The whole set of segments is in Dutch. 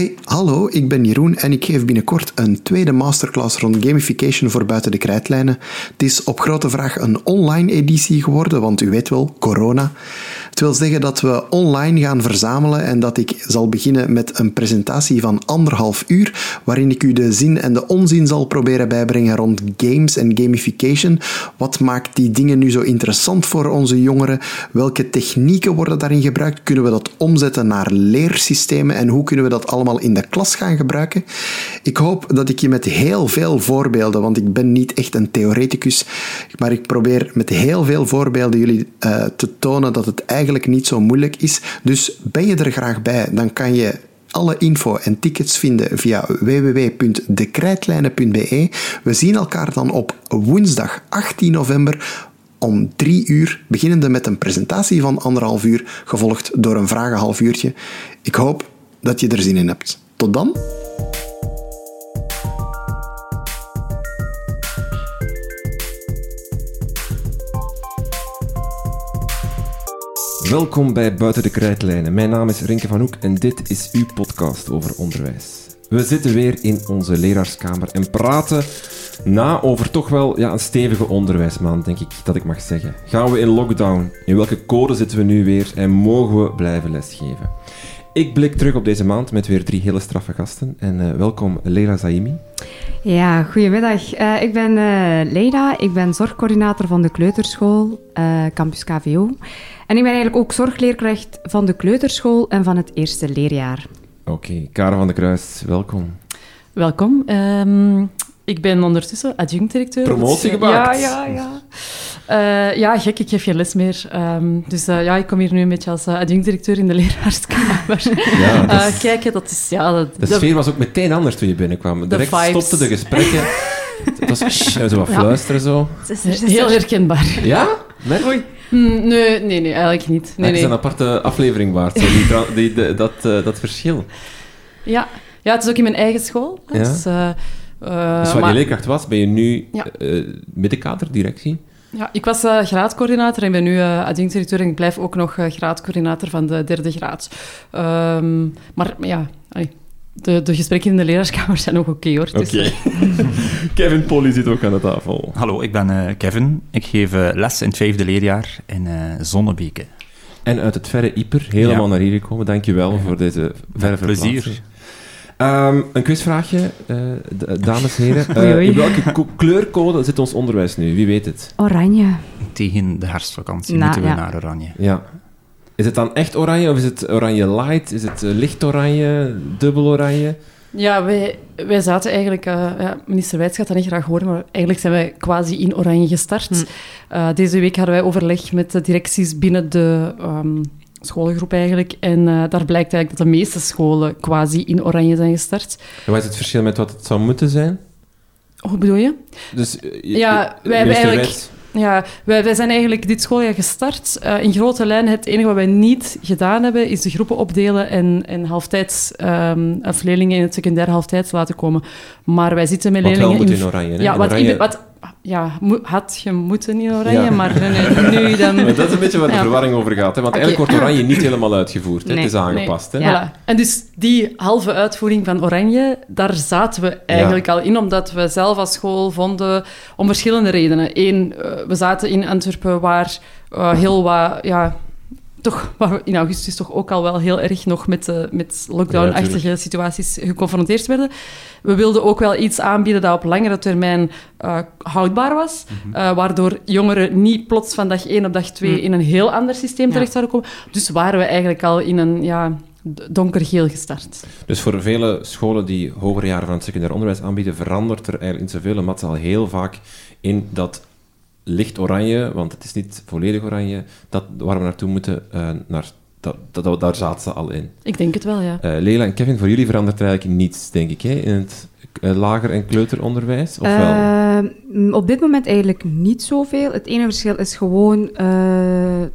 Hey, hallo, ik ben Jeroen en ik geef binnenkort een tweede masterclass rond gamification voor buiten de krijtlijnen. Het is op grote vraag een online editie geworden, want u weet wel, corona. Wil zeggen dat we online gaan verzamelen en dat ik zal beginnen met een presentatie van anderhalf uur, waarin ik u de zin en de onzin zal proberen bijbrengen rond games en gamification. Wat maakt die dingen nu zo interessant voor onze jongeren? Welke technieken worden daarin gebruikt? Kunnen we dat omzetten naar leersystemen en hoe kunnen we dat allemaal in de klas gaan gebruiken? Ik hoop dat ik je met heel veel voorbeelden, want ik ben niet echt een theoreticus, maar ik probeer met heel veel voorbeelden jullie uh, te tonen dat het eigenlijk niet zo moeilijk is. Dus ben je er graag bij, dan kan je alle info en tickets vinden via www.dekrijtlijnen.be. We zien elkaar dan op woensdag 18 november om drie uur, beginnende met een presentatie van anderhalf uur, gevolgd door een vragen half uurtje. Ik hoop dat je er zin in hebt. Tot dan! Welkom bij Buiten de Krijtlijnen. Mijn naam is Rinke van Hoek en dit is uw podcast over onderwijs. We zitten weer in onze leraarskamer en praten na over toch wel ja, een stevige onderwijsmaand, denk ik dat ik mag zeggen. Gaan we in lockdown? In welke code zitten we nu weer en mogen we blijven lesgeven? Ik blik terug op deze maand met weer drie hele straffe gasten. En uh, welkom Leila Zaimi. Ja, goedemiddag. Uh, ik ben uh, Leila, ik ben zorgcoördinator van de kleuterschool Campus KVO. En ik ben eigenlijk ook zorgleerkracht van de kleuterschool en van het eerste leerjaar. Oké, okay. Karen van der Kruis, welkom. Welkom. Um, ik ben ondertussen adjunct-directeur. Promotie gemaakt. Ja, ja, ja. Uh, ja, gek, ik geef geen les meer. Um, dus uh, ja, ik kom hier nu een beetje als uh, adjunct-directeur in de leraarskamer. ja, dat is... Kijken, dat is... Ja, dat, de, de sfeer was ook meteen anders toen je binnenkwam. Direct stopten de gesprekken. Het was zo wat fluisteren, zo. Heel herkenbaar. Ja? Nee? Oei. Mm, nee, nee, nee, eigenlijk niet. Nee, het is een aparte aflevering waard, zo, die, die, die, dat, uh, dat verschil. Ja. ja, het is ook in mijn eigen school. Dus, uh, uh, dus wat maar... je leerkracht was, ben je nu ja. middenkader, directie? Ja, ik was uh, graadcoördinator en ben nu uh, adjunct-directeur en ik blijf ook nog uh, graadcoördinator van de derde graad. Um, maar ja, de, de gesprekken in de leraarskamer zijn nog oké okay, hoor. Dus, oké. Okay. Kevin Polly zit ook aan de tafel. Hallo, ik ben uh, Kevin. Ik geef uh, les in het vijfde leerjaar in uh, Zonnebeke. En uit het verre Ieper, helemaal ja. naar hier gekomen. Dankjewel ja. voor deze verre plezier. Um, een quizvraagje, dames en heren. In welke kleurcode zit ons onderwijs nu? Wie weet het? Oranje. Tegen de herfstvakantie Na, moeten we ja. naar oranje. Ja, is het dan echt oranje of is het oranje light? Is het licht oranje, dubbel oranje? Ja, wij, wij zaten eigenlijk... Uh, ja, minister Wijts gaat dat niet graag horen, maar eigenlijk zijn wij quasi in oranje gestart. Hm. Uh, deze week hadden wij overleg met de directies binnen de um, schoolgroep eigenlijk. En uh, daar blijkt eigenlijk dat de meeste scholen quasi in oranje zijn gestart. En wat is het verschil met wat het zou moeten zijn? Hoe bedoel je? Dus, ja, wij hebben eigenlijk... Ja, wij, wij zijn eigenlijk dit schooljaar gestart. Uh, in grote lijnen, het enige wat wij niet gedaan hebben, is de groepen opdelen en, en halftijds, um, of leerlingen in het secundair halftijds laten komen. Maar wij zitten met leerlingen... In, in oranje, hè? Ja, in wat, oranje... wat ja, had je moeten in oranje, ja. maar nu, nu dan... Maar dat is een beetje waar de ja. verwarring over gaat, hè? want okay. eigenlijk wordt oranje niet helemaal uitgevoerd. Hè? Nee. Het is aangepast. Nee. Hè? Ja. En dus die halve uitvoering van oranje, daar zaten we eigenlijk al in, omdat we zelf als school vonden, om verschillende redenen. Eén, we zaten in Antwerpen waar uh, heel wat... Ja, toch, waar we in augustus toch ook al wel heel erg nog met, uh, met lockdown-achtige ja, situaties geconfronteerd werden. We wilden ook wel iets aanbieden dat op langere termijn uh, houdbaar was, mm -hmm. uh, waardoor jongeren niet plots van dag 1 op dag 2 mm. in een heel ander systeem ja. terecht zouden komen. Dus waren we eigenlijk al in een ja, donkergeel gestart. Dus voor vele scholen die hogere jaren van het secundair onderwijs aanbieden, verandert er eigenlijk niet zoveel. En Mats al heel vaak in dat licht oranje, want het is niet volledig oranje, dat, waar we naartoe moeten, uh, naar, dat, dat, daar zaten ze al in. Ik denk het wel, ja. Uh, Leila en Kevin, voor jullie verandert er eigenlijk niets, denk ik, hè, in het uh, lager- en kleuteronderwijs? Of wel? op dit moment eigenlijk niet zoveel. Het enige verschil is gewoon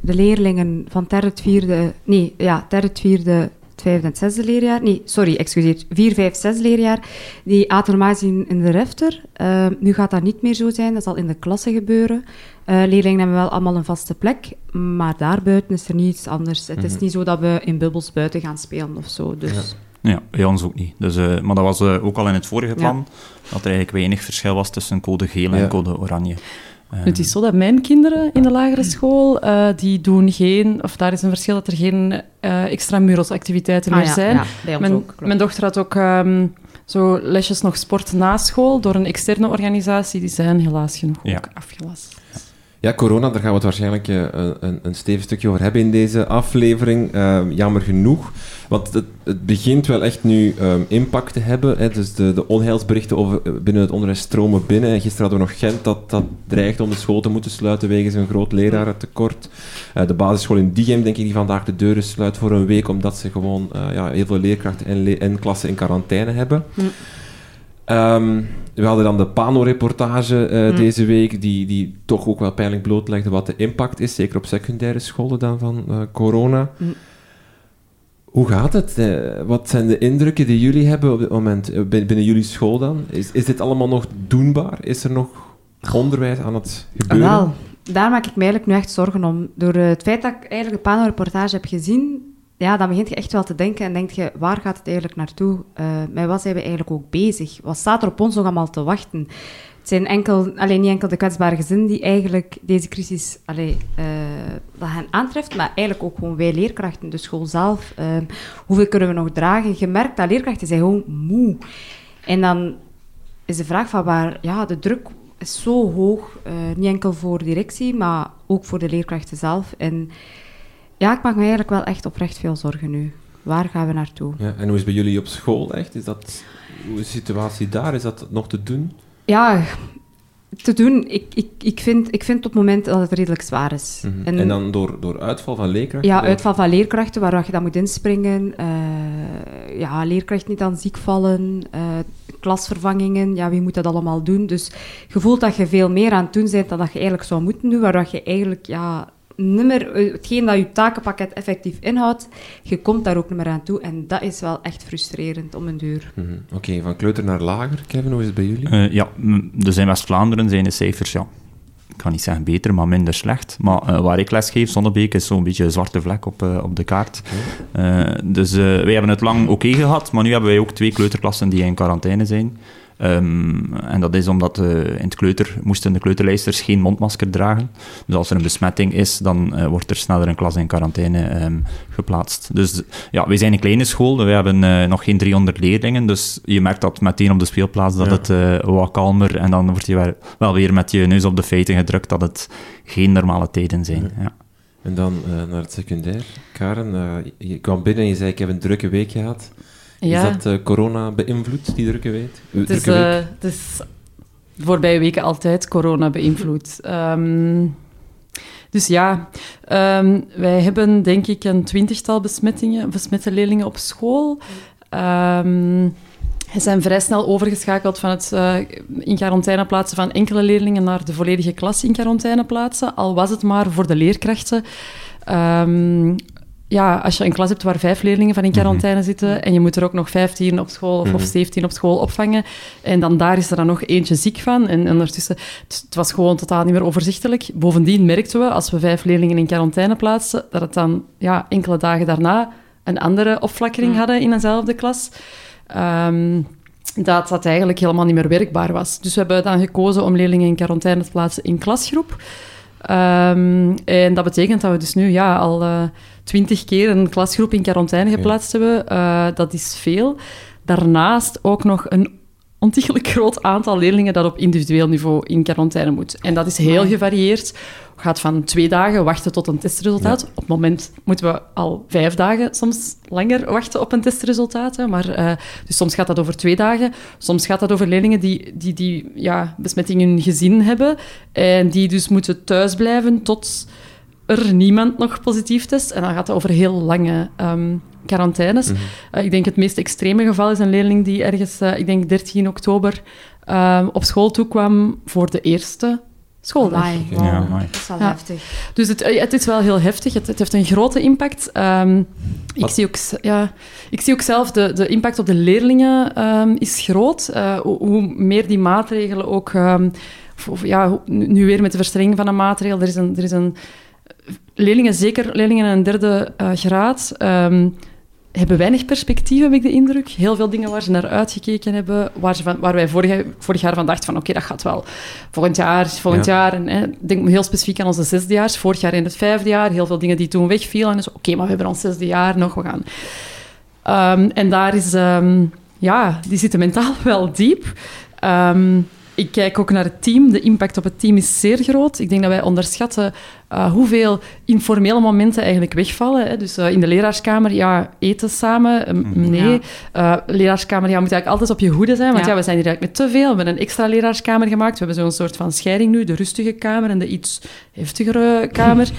de leerlingen van derde, vierde... Nee, ja, derde, vierde vijfde en zesde leerjaar. Nee, sorry, excuseer. Vier, vijf, zes leerjaar. Die aten normaal zien in de refter. Uh, nu gaat dat niet meer zo zijn. Dat zal in de klasse gebeuren. Uh, leerlingen hebben wel allemaal een vaste plek. Maar daarbuiten is er niets anders. Het mm -hmm. is niet zo dat we in bubbels buiten gaan spelen of zo. Dus... Ja. Ja, bij ons ook niet. Dus, uh, maar dat was uh, ook al in het vorige plan, ja. dat er eigenlijk weinig verschil was tussen code geel en ja. code oranje. Uh, het is zo dat mijn kinderen in de lagere school, die doen geen, of daar is een verschil dat er geen extramuros activiteiten ah, meer ja, zijn. Ja, mijn, ook, mijn dochter had ook um, zo lesjes nog sport na school door een externe organisatie, die zijn helaas genoeg ook afgelast. Ja, corona, daar gaan we het waarschijnlijk uh, een, een stevig stukje over hebben in deze aflevering. Uh, jammer genoeg. Want het, het, begint wel echt nu um, impact te hebben. Hè. Dus de, de onheilsberichten over, binnen het onderwijs stromen binnen. En gisteren hadden we nog Gent dat, dat dreigt om de school te moeten sluiten wegens een groot lerarentekort. Uh, de basisschool in Diegem, denk ik, die vandaag de deuren sluit voor een week, omdat ze gewoon ja, heel veel leerkrachten en, en klassen in quarantaine hebben. Mm. Um, we hadden dan de Pano-reportage uh, mm. deze week, die, die toch ook wel pijnlijk blootlegde wat de impact is, zeker op secundaire scholen dan van uh, corona. Mm. Hoe gaat het? Uh, wat zijn de indrukken die jullie hebben op dit moment binnen jullie school dan? Is, is dit allemaal nog doenbaar? Is er nog onderwijs aan het gebeuren? Wel, daar maak ik me eigenlijk nu echt zorgen om. Door het feit dat ik eigenlijk de Pano-reportage heb gezien, ja, dan begint je echt wel te denken en denk je, waar gaat het eigenlijk naartoe? Uh, met wat zijn we eigenlijk ook bezig? Wat staat er op ons nog allemaal te wachten? Het zijn enkel, alleen niet enkel de kwetsbare gezinnen die eigenlijk deze crisis allee, uh, dat hen aantreft, maar eigenlijk ook gewoon wij leerkrachten, de school zelf. Uh, hoeveel kunnen we nog dragen? Je merkt dat leerkrachten zijn gewoon moe. En dan is de vraag van waar, ja, de druk is zo hoog, uh, niet enkel voor directie, maar ook voor de leerkrachten zelf. En ja, ik maak me eigenlijk wel echt oprecht veel zorgen nu. Waar gaan we naartoe? Ja, en hoe is het bij jullie op school echt? Is dat, hoe is de situatie daar? Is dat nog te doen? Ja, te doen. Ik, ik, ik, vind, ik vind op het moment dat het redelijk zwaar is. Mm -hmm. en, en, dan door, door uitval van leerkrachten? Ja, uitval van leerkrachten, waar je dan moet inspringen. Uh, ja, leerkrachten niet aan ziek vallen. Uh, klasvervangingen, ja, wie moet dat allemaal doen? Dus je voelt dat je veel meer aan het doen bent dan dat je eigenlijk zou moeten doen, waar je eigenlijk... Ja, nummer, hetgeen dat je takenpakket effectief inhoudt, je komt daar ook niet meer aan toe. En dat is wel echt frustrerend om een duur. Mm -hmm. Oké, okay, van kleuter naar lager. Kevin, hoe is het bij jullie? Uh, ja, dus in West-Vlaanderen zijn de cijfers, ja, ik kan niet zeggen beter, maar minder slecht. Maar uh, waar ik les geef, Zonnebeek, is zo'n beetje een zwarte vlek op, uh, op de kaart. Okay. dus wij hebben het lang oké okay gehad, maar nu hebben wij ook twee kleuterklassen die in quarantaine zijn. Um, en dat is omdat uh, in het kleuter moesten de kleuterlijsters geen mondmasker dragen. Dus als er een besmetting is, dan uh, wordt er sneller een klas in quarantaine um, geplaatst. Dus ja, wij zijn een kleine school, we hebben uh, nog geen 300 leerlingen, dus je merkt dat meteen op de speelplaats dat ja. het wat kalmer en dan word je wel, wel weer met je neus op de feiten gedrukt dat het geen normale tijden zijn. Ja. ja. En dan naar het secundair. Karen, je kwam binnen en je zei ik heb een drukke week gehad. Ja. Is dat uh, corona beïnvloed, die drukke week? Het is, uh, het is de voorbije weken altijd corona beïnvloed. Um, dus ja, um, wij hebben denk ik een twintigtal besmettingen, besmette leerlingen op school. Um, ze zijn vrij snel overgeschakeld van het uh, in quarantaine plaatsen van enkele leerlingen naar de volledige klas in quarantaine plaatsen, al was het maar voor de leerkrachten. Um, ja, als je een klas hebt waar vijf leerlingen van in Mhm. quarantaine zitten en je moet er ook nog 15 op school of, of 17 op school opvangen en dan daar is er dan nog eentje ziek van en, en ondertussen, het, het was gewoon totaal niet meer overzichtelijk. Bovendien merkten we, als we vijf leerlingen in quarantaine plaatsten, dat het dan ja, enkele dagen daarna een andere opflakkering Mm. hadden in eenzelfde klas. Ehm, dat dat eigenlijk helemaal niet meer werkbaar was. Dus we hebben dan gekozen om leerlingen in quarantaine te plaatsen in klasgroep. Ehm, en dat betekent dat we dus nu ja, al eh, twintig keer een klasgroep in quarantaine geplaatst hebben. Eh, dat is veel. Daarnaast ook nog een ontiegelijk groot aantal leerlingen dat op individueel niveau in quarantaine moet. En dat is heel gevarieerd. gaat van twee dagen wachten tot een testresultaat. Op het moment moeten we al vijf dagen, soms langer, wachten op een testresultaat. Hè. Maar, eh, dus soms gaat dat over twee dagen. Soms gaat dat over leerlingen die, die, die ja, besmetting in hun gezin hebben. En die dus moeten thuisblijven tot er niemand nog positief test. En dan gaat het over heel lange ehm, quarantaines. Mhm. Uh, ik denk het meest extreme geval is een leerling die ergens, uh, ik denk 13 oktober, uh, op school toekwam voor de eerste schooldag. Amai, Oké. wow, Ja, amai. dat is wel Ja. heftig. Dus het, het is wel heel heftig. Het, het heeft een grote impact. Um, ik, zie ook, ja, ik zie ook zelf, de, de impact op de leerlingen um, is groot. Uh, hoe, hoe meer die maatregelen ook... Um, of, ja, nu nu weer met de verstrenging van een maatregel. Er is een... Er is een leerlingen, zeker leerlingen in een derde uh, graad... Um, hebben weinig perspectief, heb ik de indruk. Heel veel dingen waar ze naar uitgekeken hebben, waar, ze van, waar wij vorig, vorig jaar van dachten van oké, dat gaat wel volgend jaar, volgend Ja. jaar. En, hè, denk heel specifiek aan onze zesdejaars, vorig jaar in het vijfde jaar, heel veel dingen die toen wegvielen. En dus oké, maar we hebben ons zesde jaar nog, we gaan... Ehm, en daar is... ehm, ja, die zitten mentaal wel diep. Ehm, ik kijk ook naar het team. De impact op het team is zeer groot. Ik denk dat wij onderschatten eh, hoeveel informele momenten eigenlijk wegvallen. Hè. Dus eh, in de leraarskamer, ja, eten samen, eh, nee. Eh, leraarskamer, ja, moet eigenlijk altijd op je hoede zijn, want ja. Ja. we zijn hier eigenlijk met te veel. We hebben een extra leraarskamer gemaakt. We hebben zo'n soort van scheiding nu, de rustige kamer en de iets heftigere kamer.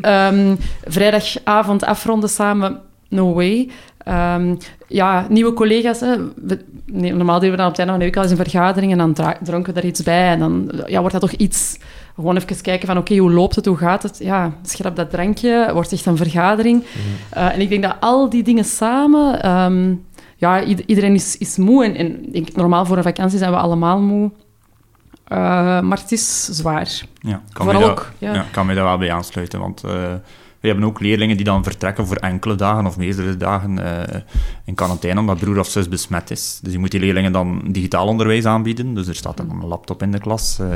Ehm, vrijdagavond afronden samen, no way. Ehm, ja, nieuwe collega's. Hè. We- nee, normaal deden we dan op het einde van de week al eens een vergadering en dan dronken we daar iets bij. En dan ja, wordt dat toch iets... Gewoon even kijken van, oké, hoe loopt het, hoe gaat het? Ja, schrap dat drankje, wordt echt een vergadering. Eh, en ik denk dat al die dingen samen... ehm, ja, ied- iedereen is, is moe. En, en ik denk, normaal voor een vakantie zijn we allemaal moe. Eh, maar het is zwaar. Ja, kan Vooral dat, ook, ja. ja. kan mij daar wel bij aansluiten. Want eh, we hebben ook leerlingen die dan vertrekken voor enkele dagen of meerdere dagen eh, in quarantaine omdat broer of zus besmet is. Dus je moet die leerlingen dan digitaal onderwijs aanbieden. Dus er staat dan een laptop in de klas eh,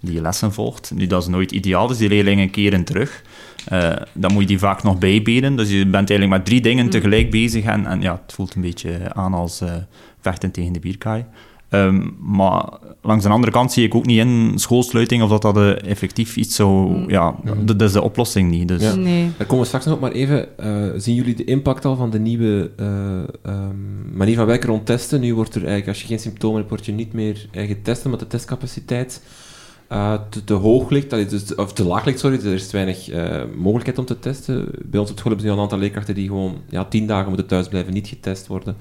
die je lessen volgt. Nu, dat is nooit ideaal, dus die leerlingen keren terug. Eh, dan moet je die vaak nog bijbenen. Dus je bent eigenlijk met drie dingen tegelijk bezig. En, en ja, het voelt een beetje aan als vechten tegen de bierkaai. Ehm, maar langs de andere kant zie ik ook niet in schoolsluiting of dat dat eh, effectief iets zo... Ja, dat is de oplossing niet. Dus Ja. Nee. Daar komen we straks nog op, maar even, eh, zien jullie de impact al van de nieuwe eh, ehm, manier van werken rond testen? Nu wordt er eigenlijk, als je geen symptomen hebt, word je niet meer getest, omdat de testcapaciteit eh, te, te hoog ligt, allee, dus, of te laag ligt, sorry. Er is te weinig mogelijkheid om te testen. Bij ons op school hebben ze nu al een aantal leerkrachten die gewoon ja, tien dagen moeten thuisblijven, niet getest worden.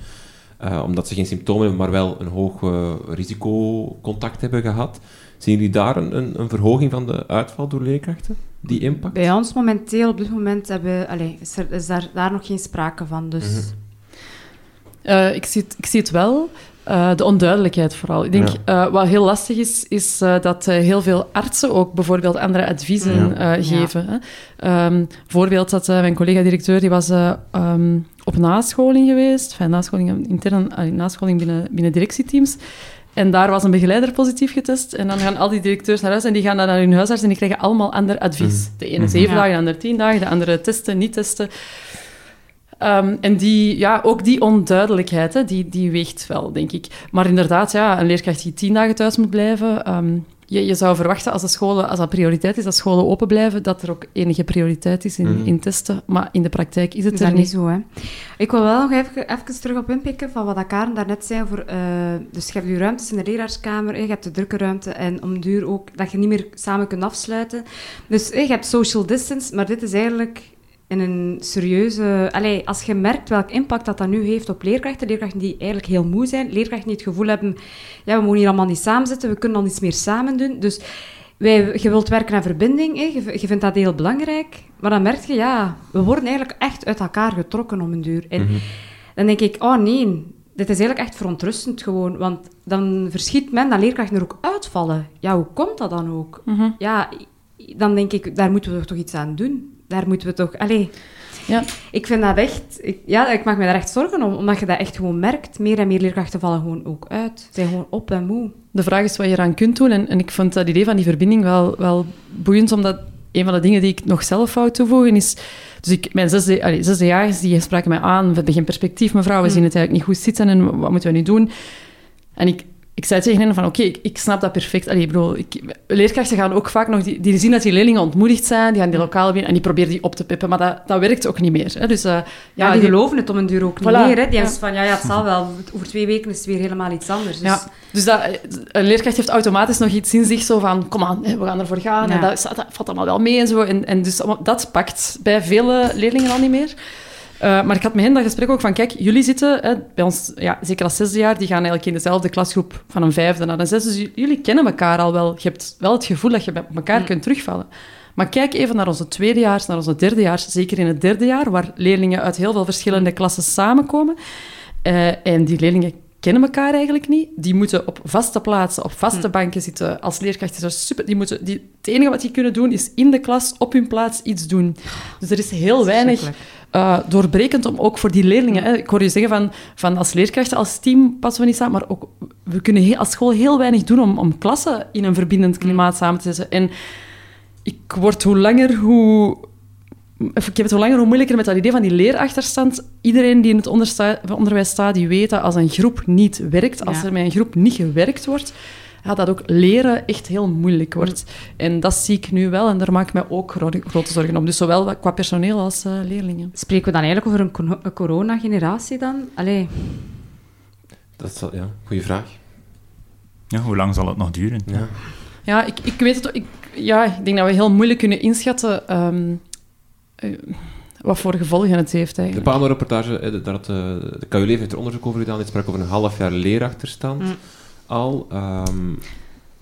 Eh, omdat ze geen symptomen hebben, maar wel een hoog eh, risicocontact hebben gehad. Zien jullie daar een, een, een verhoging van de uitval door leerkrachten? Die impact? Bij ons momenteel, op dit moment, hebben, allee, is, er, is daar, daar nog geen sprake van. Dus Mhm. Eh, ik, zie het, ik zie het wel. Eh, de onduidelijkheid vooral. Ik denk, Ja. eh, wat heel lastig is, is eh, dat eh, heel veel artsen ook bijvoorbeeld andere adviezen Ja. eh, geven. Hè. Ehm, voorbeeld dat eh, mijn collega-directeur, die was eh, ehm, op nascholing geweest. Enfin, nascholing, intern, uh, nascholing binnen, binnen directieteams. En daar was een begeleider positief getest. En dan gaan al die directeurs naar huis en die gaan dan naar hun huisarts en die krijgen allemaal ander advies. De ene zeven Ja. dagen, de andere tien dagen, de andere testen, niet testen. Ehm, en die, ja, ook die onduidelijkheid, hè, die, die weegt wel, denk ik. Maar inderdaad, ja, een leerkracht die tien dagen thuis moet blijven... ehm, je, je zou verwachten, als, de scholen, als dat prioriteit is, dat scholen open blijven, dat er ook enige prioriteit is in, Mhm. in testen. Maar in de praktijk is het is er dat niet. niet zo, hè. Ik wil wel nog even, even terug op inpikken van wat Karen daarnet zei. Voor, eh, dus je hebt je ruimtes in de leraarskamer, je hebt de drukke ruimte en om duur ook dat je niet meer samen kunt afsluiten. Dus je hebt social distance, maar dit is eigenlijk in een serieuze... Allee, als je merkt welk impact dat dat nu heeft op leerkrachten, leerkrachten die eigenlijk heel moe zijn, leerkrachten die het gevoel hebben, ja, we mogen hier allemaal niet samen zitten, we kunnen al iets meer samen doen. Dus wij, je wilt werken aan verbinding, hè, je, je vindt dat heel belangrijk, maar dan merk je, ja, we worden eigenlijk echt uit elkaar getrokken om een duur. En Mhm. dan denk ik, oh nee, dit is eigenlijk echt verontrustend gewoon, want dan verschiet men dat leerkrachten er ook uitvallen. Ja, hoe komt dat dan ook? Mhm. Ja, dan denk ik, daar moeten we toch iets aan doen. Daar moeten we toch... Allee, Ja. ik vind dat echt... Ik, ja, ik maak me daar echt zorgen om, omdat je dat echt gewoon merkt. Meer en meer leerkrachten vallen gewoon ook uit. Ze zijn gewoon op en moe. De vraag is wat je eraan kunt doen. En, en ik vond dat idee van die verbinding wel, wel boeiend, omdat een van de dingen die ik nog zelf wou toevoegen is... Dus ik, mijn zesde, allee, zesdejarigen die spraken mij aan, we hebben geen perspectief, mevrouw, we zien het eigenlijk niet goed zitten en wat moeten we nu doen? En ik, ik zei tegen hen van, oké, ik, ik snap dat perfect. Allee, ik, leerkrachten gaan ook vaak nog... Die, die zien dat die leerlingen ontmoedigd zijn, die gaan die lokaal binnen en die proberen die op te pippen, maar dat, dat werkt ook niet meer. Hè? Dus, eh, Ja, die, geloven het om een duur ook niet meer. Hè. Die ja. hebben van, ja, ja, het zal wel. Over twee weken is het weer helemaal iets anders. Dus, Ja, dus dat, een leerkracht heeft automatisch nog iets in zich, zo van, kom aan, we gaan ervoor gaan. En dat, dat valt allemaal wel mee en zo. En, en dus dat pakt bij vele leerlingen al niet meer. Eh, maar ik had met hen dat gesprek ook van, kijk, jullie zitten hè, bij ons, ja, zeker als zesde jaar, die gaan eigenlijk in dezelfde klasgroep van een vijfde naar een zesde. Dus jullie kennen elkaar al wel. Je hebt wel het gevoel dat je bij elkaar Mm. kunt terugvallen. Maar kijk even naar onze tweedejaars, naar onze derdejaars. Zeker in het derde jaar, waar leerlingen uit heel veel verschillende klassen samenkomen. Eh, en die leerlingen kennen elkaar eigenlijk niet. Die moeten op vaste plaatsen, op vaste banken zitten. Als leerkracht is dat super... Die moeten, die, het enige wat die kunnen doen, is in de klas, op hun plaats, iets doen. Dus er is heel weinig uh, doorbrekend om ook voor die leerlingen... Hè. Ik hoor je zeggen van, van als leerkrachten, als team passen we niet samen, maar ook, we kunnen heel, als school heel weinig doen om, om klassen in een verbindend klimaat samen te zetten. En ik word hoe langer, hoe ik heb het hoe langer hoe moeilijker met dat idee van die leerachterstand. Iedereen die in het onderwijs staat, die weet dat als een groep niet werkt, als er met een groep niet gewerkt wordt, ja, dat ook leren echt heel moeilijk wordt. En dat zie ik nu wel en daar maak ik mij ook grote zorgen om. Dus zowel qua personeel als uh, leerlingen. Spreken we dan eigenlijk over een, een corona-generatie dan? Allee. Dat is ja, goede vraag. Ja, hoe lang zal het nog duren? Ja, ja ik, ik weet het ik, ja, ik denk dat we heel moeilijk kunnen inschatten... Ehm, eh, wat voor gevolgen het heeft eigenlijk. De Pano-reportage, eh, dat, uh, de KU Leven heeft er onderzoek over gedaan. Die sprak over een half jaar leerachterstand mm. al. Um,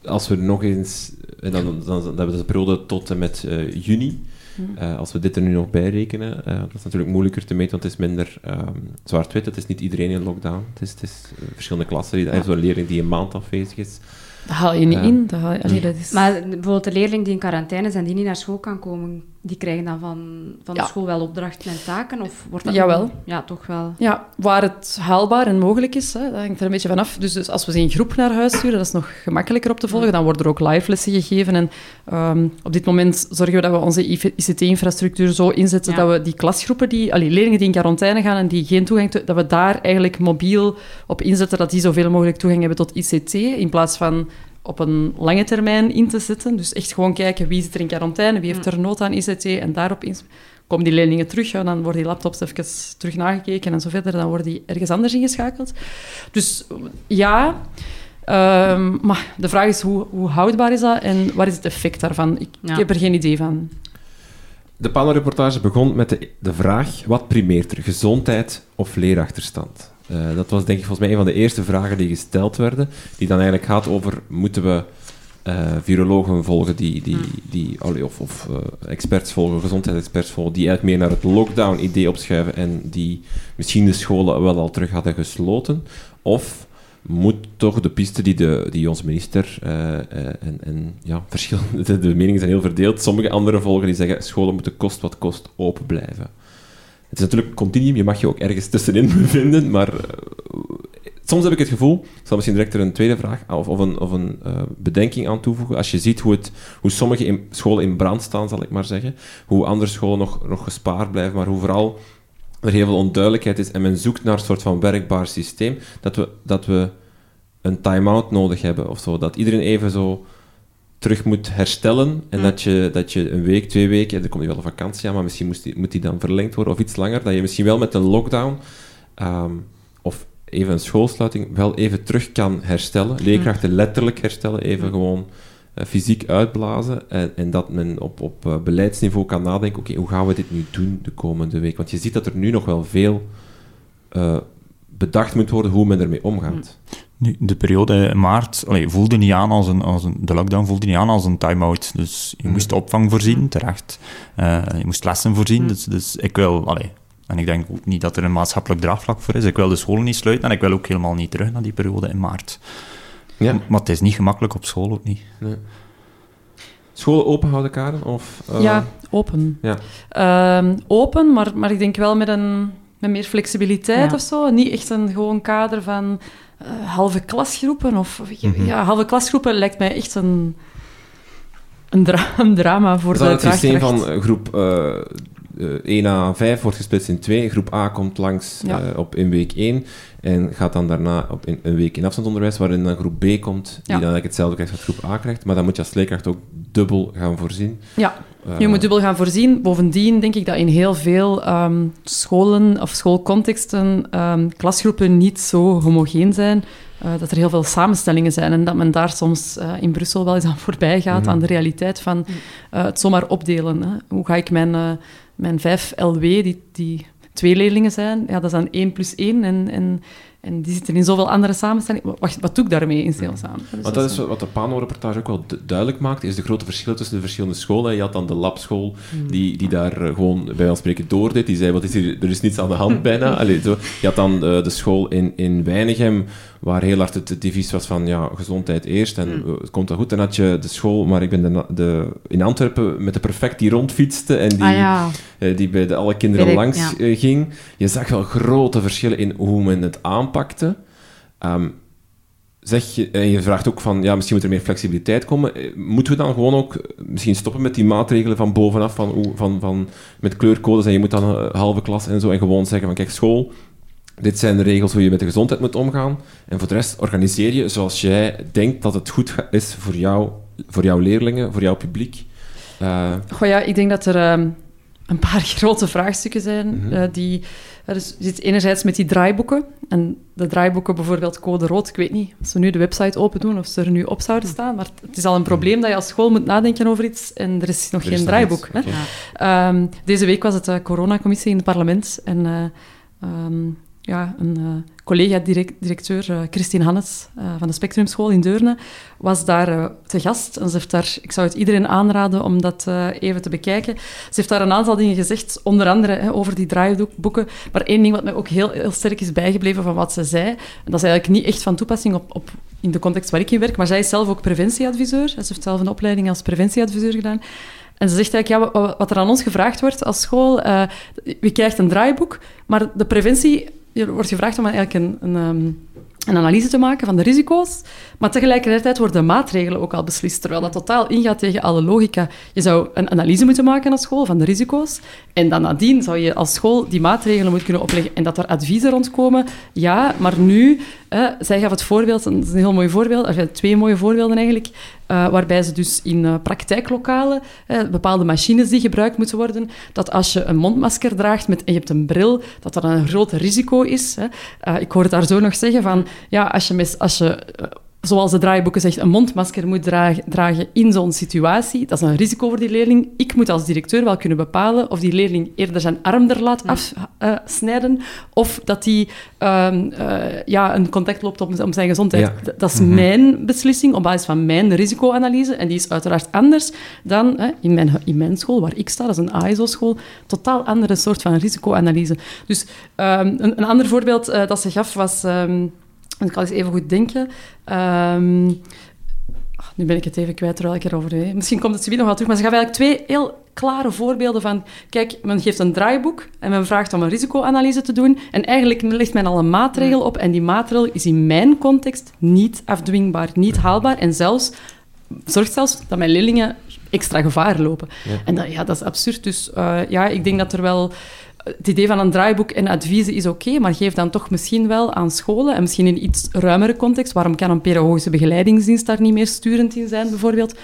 als we nog eens... En dan, dan, dan, hebben we de periode tot en met uh, juni. Mm. Uh, als we dit er nu nog bij rekenen, uh, dat is natuurlijk moeilijker te meten, want het is minder um, zwart-wit. Het is niet iedereen in lockdown. Het is, het is verschillende klassen. Die, ja. Zo'n leerling die een maand afwezig is. Dat haal je niet in. Dat haal je, allee, dat is... Maar bijvoorbeeld de leerling die in quarantaine is en die niet naar school kan komen, die krijgen dan van, van de school wel opdrachten en taken? Of wordt dat Jawel. Ja, toch wel. Ja, waar het haalbaar en mogelijk is, hè, dat hangt er een beetje vanaf. Dus, dus als we ze in groep naar huis sturen, dat is nog gemakkelijker op te volgen. Dan worden er ook live lessen gegeven. En um, op dit moment zorgen we dat we onze ICT-infrastructuur zo inzetten dat we die klasgroepen, die, allee, leerlingen die in quarantaine gaan en die geen toegang, dat we daar eigenlijk mobiel op inzetten, dat die zoveel mogelijk toegang hebben tot ICT, in plaats van op een lange termijn in te zetten. Dus echt gewoon kijken wie zit er in quarantaine, wie heeft er nood aan ICT en daarop in komen die leerlingen terug, ja, dan worden die laptops even terug nagekeken en zo verder, dan worden die ergens anders ingeschakeld. Dus ja, um, maar de vraag is hoe, hoe, houdbaar is dat en wat is het effect daarvan? Ik, ik heb er geen idee van. De panelreportage begon met de, de vraag, wat primeert er, gezondheid of leerachterstand? Uh, dat was denk ik volgens mij een van de eerste vragen die gesteld werden, die dan eigenlijk gaat over, moeten we uh, virologen volgen, die, die, die, of, of uh, experts volgen, gezondheidsexperts volgen, die eigenlijk meer naar het lockdown-idee opschuiven en die misschien de scholen wel al terug hadden gesloten? Of moet toch de piste die, de, die onze minister en, en ja, verschillende, de, de meningen zijn heel verdeeld, sommige anderen volgen die zeggen scholen moeten kost wat kost open blijven. Het is natuurlijk continuum, je mag je ook ergens tussenin bevinden, maar uh, soms heb ik het gevoel, ik zal misschien direct er een tweede vraag of, of een, of een uh, bedenking aan toevoegen. Als je ziet hoe, het, hoe sommige scholen in brand staan, zal ik maar zeggen, hoe andere scholen nog, nog gespaard blijven, maar hoe vooral er heel veel onduidelijkheid is en men zoekt naar een soort van werkbaar systeem, dat we, dat we een time-out nodig hebben of zo. Dat iedereen even zo terug moet herstellen. En mm. dat, je, dat je een week, twee weken, er komt nu wel een vakantie aan, maar misschien moet die, moet die dan verlengd worden of iets langer. Dat je misschien wel met een lockdown um, of even een schoolsluiting wel even terug kan herstellen. Mm. Leerkrachten letterlijk herstellen, even mm. gewoon uh, fysiek uitblazen. En, en, dat men op, op uh, beleidsniveau kan nadenken, oké, hoe gaan we dit nu doen de komende week? Want je ziet dat er nu nog wel veel uh, bedacht moet worden hoe men ermee omgaat. Nu, de periode in maart allee, voelde niet aan als een, als een... De lockdown voelde niet aan als een time-out. Dus je mm. moest opvang voorzien, terecht. Uh, je moest lessen voorzien. Mm. Dus, dus ik wil... Allee, en ik denk ook niet dat er een maatschappelijk draagvlak voor is. Ik wil de scholen niet sluiten en ik wil ook helemaal niet terug naar die periode in maart. Ja. Maar het is niet gemakkelijk op school ook niet. Nee. Scholen open houden, Karen? Of, uh... Ja, open. Ja. Uh, open, maar, maar ik denk wel met, een, met meer flexibiliteit ja. of zo. Niet echt een gewoon kader van uh, halve klasgroepen. Of, ja, halve klasgroepen lijkt mij echt een, een, dra een drama voor de Het systeem van groep uh, uh, 1 à 5 wordt gesplitst in twee. Groep A komt langs ja. uh, op in week 1 en gaat dan daarna op in, een week in afstandsonderwijs, waarin dan groep B komt, die ja. dan eigenlijk hetzelfde krijgt wat groep A krijgt. Maar dan moet je als leerkracht ook dubbel gaan voorzien. Ja, je moet dubbel gaan voorzien. Bovendien denk ik dat in heel veel um, scholen of schoolcontexten um, klasgroepen niet zo homogeen zijn. Uh, dat er heel veel samenstellingen zijn en dat men daar soms uh, in Brussel wel eens aan voorbij gaat, mm. aan de realiteit van uh, het zomaar opdelen. Hè. Hoe ga ik mijn, mijn vijf LW, die, die twee leerlingen zijn, ja, dat is dan één plus één en, en en die zitten in zoveel andere samenstellingen. Wat, wat doe ik daarmee in stilstaan? Dus Want dat is wat de Pano-reportage ook wel duidelijk maakt, is de grote verschil tussen de verschillende scholen. Je had dan de labschool, hmm. die, die daar eh, gewoon bij ons spreken doordeed. Die zei, wat is hier, er is niets aan de hand bijna. Allee, zo. Je had dan uh, de school in, in Weinigem, waar heel hard het devies was van ja, gezondheid eerst en Mm. het komt wel goed. Dan had je de school, maar ik ben de, de, in Antwerpen met de perfect die rondfietste en die, ah ja, eh, die bij de alle kinderen ik, langs ja. eh, ging. Je zag wel grote verschillen in hoe men het aanpakte. Ehm, zeg je, en je vraagt ook van, ja, misschien moet er meer flexibiliteit komen. Eh, Moeten we dan gewoon ook misschien stoppen met die maatregelen van bovenaf, van, hoe- van, van, met kleurcodes en je moet dan een halve klas en zo, en gewoon zeggen van, kijk, school, dit zijn de regels hoe je met de gezondheid moet omgaan. En voor de rest organiseer je zoals jij denkt dat het goed is voor, jou, voor jouw leerlingen, voor jouw publiek. Eh, Goh ja, ik denk dat er ehm, een paar grote vraagstukken zijn. Mhm. eh, die, er je zit enerzijds met die draaiboeken. En de draaiboeken, bijvoorbeeld Code Rood, ik weet niet of ze nu de website open doen of ze er nu op zouden staan. Maar het is al een probleem dat je als school moet nadenken over iets en er is nog er is geen draaiboek. hè. Ehm, deze week was het de coronacommissie in het parlement. En eh, ehm, ja, een eh, collega-directeur, eh, Christine Hannes eh, van de Spectrumschool in Deurne, was daar te gast. Ze heeft daar, ik zou het iedereen aanraden om dat even te bekijken. Ze heeft daar een aantal dingen gezegd, onder andere over die draaiboeken. Maar één ding wat mij ook heel, heel sterk is bijgebleven van wat ze zei, en dat is eigenlijk niet echt van toepassing op, op, in de context waar ik in werk, maar zij is zelf ook preventieadviseur. Ze heeft zelf een opleiding als preventieadviseur gedaan. En ze zegt eigenlijk, ja, wa- wat er aan ons gevraagd wordt als school, eh je krijgt een draaiboek, maar de preventie, je wordt gevraagd om eigenlijk een, een, ehm, een analyse te maken van de risico's, maar tegelijkertijd worden maatregelen ook al beslist, terwijl dat totaal ingaat tegen alle logica. Je zou een analyse moeten maken als school van de risico's, en dan nadien zou je als school die maatregelen moeten kunnen opleggen en dat er adviezen rondkomen. Ja, maar nu, zij gaf het voorbeeld, dat is een heel mooi voorbeeld, of ja, twee mooie voorbeelden eigenlijk, eh, waarbij ze dus in eh, praktijklokalen, bepaalde machines die gebruikt moeten worden, dat als je een mondmasker draagt met, en je hebt een bril, dat dat een groot risico is. Hè. Eh, ik hoor het daar zo nog zeggen van, ja, als je, als je zoals de draaiboeken zegt, een mondmasker moet dragen, dragen in zo'n situatie, dat is een risico voor die leerling. Ik moet als directeur wel kunnen bepalen of die leerling eerder zijn arm er laat afsnijden, of dat hij ehm, eh, ja, een contact loopt om, om zijn gezondheid. Ja. Dat is mijn beslissing op basis van mijn risicoanalyse. En die is uiteraard anders dan hè, in, mijn, in mijn school, waar ik sta, dat is een ASO-school, totaal andere soort van risicoanalyse. Dus ehm, een, een ander voorbeeld eh, dat ze gaf was... ehm, ik kan eens even goed denken. Ehm, ah, nu ben ik het even kwijt terwijl ik erover deed. Misschien komt het zoiets nog wel terug. Maar ze gaf eigenlijk twee heel klare voorbeelden van... Kijk, men geeft een draaiboek en men vraagt om een risicoanalyse te doen. En eigenlijk legt men al een maatregel op. En die maatregel is in mijn context niet afdwingbaar, niet haalbaar. En zelfs zorgt zelfs dat mijn leerlingen extra gevaar lopen. Ja. En dat, ja, dat is absurd. Dus eh, ja, ik denk dat er wel... Het idee van een draaiboek en adviezen is oké, maar geef dan toch misschien wel aan scholen, en misschien in een iets ruimere context, waarom kan een pedagogische begeleidingsdienst daar niet meer sturend in zijn, bijvoorbeeld,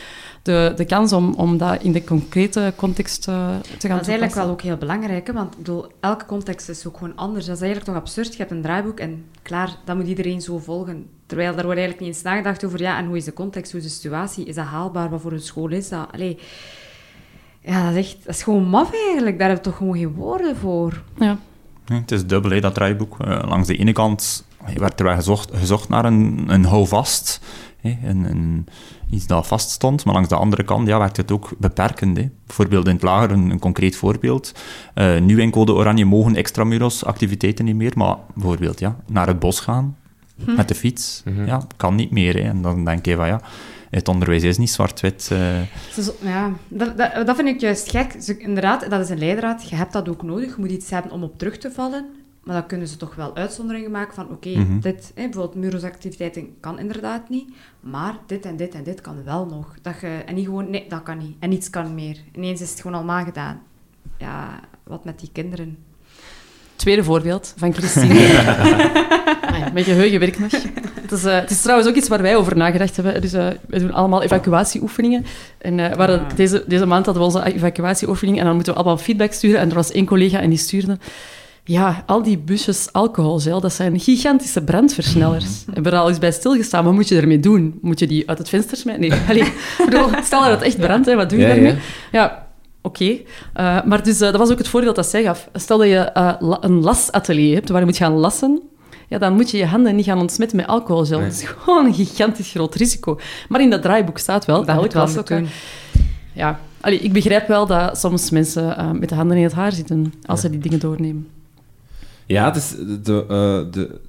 de, de kans om, om dat in de concrete context eh, te gaan Dat is eigenlijk wel ook heel belangrijk, hè, want ik bedoel, elke context is ook gewoon anders. Dat is eigenlijk toch absurd. Je hebt een draaiboek en klaar, dat moet iedereen zo volgen. Terwijl daar wordt eigenlijk niet eens nagedacht over, ja, en hoe is de context, hoe is de situatie, is dat haalbaar, wat voor een school is dat? Allee, ja, dat is echt, dat is gewoon maf eigenlijk. Daar hebben we toch gewoon geen woorden voor. Ja. Het is dubbel, hè, dat draaiboek. Eh, langs de ene kant werd er wel gezocht, gezocht naar een, een houvast, hè, een, een, iets dat vaststond, maar langs de andere kant ja, werd het ook beperkend. Hè. Bijvoorbeeld in het lager, een, een concreet voorbeeld. Eh, nu in Code Oranje mogen extramuros activiteiten niet meer, maar bijvoorbeeld ja, naar het bos gaan, met de fiets, Mhm. ja, kan niet meer. Hè. En dan denk je van ja, het onderwijs is niet zwart-wit. eh. Ja, dat, dat, dat vind ik juist gek. Ze, inderdaad, dat is een leidraad. Je hebt dat ook nodig. Je moet iets hebben om op terug te vallen. Maar dan kunnen ze toch wel uitzonderingen maken van... Oké, Mhm. dit, hè, bijvoorbeeld murosactiviteiten kan inderdaad niet. Maar dit en dit en dit kan wel nog. Dat je, en niet gewoon... Nee, dat kan niet. En niets kan meer. Ineens is het gewoon allemaal gedaan. Ja, wat met die kinderen? Tweede voorbeeld van Christine. Amai, Mijn geheugen werkt nog. Het is, eh, het is trouwens ook iets waar wij over nagedacht hebben. Dus, eh, we doen allemaal evacuatieoefeningen. En eh, Ah. deze, deze maand hadden we onze evacuatieoefening en dan moeten we allemaal feedback sturen. En er was één collega en die stuurde... Ja, al die busjes alcoholgel, dat zijn gigantische brandversnellers. Hebben we er al eens bij stilgestaan. Wat moet je ermee doen? Moet je die uit het venster smijten? Nee, allee, bedoel, stel dat het echt brandt, hè, wat doe je Ja, daarmee? ja. Ja, oké. Eh, maar dus, eh, dat was ook het voorbeeld dat zij gaf. Stel dat je eh, la- een lasatelier hebt waar je moet gaan lassen, ja, dan moet je je handen niet gaan ontsmetten met alcoholgel. Nee. Dat is gewoon een gigantisch groot risico. Maar in dat draaiboek staat wel, Dat elk moet wel las ook, moeten eh, Ja, allee, ik begrijp wel dat soms mensen met de handen in het haar zitten als ze die dingen doornemen. Ja, het is de, de,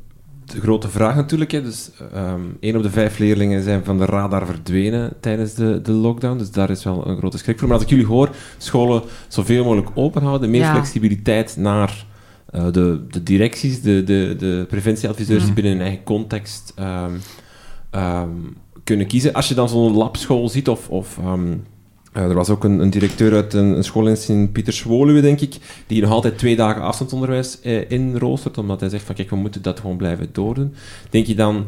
de grote vraag natuurlijk. Hè. Dus, één op de vijf leerlingen zijn van de radar verdwenen tijdens de, de lockdown. Dus daar is wel een grote schrik voor. Maar als ik jullie hoor, scholen zoveel mogelijk open houden, meer Ja. flexibiliteit naar eh, de, de directies, de, de, de preventieadviseurs die binnen hun eigen context ehm, ehm, kunnen kiezen. Als je dan zo'n labschool ziet, of, of eh, er was ook een, een directeur uit een, school in Sint-Pieterswoluwe, denk ik, die nog altijd twee dagen afstandsonderwijs eh, inroostert, omdat hij zegt van kijk, we moeten dat gewoon blijven doordoen. Denk je dan,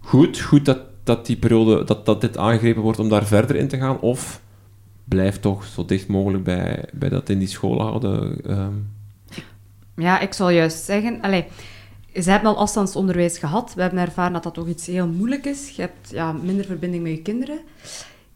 goed, goed dat, dat die periode, dat, dat dit aangegrepen wordt om daar verder in te gaan, of blijf toch zo dicht mogelijk bij, bij dat in die school houden? ehm? Ja, ik zal juist zeggen... Allee, ze hebben al afstandsonderwijs gehad. We hebben ervaren dat dat toch iets heel moeilijk is. Je hebt ja, minder verbinding met je kinderen.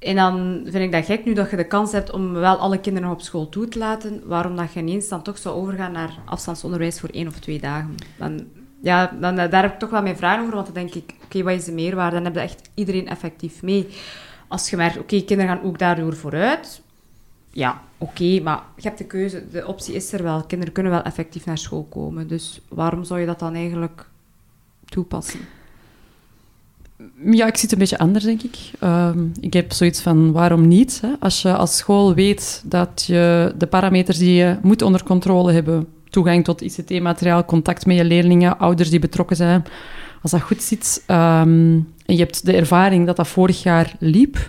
En dan vind ik dat gek nu dat je de kans hebt om wel alle kinderen nog op school toe te laten. Waarom dat je ineens dan toch zou overgaan naar afstandsonderwijs voor één of twee dagen. Dan, ja, dan, daar heb ik toch wel mijn vragen over. Want dan denk ik, oké, wat is de meerwaarde? Dan heb je echt iedereen effectief mee. Als je merkt, oké, kinderen gaan ook daardoor vooruit. Ja, oké, maar je hebt de keuze. De optie is er wel. Kinderen kunnen wel effectief naar school komen. Dus waarom zou je dat dan eigenlijk toepassen? Ja, ik zit een beetje anders, denk ik. Ehm, ik heb zoiets van, waarom niet? Hè? Als je als school weet dat je de parameters die je moet onder controle hebben, toegang tot ICT-materiaal, contact met je leerlingen, ouders die betrokken zijn, als dat goed zit, ehm, en je hebt de ervaring dat dat vorig jaar liep,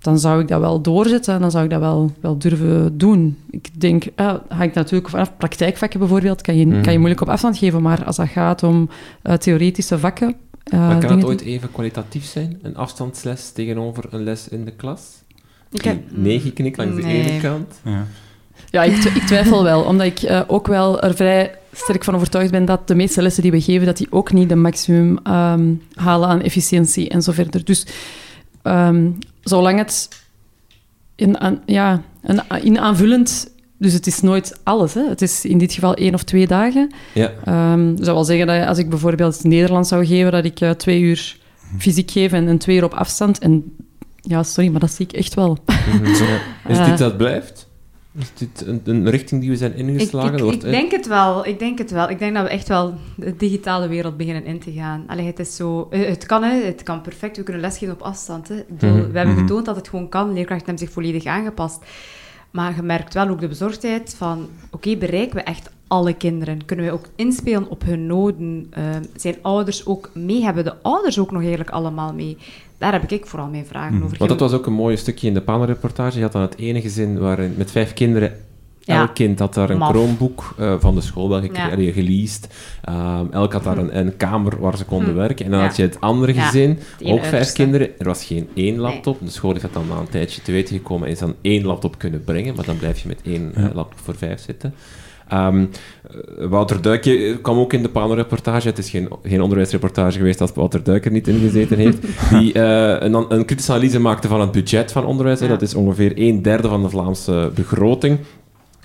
dan zou ik dat wel doorzetten, dan zou ik dat wel, wel durven doen. Ik denk, eh, hangt natuurlijk vanaf praktijkvakken bijvoorbeeld, kan je, Mhm. kan je moeilijk op afstand geven, maar als dat gaat om eh, theoretische vakken... eh, maar kan dingen het ooit even kwalitatief zijn? Een afstandsles tegenover een les in de klas? Ik heb- Nee, geknikt langs de ene kant. Ja. Ja, ik, tw- ik twijfel wel, omdat ik eh, ook wel er vrij sterk van overtuigd ben dat de meeste lessen die we geven, dat die ook niet de maximum ehm, halen aan efficiëntie en zo verder. Dus ehm, zolang het in, aan, ja, een, in aanvullend... Dus het is nooit alles, hè. Het is in dit geval één of twee dagen. Ja. Ehm dat wil zeggen dat als ik bijvoorbeeld Nederlands zou geven, dat ik eh, twee uur fysiek geef en, en twee uur op afstand. En ja, sorry, maar dat zie ik echt wel. Mhm. Is Eh. dit dat blijft? Is dit een, een richting die we zijn Ik, ingeslagen? ik, Wordt, ik eh, denk het wel. Ik denk het wel. Ik denk dat we echt wel de digitale wereld beginnen in te gaan. Allee, het is zo... eh, Het kan, hè. Het kan perfect. We kunnen lesgeven op afstand, hè. Ik bedoel, Mhm, We hebben mhm. getoond dat het gewoon kan. Leerkrachten hebben zich volledig aangepast. Maar je merkt wel ook de bezorgdheid van... Oké, bereiken we echt alle kinderen? Kunnen we ook inspelen op hun noden? Eh, zijn ouders ook mee? Hebben de ouders ook nog eigenlijk allemaal mee? Daar heb ik vooral mijn vragen Mhm. over. Want dat was ook een mooi stukje in de panelreportage. Je had dan het ene gezin waarin met vijf kinderen. Ja. Elk kind had daar een Maf. Chromebook eh, van de school wel Ja. ja. geleased. Ehm, elk had daar een, een kamer waar ze konden Hm. werken. En dan Ja. had je het andere gezin, ook vijf uiterste. kinderen. Er was geen één laptop. De school heeft dat dan na een tijdje te weten gekomen en is dan één laptop kunnen brengen. Maar dan blijf je met één eh, laptop voor vijf zitten. Ehm, eh, Wouter Duikje kwam ook in de panelreportage. Het is geen, geen onderwijsreportage geweest als Wouter Duiker niet ingezeten heeft. Die een, een kritische analyse maakte van het budget van onderwijs. Ja. Dat is ongeveer een derde van de Vlaamse begroting.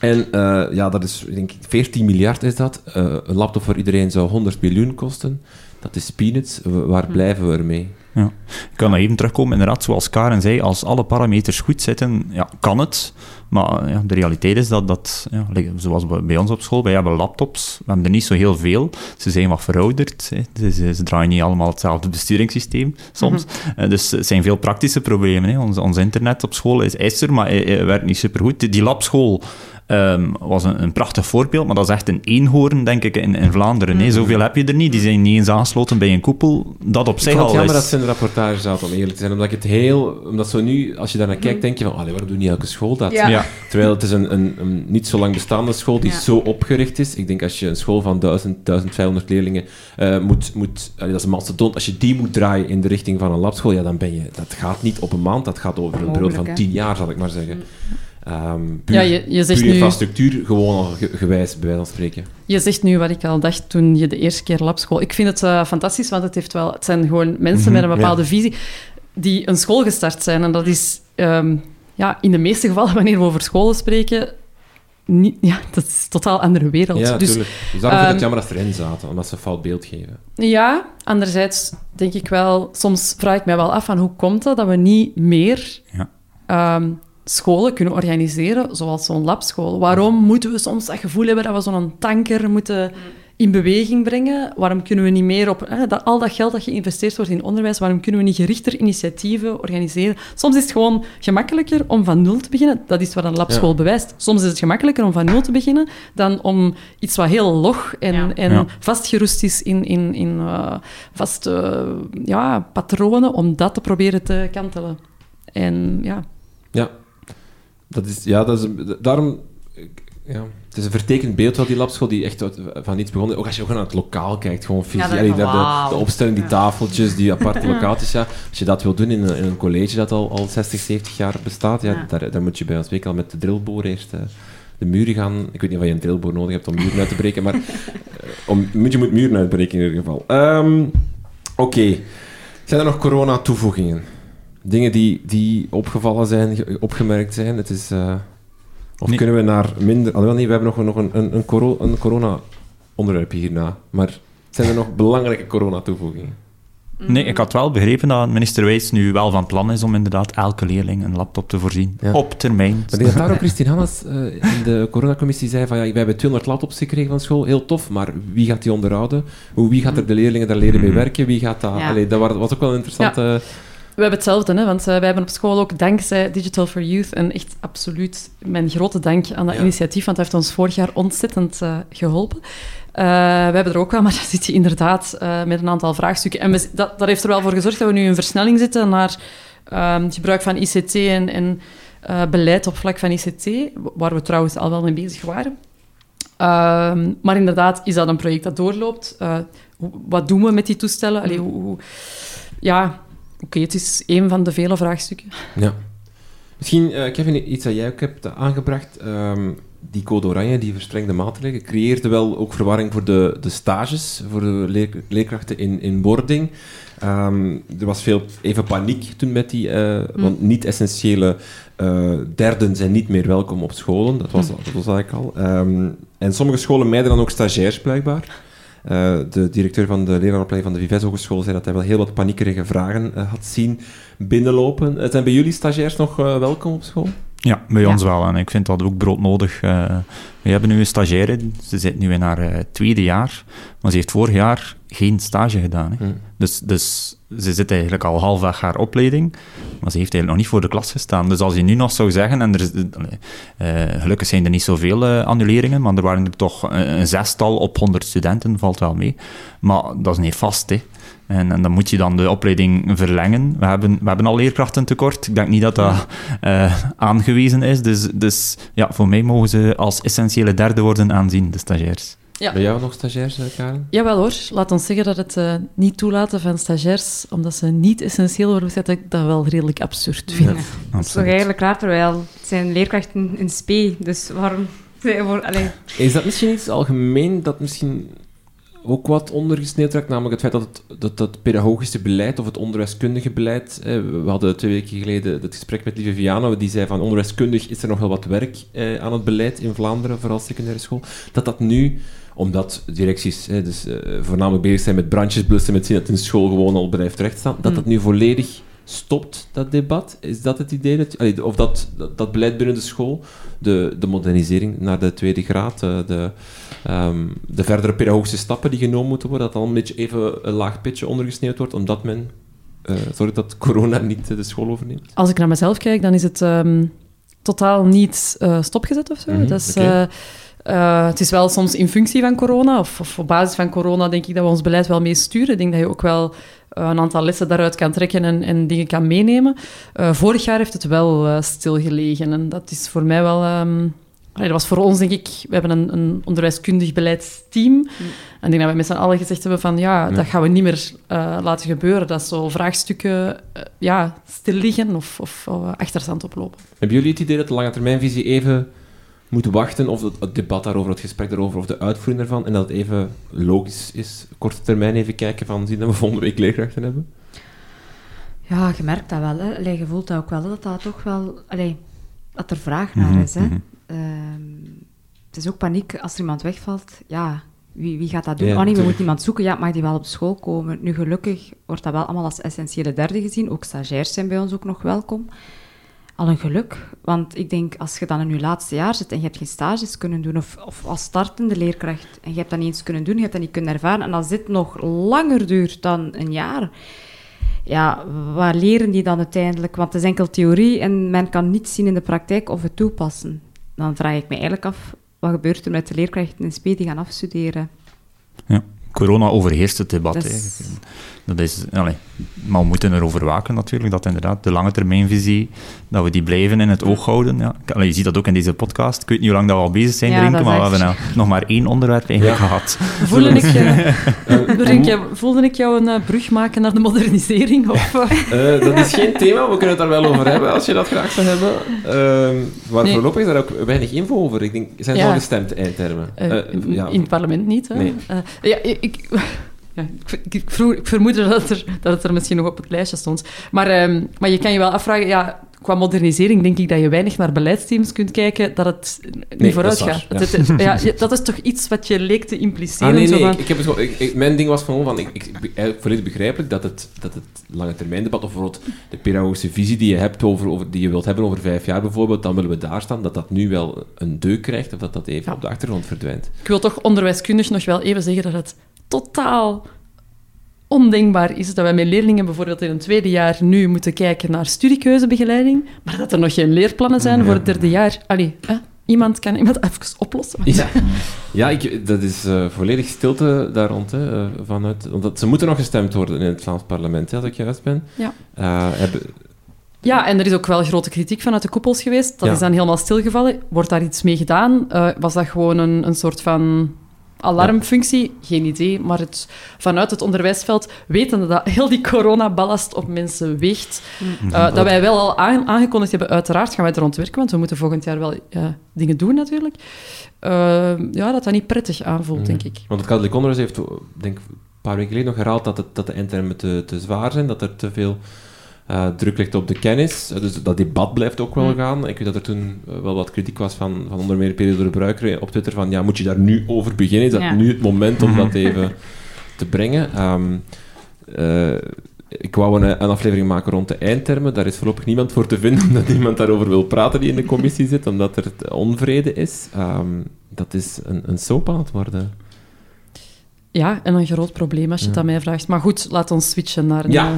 En eh, ja, dat is, ik denk ik, 14 miljard is dat. Eh, een laptop voor iedereen zou 100 miljoen kosten. Dat is peanuts. Waar Hm. blijven we ermee? Ik kan nog even terugkomen, inderdaad, zoals Karen zei, als alle parameters goed zitten, ja, kan het. Maar ja, de realiteit is dat, dat ja, zoals bij ons op school, wij hebben laptops, we hebben er niet zo heel veel. Ze zijn wat verouderd, hè. Ze, ze, ze draaien niet allemaal hetzelfde besturingssysteem soms. Eh, dus het zijn veel praktische problemen. Hè. Ons, ons internet op school is, is er, maar werkt niet supergoed. Die, die labschool ehm, was een, een prachtig voorbeeld, maar dat is echt een eenhoorn, denk ik, in, in Vlaanderen. Hè. Zoveel heb je er niet, die zijn niet eens aangesloten bij een koepel. Dat op Ik zich vond het al jammer is... dat ze in de rapportage zaten, om eerlijk te zijn. Omdat ik het heel... Omdat zo nu, als je daar naar kijkt, denk je van... Allee, waarom doet niet elke school dat? Ja. Ja. Terwijl het is een, een, een niet zo lang bestaande school die Ja. zo opgericht is. Ik denk als je een school van 1000, 1500 leerlingen eh, moet... moet allee, dat is een mastodont. Als je die moet draaien in de richting van een labschool, ja, dan ben je... Dat gaat niet op een maand, dat gaat over een periode van. 10 jaar, zal ik maar zeggen. Ehm puur, Ja, je, je, zegt puur nu, infrastructuur, gewoon al ge- gewijs, bij wijze van spreken. je zegt nu wat ik al dacht toen je de eerste keer labschool... Ik vind het eh, fantastisch, want het, heeft wel, het zijn gewoon mensen met een Mhm, bepaalde visie die een school gestart zijn. En dat is ehm, ja, in de meeste gevallen, wanneer we over scholen spreken... Niet, ja, dat is een totaal andere wereld. Ja, dus natuurlijk. Dus daarom vind ik het ehm, jammer dat ze erin zaten, omdat ze een fout beeld geven. Ja, anderzijds denk ik wel... Soms vraag ik mij wel af van hoe komt het dat we niet meer Ja. ehm, scholen kunnen organiseren, zoals zo'n labschool. Waarom moeten we soms dat gevoel hebben dat we zo'n tanker moeten in beweging brengen? Waarom kunnen we niet meer op hè, dat, al dat geld dat geïnvesteerd wordt in onderwijs, waarom kunnen we niet gerichter initiatieven organiseren? Soms is het gewoon gemakkelijker om van nul te beginnen. Dat is wat een labschool Ja. bewijst. Soms is het gemakkelijker om van nul te beginnen dan om iets wat heel log en, Ja. en Ja. vastgeroest is in, in, in eh, vaste ja, patronen, om dat te proberen te kantelen. En ja, Ja, dat is, ja, dat is daarom. Ja, het is een vertekend beeld van die labschool die echt uit- van iets begonnen. Ook als je ook naar het lokaal kijkt, gewoon fysiek. daar de, de opstelling, die tafeltjes, die aparte lokaaltjes. Ja. Als je dat wil doen in een, in een college dat al, al 60, 70 jaar bestaat, ja, Ja. Daar, daar moet je bij ons spreken al met de drillboor eerst. eh, de muren gaan. Ik weet niet of je een drillboor nodig hebt om muren uit te breken, maar eh, om, je moet muren uitbreken in ieder geval. Ehm, Oké. Zijn er nog corona-toevoegingen? Dingen die, die opgevallen zijn, ge- opgemerkt zijn? Het is, eh, of Nee. kunnen we naar minder... Alhoewel, nee, we hebben nog, nog een, een, een, coro- een corona-onderwerp hierna. Maar zijn er nog belangrijke corona-toevoegingen? Nee, ik had wel begrepen dat minister Wijs nu wel van plan is om inderdaad elke leerling een laptop te voorzien. Ja. Op termijn. Maar ik denk dat daar ook Christine Hannes eh, in de coronacommissie zei van ja, we hebben 200 laptops gekregen van school, heel tof, maar wie gaat die onderhouden? Hoe, wie gaat er de leerlingen daar leren mee Mhm. werken? Wie gaat dat... Ja. Allee, dat wa- was ook wel een interessante... We hebben hetzelfde, hè, want uh, wij hebben op school ook dankzij Digital for Youth en echt absoluut mijn grote dank aan dat Ja. initiatief, want dat heeft ons vorig jaar ontzettend uh, geholpen. Uh, we hebben er ook wel, maar dan zit je inderdaad met een aantal vraagstukken. En we, dat, dat heeft er wel voor gezorgd dat we nu in versnelling zitten naar um, het gebruik van ICT en, en beleid op vlak van ICT, waar we trouwens al wel mee bezig waren. Um, maar inderdaad is dat een project dat doorloopt. Wat doen we met die toestellen? Allee, hoe, hoe, ja, okay, het is een van de vele vraagstukken. Ja. Misschien, uh, Kevin, iets dat jij ook hebt aangebracht. Um, die code oranje, die verstrengde maatregelen, creëerde wel ook verwarring voor de, de stages, voor de leer, leerkrachten in, in wording. Um, er was veel even paniek toen met die, uh, mm. want niet-essentiële uh, derden zijn niet meer welkom op scholen. Dat was, mm. dat was eigenlijk al. Um, en sommige scholen mijden dan ook stagiairs, blijkbaar. Uh, de directeur van de leraaropleiding van de Vives Hogeschool zei dat hij wel heel wat paniekerige vragen uh, had zien binnenlopen. Uh, zijn bij jullie stagiairs nog welkom op school? Ja, bij ja. ons wel. En ik vind dat ook broodnodig. Uh, we hebben nu een stagiaire, ze zit nu in haar uh, tweede jaar, maar ze heeft vorig jaar geen stage gedaan. Hè. Hmm. Dus, dus ze zit eigenlijk al halfweg haar opleiding, maar ze heeft eigenlijk nog niet voor de klas gestaan. Dus als je nu nog zou zeggen, en er is, uh, gelukkig zijn er niet zoveel uh, annuleringen, maar er waren er toch een, een zestal op 100 studenten, valt wel mee. Maar dat is niet vast, hè. En, en, dan moet je dan de opleiding verlengen. We hebben, we hebben al leerkrachten tekort. Ik denk niet dat dat uh, aangewezen is. Dus, dus ja, voor mij mogen ze als essentiële derde worden aanzien, de stagiairs. Ja. Ben jij nog stagiairs, Karen? Jawel hoor. Laat ons zeggen dat het uh, niet toelaten van stagiairs, omdat ze niet essentieel worden gezet, dat ik dat wel redelijk absurd vind. Ja, dat is toch eigenlijk raar, terwijl het zijn leerkrachten in SP, dus waarom... Allee. Is dat misschien iets algemeen dat misschien ook wat ondergesneeuwd raakt, namelijk het feit dat het, dat, dat pedagogische beleid of het onderwijskundige beleid... Eh, we hadden twee weken geleden het gesprek met Lieve Viano, die zei van onderwijskundig is er nog wel wat werk eh, aan het beleid in Vlaanderen, vooral secundaire school. Dat dat nu, omdat directies eh, dus, eh, voornamelijk bezig zijn met brandjes blussen, met zien dat een school gewoon al blijft rechtstaan, dat dat nu volledig stopt, dat debat? Is dat het idee? Dat, allee, of dat, dat, dat, beleid binnen de school, de, de modernisering naar de tweede graad, de, de, um, de verdere pedagogische stappen die genomen moeten worden, dat dan een beetje even een laag pitje ondergesneeuwd wordt, omdat men uh, zorgt dat corona niet de school overneemt? Als ik naar mezelf kijk, dan is het um, totaal niet uh, stopgezet of zo. Mm -hmm, okay. Uh, het is wel soms in functie van corona, of, of, op basis van corona denk ik dat we ons beleid wel mee sturen. Ik denk dat je ook wel uh, een aantal lessen daaruit kan trekken en, en dingen kan meenemen. Uh, vorig jaar heeft het wel uh, stilgelegen en dat is voor mij wel... Um, allee, dat was voor ons, denk ik... We hebben een, een onderwijskundig beleidsteam. Mm. En ik denk dat we met z'n allen gezegd hebben van... Ja, nee. dat gaan we niet meer uh, laten gebeuren. Dat zo vraagstukken ja, stil liggen of, of achterstand oplopen. Hebben jullie het idee dat de lange termijnvisie even moet wachten of het, het, debat daarover, het gesprek daarover of de uitvoering daarvan en dat het even logisch is, korte termijn even kijken van zien dat we volgende week leerkrachten hebben? Ja, je merkt dat wel. Hè. Allee, je voelt dat ook wel, dat dat toch wel... Allee, dat er vraag naar mm -hmm, is. Hè. Mm -hmm. um, het is ook paniek als er iemand wegvalt. Ja, wie, wie gaat dat doen? Ja, oh nee, we moeten iemand zoeken. Ja, mag die wel op school komen? Nu, gelukkig wordt dat wel allemaal als essentiële derde gezien. Ook stagiairs zijn bij ons ook nog welkom. Al een geluk. Want ik denk, als je dan in je laatste jaar zit en je hebt geen stages kunnen doen, of, of als startende leerkracht, en je hebt dat niet eens kunnen doen, je hebt dat niet kunnen ervaren, en als dit nog langer duurt dan een jaar, ja, waar leren die dan uiteindelijk? Want het is enkel theorie en men kan niet zien in de praktijk of het toepassen. Dan vraag ik me eigenlijk af, wat gebeurt er met de leerkrachten in SP die gaan afstuderen? Ja, corona overheerst het debat. Is- Dat is, allee, maar we moeten erover waken natuurlijk, dat inderdaad de lange termijnvisie, dat we die blijven in het oog houden. Ja. Allee, je ziet dat ook in deze podcast. Ik weet niet hoe lang dat we al bezig zijn, Ja, is maar we hebben nou nog maar één onderwerp eigenlijk gehad. Voelde ik, eh, Rinke, voelde ik jou een eh, brug maken naar de modernisering? Of, eh? Eh, dat is geen thema, we kunnen het daar wel over hebben als je dat graag zou hebben. Ehm, maar Nee. voorlopig is daar ook weinig info over. Ik denk, zijn ze Ja. al gestemd, eindtermen? Eh, Eh, in- ja. In het parlement niet. Hè? Nee. Eh, ja, ik, ja, ik, vermoedde dat, er, dat het er misschien nog op het lijstje stond. Maar, ehm, maar je kan je wel afvragen, ja, qua modernisering denk ik dat je weinig naar beleidsteams kunt kijken, dat het niet Nee, vooruit dat gaat. Dat, het- ja, je- dat is toch iets wat je leek te impliceren? Ah, nee, zo van- ik, ik heb het gewoon, ik, ik- mijn ding was gewoon van, ik, ik, ik- volledig begrijpelijk dat het, dat het lange termijn debat, of bijvoorbeeld de pedagogische visie die je hebt over, over, die je wilt hebben over vijf jaar bijvoorbeeld, dan willen we daar staan, dat dat nu wel een deuk krijgt, of dat dat even Ja. op de achtergrond verdwijnt. Ik wil toch onderwijskundig nog wel even zeggen dat het totaal ondenkbaar is dat wij met leerlingen bijvoorbeeld in een tweede jaar nu moeten kijken naar studiekeuzebegeleiding, maar dat er nog geen leerplannen zijn voor het derde jaar. Allee, hè? iemand kan iemand even oplossen. Ja, ja ik, dat is eh, volledig stilte daar rond, hè, eh, vanuit, omdat ze moeten nog gestemd worden in het Vlaams parlement, hè, als ik juist ben. Ja. Eh, hebben, Ja, en er is ook wel grote kritiek vanuit de koepels geweest. Dat Ja. is dan helemaal stilgevallen. Wordt daar iets mee gedaan? Was dat gewoon een, een soort van alarmfunctie? Geen idee. Maar het, vanuit het onderwijsveld, wetende dat heel die coronaballast op mensen weegt, eh, dat wij wel al aan- aangekondigd hebben, uiteraard gaan wij er ontwerken, want we moeten volgend jaar wel eh, dingen doen natuurlijk. Eh, ja, dat dat niet prettig aanvoelt, denk ik. Want het katholiek onderwijs heeft, denk ik, een paar weken geleden nog herhaald dat, het, dat de eindtermen te, te zwaar zijn, dat er te veel eh, druk ligt op de kennis. Eh, dus dat debat blijft ook wel Mm. gaan. Ik weet dat er toen eh, wel wat kritiek was van, van onder meer Pedro de Bruiker op Twitter van, ja, moet je daar nu over beginnen? Is dat Ja. nu het moment om dat even te brengen? Ehm, eh, ik wou een, een aflevering maken rond de eindtermen. Daar is voorlopig niemand voor te vinden, omdat niemand daarover wil praten die in de commissie zit, omdat er onvrede is. Ehm, dat is een, een soap aan het worden. Ja, en een groot probleem als je het aan mij vraagt. Maar goed, laat ons switchen naar... een, Ja. eh,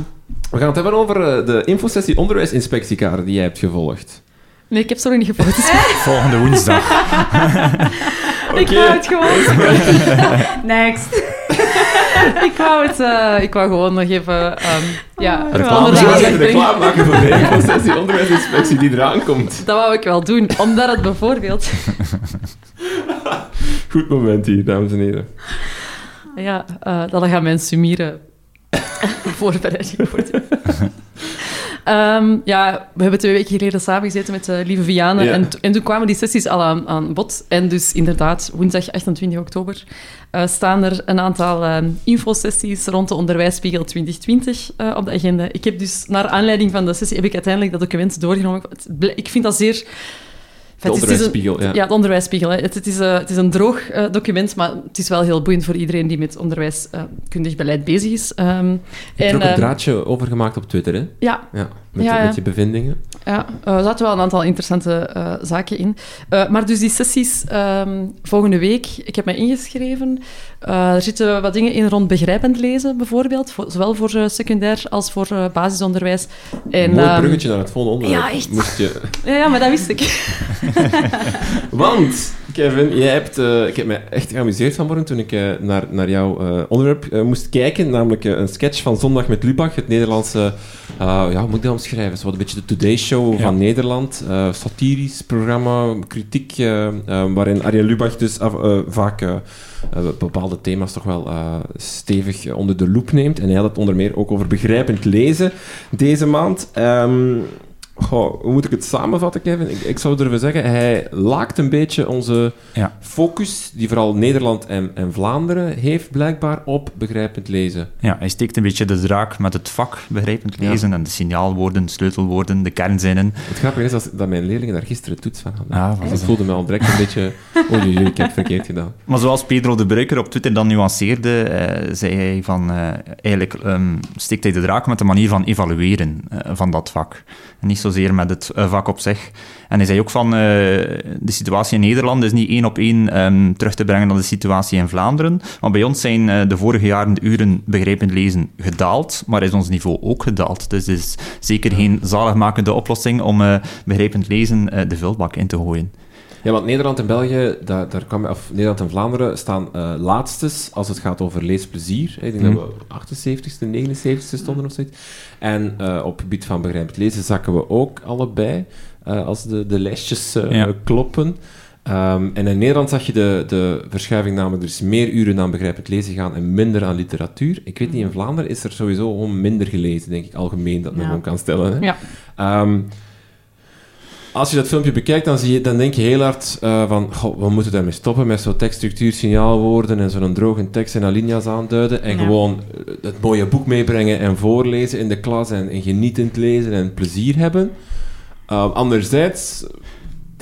We gaan het hebben over eh, de infosessie onderwijsinspectiekaart die jij hebt gevolgd. Nee, ik heb ze nog niet gevolgd. Volgende woensdag. Ik wou het gewoon... Next. ik, wou het, eh, ik wou gewoon nog even... ehm, ja, Reclame. een brengen. reclame maken voor de infosessie onderwijsinspectie die eraan komt. Dat wou ik wel doen, omdat het bijvoorbeeld... Goed moment hier, dames en heren. Ja, eh, dat gaat mijn sumiere voorbereiding worden. Ehm, ja, we hebben twee weken geleden samengezeten met de lieve Viane Ja. en, en toen kwamen die sessies al aan, aan bod. En dus inderdaad, woensdag 28 oktober eh, staan er een aantal infosessies rond de Onderwijsspiegel 2020 eh, op de agenda. Ik heb dus, naar aanleiding van de sessie, heb ik uiteindelijk dat document doorgenomen. Ik vind dat zeer... Het het een- onderwijsspiegel, ja. ja, de onderwijsspiegel. Hè. Het, het, is, eh, het is een droog eh, document, maar het is wel heel boeiend voor iedereen die met onderwijskundig beleid bezig is. Ehm, Je hebt er ook een ehm, draadje over gemaakt op Twitter, hè? ja, Ja, met, Ja, je, ja. met je bevindingen. ja eh, er zaten wel een aantal interessante eh, zaken in. Eh, maar dus die sessies ehm, volgende week, ik heb mij ingeschreven. Eh, er zitten wat dingen in rond begrijpend lezen, bijvoorbeeld. Voor- zowel voor eh, secundair als voor eh, basisonderwijs. En, Mooi ehm, bruggetje naar het volgende onderwerp. ja, echt. Moest je... ja, ja, maar dat wist ik. Want, Kevin, jij hebt, eh, ik heb me echt geamuseerd vanmorgen toen ik eh, naar, naar jouw eh, onderwerp moest kijken, namelijk een sketch van Zondag met Lubach, het Nederlandse, ja, hoe moet ik dat omschrijven? Zo een beetje de Today Show van Nederland, satirisch programma, kritiek, waarin Arjen Lubach dus vaak bepaalde thema's toch wel stevig onder de loep neemt. En hij had het onder meer ook over begrijpend lezen deze maand. Ehm, Goh, hoe moet ik het samenvatten, Kevin? Ik, ik zou durven zeggen, hij laakt een beetje onze Ja. focus, die vooral Nederland en, en Vlaanderen heeft, blijkbaar op begrijpend lezen. Ja, hij steekt een beetje de draak met het vak begrijpend lezen en de signaalwoorden, sleutelwoorden, de kernzinnen. Het grappige is dat, dat mijn leerlingen daar gisteren toets van hadden. Ah, wat Dus voelde me al direct een beetje Oei, oei, ik heb het verkeerd gedaan. Maar zoals Pedro de Bruiker op Twitter dan nuanceerde, eh, zei hij van, eh, eigenlijk um, steekt hij de draak met de manier van evalueren uh, van dat vak. En niet zozeer met het vak op zich. En hij zei ook van, de situatie in Nederland is niet één op één um, terug te brengen naar de situatie in Vlaanderen. Maar bij ons zijn de vorige jaren de uren begrijpend lezen gedaald, maar is ons niveau ook gedaald. Dus het is zeker geen zaligmakende oplossing om begrijpend lezen de vulbak in te gooien. Ja, want Nederland en België, daar, daar kan, of Nederland en Vlaanderen staan uh, laatstes als het gaat over leesplezier. Ik denk dat we 78ste, 79ste stonden of zoiets. En uh, op het gebied van begrijpend lezen zakken we ook allebei, uh, als de, de lijstjes ja. kloppen. Um, en in Nederland zag je de, de verschuiving namelijk, er is meer uren aan begrijpend lezen gaan en minder aan literatuur. Ik weet niet, in Vlaanderen is er sowieso gewoon minder gelezen, denk ik, algemeen, dat men ja. kan stellen. Hè? Ja. Um, als je dat filmpje bekijkt, dan, zie je, dan denk je heel hard uh, van, goh, we moeten daarmee stoppen met zo'n tekststructuur, signaalwoorden en zo'n droge tekst en alinea's aanduiden en gewoon eh, het mooie boek meebrengen en voorlezen in de klas en, en genietend lezen en plezier hebben. Uh, anderzijds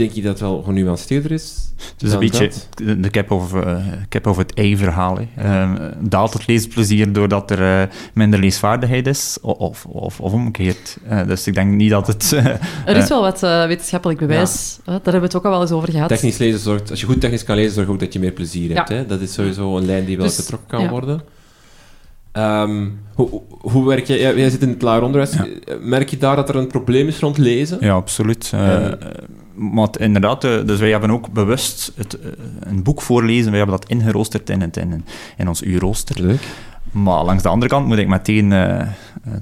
denk je dat het wel genuanceerder is. Het is een beetje de cap over, uh, cap over het ei-verhaal. Uh, daalt het leesplezier doordat er uh, minder leesvaardigheid is, of, of, of omgekeerd. Uh, dus ik denk niet dat het... er is wel wat wetenschappelijk bewijs. Ja. daar hebben we het ook al wel eens over gehad. Technisch lezen zorgt... Als je goed technisch kan lezen, zorgt ook dat je meer plezier hebt. Hè? Dat is sowieso een lijn die wel dus, getrokken kan worden. Um, hoe, hoe werk jij? Jij zit in het lager onderwijs. Merk je daar dat er een probleem is rond lezen? Ja, absoluut maar inderdaad, eh, dus wij hebben ook bewust het, eh, een boek voorlezen, wij hebben dat ingeroosterd in, het, in, in ons uurrooster. Leuk. Maar langs de andere kant moet ik meteen, uh,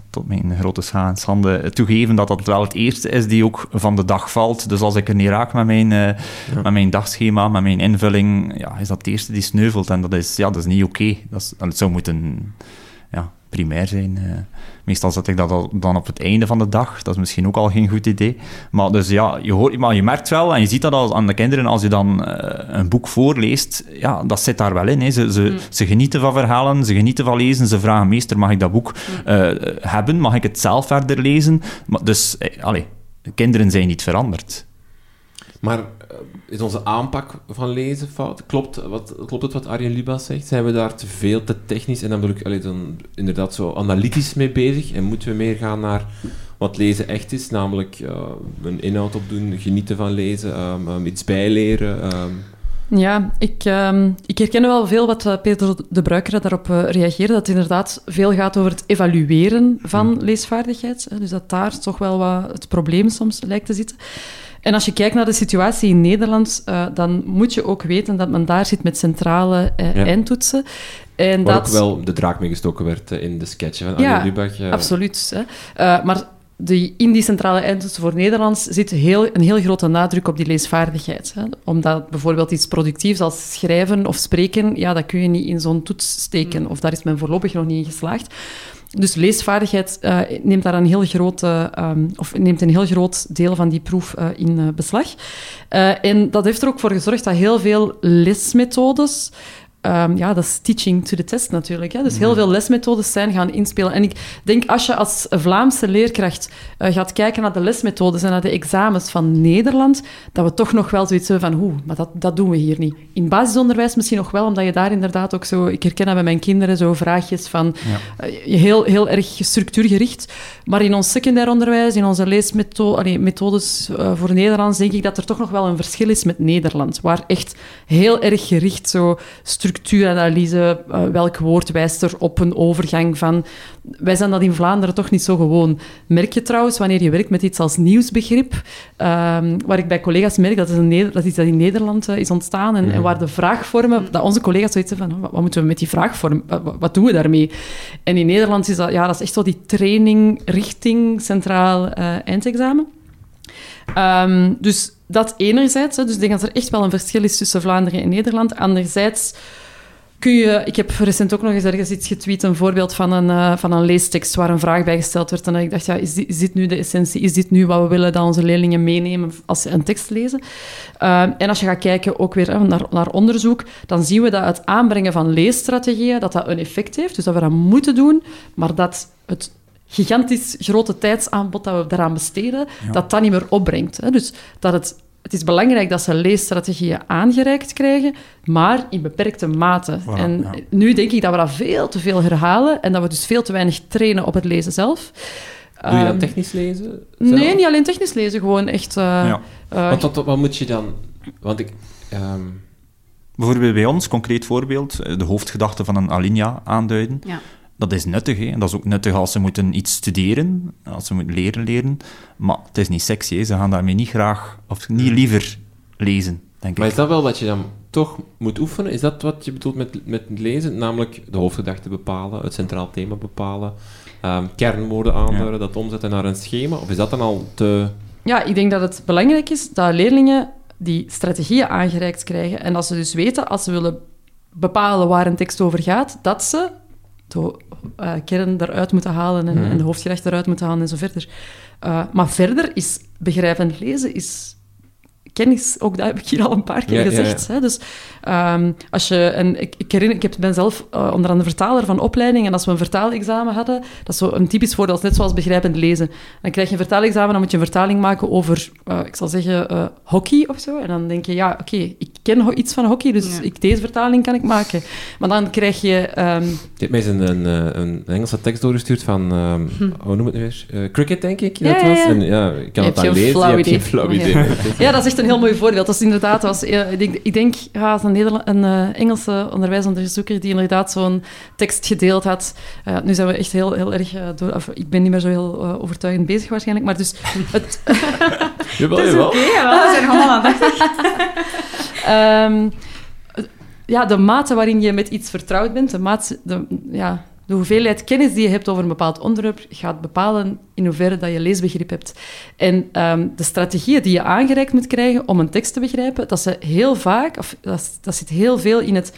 tot mijn grote schande, toegeven dat dat wel het eerste is die ook van de dag valt. Dus als ik er niet raak met mijn, met mijn dagschema, met mijn invulling, ja, is dat het eerste die sneuvelt. En dat is, ja, dat is niet oké. Okay. Het zou moeten ja, primair zijn. Uh. Meestal zet ik dat dan op het einde van de dag. Dat is misschien ook al geen goed idee. Maar, dus ja, je, hoort, maar je merkt wel, en je ziet dat al aan de kinderen, als je dan uh, een boek voorleest, ja, dat zit daar wel in. Hè. Ze, ze, mm. ze, genieten van verhalen, ze genieten van lezen. Ze vragen, meester, mag ik dat boek uh, hebben? Mag ik het zelf verder lezen? Maar, dus, eh, allez, kinderen zijn niet veranderd. Maar eh, is onze aanpak van lezen fout? Klopt, wat, klopt het wat Arjen Libas zegt? Zijn we daar te veel, te technisch en dan bedoel ik allee, dan inderdaad zo analytisch mee bezig? En moeten we meer gaan naar wat lezen echt is, namelijk uh, een inhoud opdoen, genieten van lezen, um, iets bijleren? Um. Ja, ik, ik herken wel veel wat uh, Peter de Bruiker daarop reageerde, dat het inderdaad veel gaat over het evalueren van hmm. leesvaardigheid. Hè, dus dat daar toch wel wat het probleem soms lijkt te zitten. En als je kijkt naar de situatie in Nederland, uh, dan moet je ook weten dat men daar zit met centrale uh, ja. eindtoetsen. En Waar dat... ook wel de draak mee gestoken werd uh, in de sketch van ja, Lubach. absoluut. Hè. maar de, in die centrale eindtoetsen voor Nederlands zit heel, een heel grote nadruk op die leesvaardigheid. Hè. Omdat bijvoorbeeld iets productiefs als schrijven of spreken, ja, dat kun je niet in zo'n toets steken. Mm. Of daar is men voorlopig nog niet in geslaagd. Dus leesvaardigheid uh, neemt daar een heel grote, um, of neemt een heel groot deel van die proef uh, in uh, beslag. en dat heeft er ook voor gezorgd dat heel veel lesmethodes Um, ja, dat is teaching to the test natuurlijk. Hè. Dus heel veel lesmethodes zijn gaan inspelen. En ik denk, als je als Vlaamse leerkracht uh, gaat kijken naar de lesmethodes en naar de examens van Nederland, dat we toch nog wel zoiets hebben van, hoe, maar dat, dat doen we hier niet. In basisonderwijs misschien nog wel, omdat je daar inderdaad ook zo... Ik herken dat bij mijn kinderen, zo vraagjes van... Ja. Uh, heel, heel erg structuurgericht. Maar in ons secundair onderwijs, in onze leesmethodes uh, voor Nederlands, denk ik dat er toch nog wel een verschil is met Nederland. Waar echt heel erg gericht zo structuuranalyse, uh, welk woord wijst er op een overgang van... Wij zijn dat in Vlaanderen toch niet zo gewoon. Merk je trouwens, wanneer je werkt met iets als nieuwsbegrip, um, waar ik bij collega's merk, dat is, een dat, iets dat in Nederland uh, is ontstaan, en, en, waar de vraagvormen, dat onze collega's zoiets van, wat, moeten we met die vraagvorm, wat, wat, doen we daarmee? En in Nederland is dat, ja, dat is echt zo die training richting centraal uh, eindexamen. Um, dus dat enerzijds, dus ik denk dat er echt wel een verschil is tussen Vlaanderen en Nederland. Anderzijds kun je... Ik heb recent ook nog eens ergens iets getweet, een voorbeeld van een, uh, van een leestekst waar een vraag bij gesteld werd. En ik dacht, ja, is dit, nu de essentie? Is dit nu wat we willen dat onze leerlingen meenemen als ze een tekst lezen? Uh, en als je gaat kijken ook weer naar, naar onderzoek, dan zien we dat het aanbrengen van leesstrategieën, dat dat een effect heeft. Dus dat we dat moeten doen, maar dat het gigantisch grote tijdsaanbod dat we daaraan besteden, dat dat niet meer opbrengt. Hè? Dus dat het het is belangrijk dat ze leesstrategieën aangereikt krijgen, maar in beperkte mate. Voilà, en ja. nu denk ik dat we dat veel te veel herhalen en dat we dus veel te weinig trainen op het lezen zelf. Doe je Ehm, dan technisch lezen? Nee, niet alleen technisch lezen, gewoon echt... eh, Ja. eh, Want wat, wat moet je dan... Want ik... ehm, Bijvoorbeeld bij ons, concreet voorbeeld, eh, de hoofdgedachte van een alinea aanduiden. Ja. Dat is nuttig, hè. En dat is ook nuttig als ze moeten iets studeren, als ze moeten leren leren. Maar het is niet sexy, hè. Ze gaan daarmee niet graag, of niet liever lezen, denk maar ik. is dat wel wat je dan toch moet oefenen? Is dat wat je bedoelt met, met lezen? Namelijk de hoofdgedachte bepalen, het centraal thema bepalen, ehm, kernwoorden aanduiden, dat omzetten naar een schema? Of is dat dan al te... Ja, ik denk dat het belangrijk is dat leerlingen die strategieën aangereikt krijgen en dat ze dus weten, als ze willen bepalen waar een tekst over gaat, dat ze de eh, kern eruit moeten halen en, Mhm. en de hoofdgedachte eruit moeten halen en zo verder. Eh, maar verder is begrijpend lezen is kennis, ook dat heb ik hier al een paar keer Ja, gezegd. ja. Hè? Dus ehm, als je, en ik, ik, herinner, ik heb- ben zelf eh, onder andere vertaler van opleiding en als we een vertaalexamen hadden, dat is zo een typisch voorbeeld, net zoals begrijpend lezen. Dan krijg je een vertaalexamen, dan moet je een vertaling maken over, eh, ik zal zeggen, eh, hockey of zo. En dan denk je, ja, oké, ik ken ho- iets van hockey, dus Ja. ik, deze vertaling kan ik maken. Maar dan krijg je... ehm, Je hebt mij eens een, een, een Engelse tekst doorgestuurd van... ehm Hoe noem het nu weer? Cricket, denk ik, dat Hm. Was. ja. En ja, ik kan Je het dan lezen. je hebt geen flauw Ja. idee. Ja, dat is echt een heel mooi voorbeeld. Dat is inderdaad, was, eh, ik denk, ik denk ja, het is een, Nederla- een eh, Engelse onderwijsonderzoeker die inderdaad zo'n tekst gedeeld had. Eh, nu zijn we echt heel, heel erg door... Of, ik ben niet meer zo heel overtuigend bezig waarschijnlijk, maar dus het, Jawel, jawel. ja, we zijn allemaal aandachtig. Ehm, ja, de mate waarin je met iets vertrouwd bent, de, maat, de, ja, de hoeveelheid kennis die je hebt over een bepaald onderwerp, gaat bepalen in hoeverre dat je leesbegrip hebt. En ehm, de strategieën die je aangereikt moet krijgen om een tekst te begrijpen, dat, ze heel vaak, of dat, dat zit heel veel in het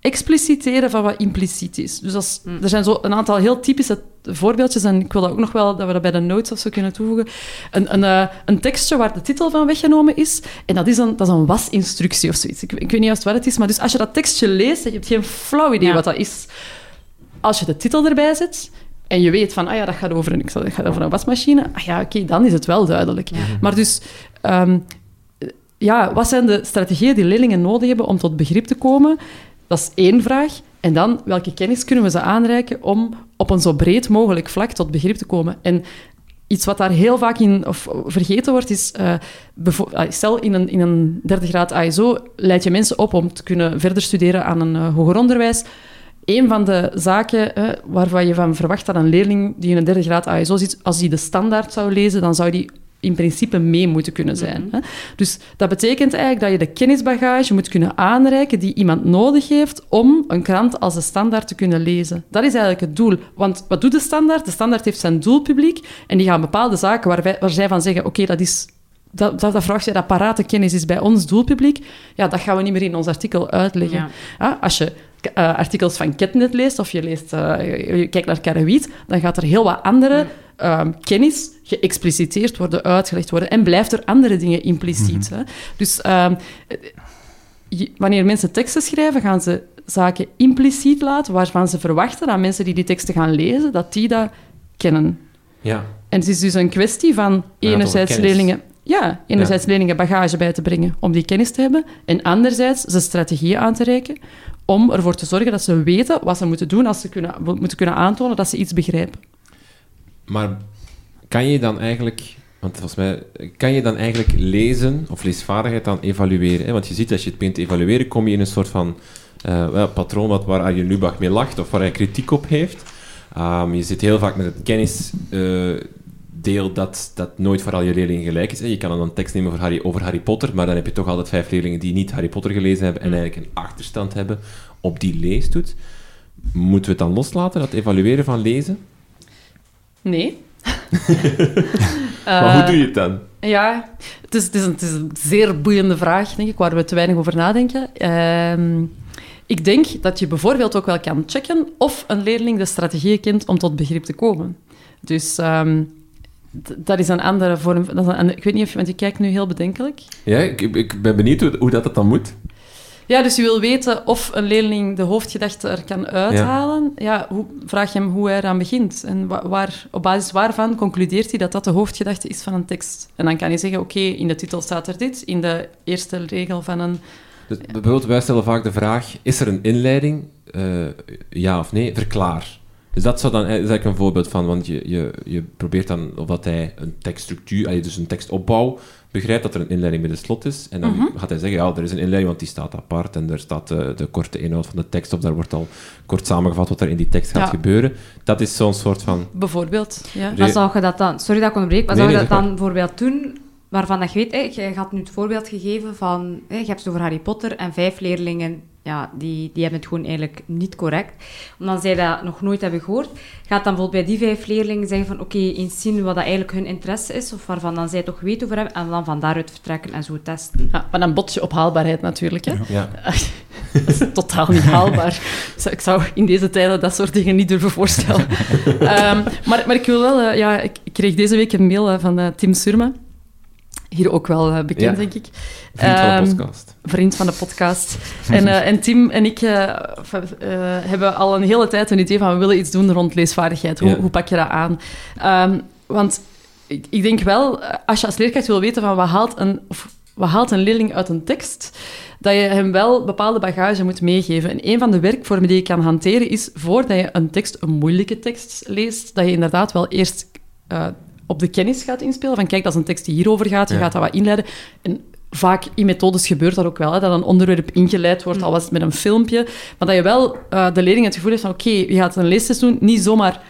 expliciteren van wat impliciet is. Dus als, er zijn zo een aantal heel typische voorbeeldjes, en ik wil dat ook nog wel, dat we dat bij de notes of zo kunnen toevoegen. Een, een, eh, een tekstje waar de titel van weggenomen is, en dat is een, dat is een wasinstructie of zoiets. Ik, ik weet niet juist wat het is, maar dus als je dat tekstje leest, je hebt geen flauw idee Ja. wat dat is. Als je de titel erbij zet, en je weet van, ah ja, dat gaat over een, dat gaat over een wasmachine, ah ja, oké, dan is het wel duidelijk. Maar dus... ehm, ja, wat zijn de strategieën die leerlingen nodig hebben om tot begrip te komen? Dat is één vraag. En dan, welke kennis kunnen we ze aanreiken om op een zo breed mogelijk vlak tot begrip te komen? En iets wat daar heel vaak in of vergeten wordt, is... eh, ah, stel, in een, in een derde graad ASO leid je mensen op om te kunnen verder studeren aan een eh, hoger onderwijs. Een van de zaken eh, waarvan je van verwacht dat een leerling die in een derde graad ASO zit, als die de standaard zou lezen, dan zou die in principe mee moeten kunnen zijn. hè. Dus dat betekent eigenlijk dat je de kennisbagage moet kunnen aanreiken die iemand nodig heeft om een krant als de standaard te kunnen lezen. Dat is eigenlijk het doel. Want wat doet de standaard? De standaard heeft zijn doelpubliek en die gaan bepaalde zaken waar, wij, waar zij van zeggen, oké, dat is dat, dat, dat vraagt je, dat parate kennis is bij ons doelpubliek. Ja, dat gaan we niet meer in ons artikel uitleggen. Ja. Ja, als je eh, artikels van Ketnet leest of je, leest, eh, je, je kijkt naar Karawiet, dan gaat er heel wat andere ehm, kennis geëxpliciteerd worden, uitgelegd worden en blijft er andere dingen impliciet. hè. Dus ehm, eh, je- wanneer mensen teksten schrijven, gaan ze zaken impliciet laten waarvan ze verwachten dat mensen die die teksten gaan lezen, dat die dat kennen. Ja. En het is dus een kwestie van enerzijds leerlingen, ja, enerzijds leerlingen bagage bij te brengen om die kennis te hebben, en anderzijds ze strategieën aan te reiken om ervoor te zorgen dat ze weten wat ze moeten doen als ze kunnen, moeten kunnen aantonen dat ze iets begrijpen. Maar kan je dan eigenlijk... Want volgens mij... Kan je dan eigenlijk lezen of leesvaardigheid dan evalueren? Hè? Want je ziet, als je het begint te evalueren, kom je in een soort van eh, patroon wat, waar Arjen Lubach mee lacht of waar hij kritiek op heeft. Ehm, je zit heel vaak met het kennisdeel dat, dat nooit voor al je leerlingen gelijk is. Hè? Je kan dan een tekst nemen over Harry, over Harry Potter, maar dan heb je toch altijd vijf leerlingen die niet Harry Potter gelezen hebben en eigenlijk een achterstand hebben op die leestoets. Moeten we het dan loslaten, dat evalueren van lezen? Nee. maar hoe Eh, doe je het dan? Ja, het is, het, is een, het is een zeer boeiende vraag, denk ik, waar we te weinig over nadenken. Ehm, ik denk dat je bijvoorbeeld ook wel kan checken of een leerling de strategieën kent om tot begrip te komen. Dus ehm, dat is een andere vorm. Dat is een, ik weet niet of je, want je kijkt nu heel bedenkelijk. Ja, ik, ik ben benieuwd hoe, hoe dat, het dan moet. Ja, dus je wil weten of een leerling de hoofdgedachte er kan uithalen. Ja. hoe, vraag je hem hoe hij eraan begint. En waar, op basis waarvan concludeert hij dat dat de hoofdgedachte is van een tekst. En dan kan je zeggen, oké, in de titel staat er dit. In de eerste regel van een... Dus bijvoorbeeld, wij stellen vaak de vraag, is er een inleiding? Uh, ja of nee? Verklaar. Dus dat zou dan, is eigenlijk een voorbeeld van, want je, je, je probeert dan, of dat hij een tekststructuur, dus een tekstopbouw begrijpt dat er een inleiding bij de slot is. En dan mhm. gaat hij zeggen, ja, er is een inleiding, want die staat apart. En er staat de, de korte inhoud van de tekst op. Daar wordt al kort samengevat wat er in die tekst gaat gebeuren. Dat is zo'n soort van... Bijvoorbeeld, ja. Maar zou je dat dan... Sorry dat ik onderbreek, maar zou je dat dan bijvoorbeeld doen waarvan dat je weet... je had nu het voorbeeld gegeven van... je hebt het over Harry Potter en vijf leerlingen ja, die, die hebben het gewoon eigenlijk niet correct. Omdat zij dat nog nooit hebben gehoord, gaat dan bijvoorbeeld bij die vijf leerlingen zeggen van oké, eens zien wat dat eigenlijk hun interesse is, of waarvan dan zij toch weten over hebben, en dan van daaruit vertrekken en zo testen. Ja, maar dan bot je op haalbaarheid natuurlijk. Hè? Ja. dat is totaal niet haalbaar. Ik zou in deze tijden dat soort dingen niet durven voorstellen. um, maar, maar ik wil wel... Uh, ja, ik, kreeg deze week een mail uh, van uh, Tim Surma, hier ook wel uh, bekend, denk ik. Vriend van de ehm, podcast. Vriend van de podcast. en, uh, en Tim en ik uh, hebben al een hele tijd een idee van we willen iets doen rond leesvaardigheid. Hoe, hoe pak je dat aan? Um, want ik, ik, denk wel, als je als leerkracht wil weten van wat haalt een... Of, wat haalt een leerling uit een tekst? Dat je hem wel bepaalde bagage moet meegeven. En een van de werkvormen die je kan hanteren is, voordat je een tekst, een moeilijke tekst leest, dat je inderdaad wel eerst op de kennis gaat inspelen. Van kijk, dat is een tekst die hierover gaat, je gaat dat wat inleiden. En vaak in methodes gebeurt dat ook wel, hè, dat een onderwerp ingeleid wordt, al was het met een filmpje. Maar dat je wel uh, de leerling het gevoel heeft van oké, je gaat een leestest doen, niet zomaar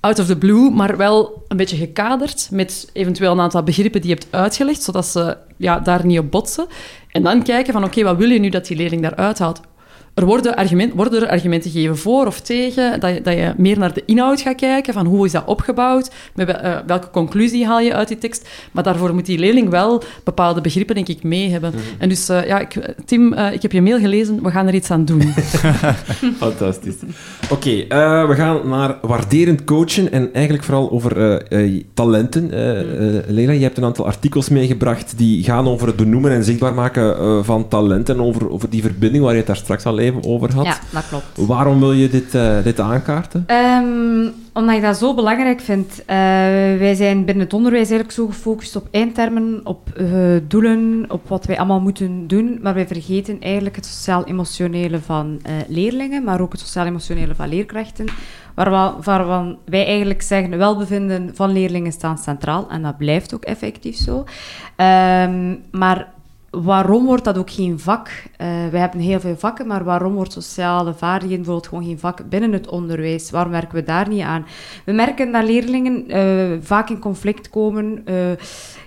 out of the blue, maar wel een beetje gekaderd met eventueel een aantal begrippen die je hebt uitgelegd, zodat ze ja, daar niet op botsen. En dan kijken van oké, wat wil je nu dat die leerling daaruit haalt? Er worden, argument, worden er argumenten gegeven voor of tegen, dat je, dat je meer naar de inhoud gaat kijken, van hoe is dat opgebouwd, met uh, welke conclusie haal je uit die tekst. Maar daarvoor moet die leerling wel bepaalde begrippen, denk ik, mee hebben. Mhm. En dus, uh, ja, ik, Tim, uh, ik heb je mail gelezen, we gaan er iets aan doen. Fantastisch. Oké, okay, we gaan naar waarderend coachen en eigenlijk vooral over talenten. Mhm. Leila, je hebt een aantal artikels meegebracht die gaan over het benoemen en zichtbaar maken van talenten, over, over die verbinding waar je het daar straks al even over had. Ja, dat klopt. Waarom wil je dit, uh, dit aankaarten? Um, omdat ik dat zo belangrijk vind. Uh, wij zijn binnen het onderwijs eigenlijk zo gefocust op eindtermen, op uh, doelen, op wat wij allemaal moeten doen. Maar wij vergeten eigenlijk het sociaal-emotionele van leerlingen, maar ook het sociaal-emotionele van leerkrachten. Waarvan wij eigenlijk zeggen, welbevinden van leerlingen staan centraal. En dat blijft ook effectief zo. Um, maar waarom wordt dat ook geen vak? Uh, we hebben heel veel vakken, maar waarom wordt sociale vaardigheden bijvoorbeeld gewoon geen vak binnen het onderwijs? Waarom werken we daar niet aan? We merken dat leerlingen uh, vaak in conflict komen. Uh,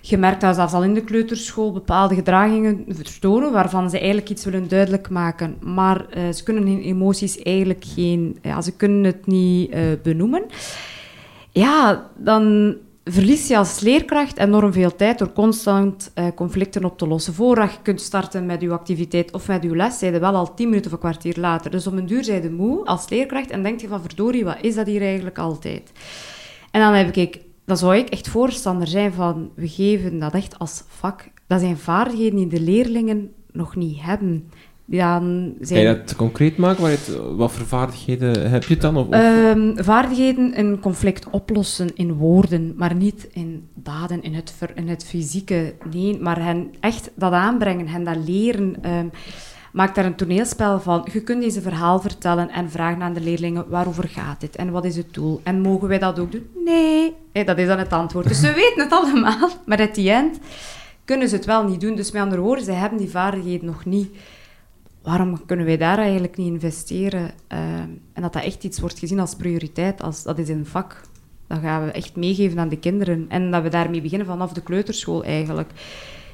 je merkt dat zelfs al in de kleuterschool bepaalde gedragingen vertonen, waarvan ze eigenlijk iets willen duidelijk maken. Maar ze kunnen hun emoties eigenlijk geen... Ja, ze kunnen het niet benoemen. Ja, dan verlies je als leerkracht enorm veel tijd door constant uh, conflicten op te lossen. Voordat je kunt starten met je activiteit of met je les, zijn je wel al tien minuten of een kwartier later. Dus op een duur zijn je moe als leerkracht en denk je van verdorie, wat is dat hier eigenlijk altijd? En dan heb ik, dan zou ik echt voorstander zijn van, we geven dat echt als vak. Dat zijn vaardigheden die de leerlingen nog niet hebben. Dan zijn... Kan je dat concreet maken? Wat, wat voor vaardigheden heb je dan? Of, ehm, vaardigheden een conflict oplossen in woorden, maar niet in daden, in het, in het fysieke. Nee, maar hen echt dat aanbrengen, hen dat leren. Um, maak daar een toneelspel van. Je kunt deze verhaal vertellen en vragen aan de leerlingen waarover gaat dit en wat is het doel. En mogen wij dat ook doen? Nee, dat is dan het antwoord. Dus ze weten het allemaal, maar at the end kunnen ze het wel niet doen. Dus met andere woorden, ze hebben die vaardigheden nog niet waarom kunnen wij daar eigenlijk niet investeren? Uh, en dat dat echt iets wordt gezien als prioriteit, als dat is een vak. Dat gaan we echt meegeven aan de kinderen. En dat we daarmee beginnen vanaf de kleuterschool eigenlijk.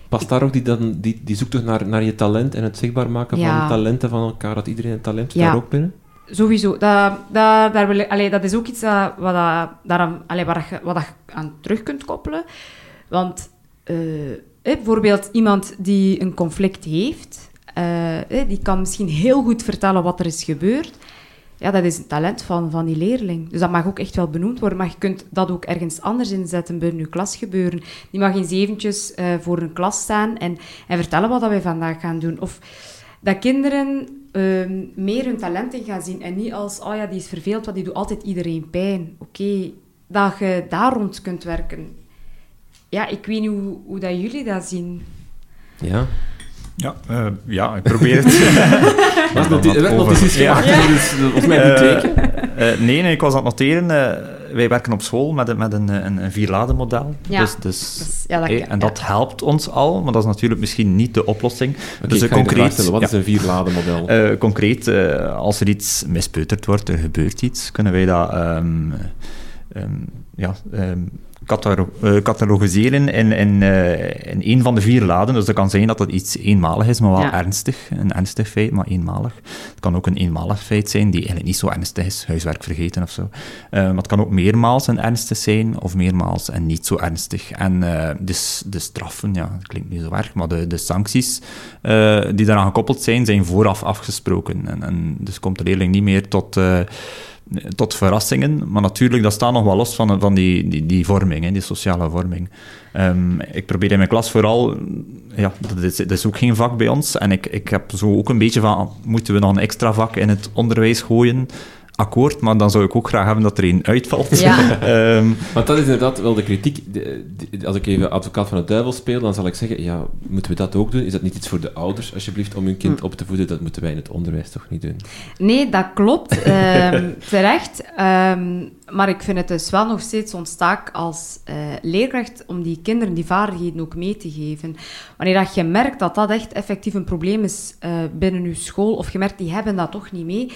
Past daar ook die, dan, die, die zoektocht naar, naar je talent en het zichtbaar maken van talenten van elkaar, dat iedereen een talent heeft, daar ook binnen? Sowieso. Dat, dat, daar wil allee, dat is ook iets dat, wat, dat, daar, allee, waar je, wat je aan terug kunt koppelen. Want uh, bijvoorbeeld iemand die een conflict heeft, uh, die kan misschien heel goed vertellen wat er is gebeurd. Ja, dat is een talent van, van die leerling. Dus dat mag ook echt wel benoemd worden. Maar je kunt dat ook ergens anders inzetten binnen je klas gebeuren. Die mag eens eventjes uh, voor een klas staan en, en vertellen wat dat wij vandaag gaan doen. Of dat kinderen ehm, meer hun talenten gaan zien en niet als, oh ja, die is verveeld, want die doet altijd iedereen pijn. Oké, dat je daar rond kunt werken. Ja, ik weet niet hoe, hoe dat jullie dat zien. Ja. Ja, uh, ja, ik probeer het. Was het werd notities gemaakt, ja. dus volgens mij niet twee uh, nee, nee, ik was aan het noteren. Uh, wij werken op school met, een, met een, een, een vierladenmodel. Ja. Dus, dus, dus ja, dat, hey, en dat helpt ons al, maar dat is natuurlijk misschien niet de oplossing. Okay, dus concreet, wat is een vierladenmodel? concreet, als er iets mispeuterd wordt, er gebeurt iets, kunnen wij dat... Um, um, ja, um, catalogiseren in, in, uh, in een van de vier laden. Dus dat kan zijn dat het iets eenmalig is, maar wel Ja. ernstig. Een ernstig feit, maar eenmalig. Het kan ook een eenmalig feit zijn die eigenlijk niet zo ernstig is, huiswerk vergeten of zo. Uh, maar het kan ook meermaals een ernstig zijn, of meermaals en niet zo ernstig. En uh, dus de straffen, ja, dat klinkt niet zo erg, maar de, de sancties die daaraan gekoppeld zijn, zijn vooraf afgesproken. En, en dus komt de leerling niet meer tot tot verrassingen. Maar natuurlijk, dat staat nog wel los van, van die, die, die vorming, hè, die sociale vorming. Um, ik probeer in mijn klas vooral... Ja, dat is, dat is ook geen vak bij ons. En ik, ik heb zo ook een beetje van... Moeten we nog een extra vak in het onderwijs gooien? Akkoord, maar dan zou ik ook graag hebben dat er één uitvalt. Ja. um, Want dat is inderdaad wel de kritiek. De, de, als ik even advocaat van de duivel speel, dan zal ik zeggen, ja, moeten we dat ook doen? Is dat niet iets voor de ouders, alsjeblieft, om hun kind op te voeden? Dat moeten wij in het onderwijs toch niet doen? Nee, dat klopt. um, terecht. Um, maar ik vind het dus wel nog steeds ons taak als uh, leerkracht om die kinderen die vaardigheden ook mee te geven. Wanneer dat je merkt dat dat echt effectief een probleem is uh, binnen je school, of je merkt die hebben dat toch niet mee,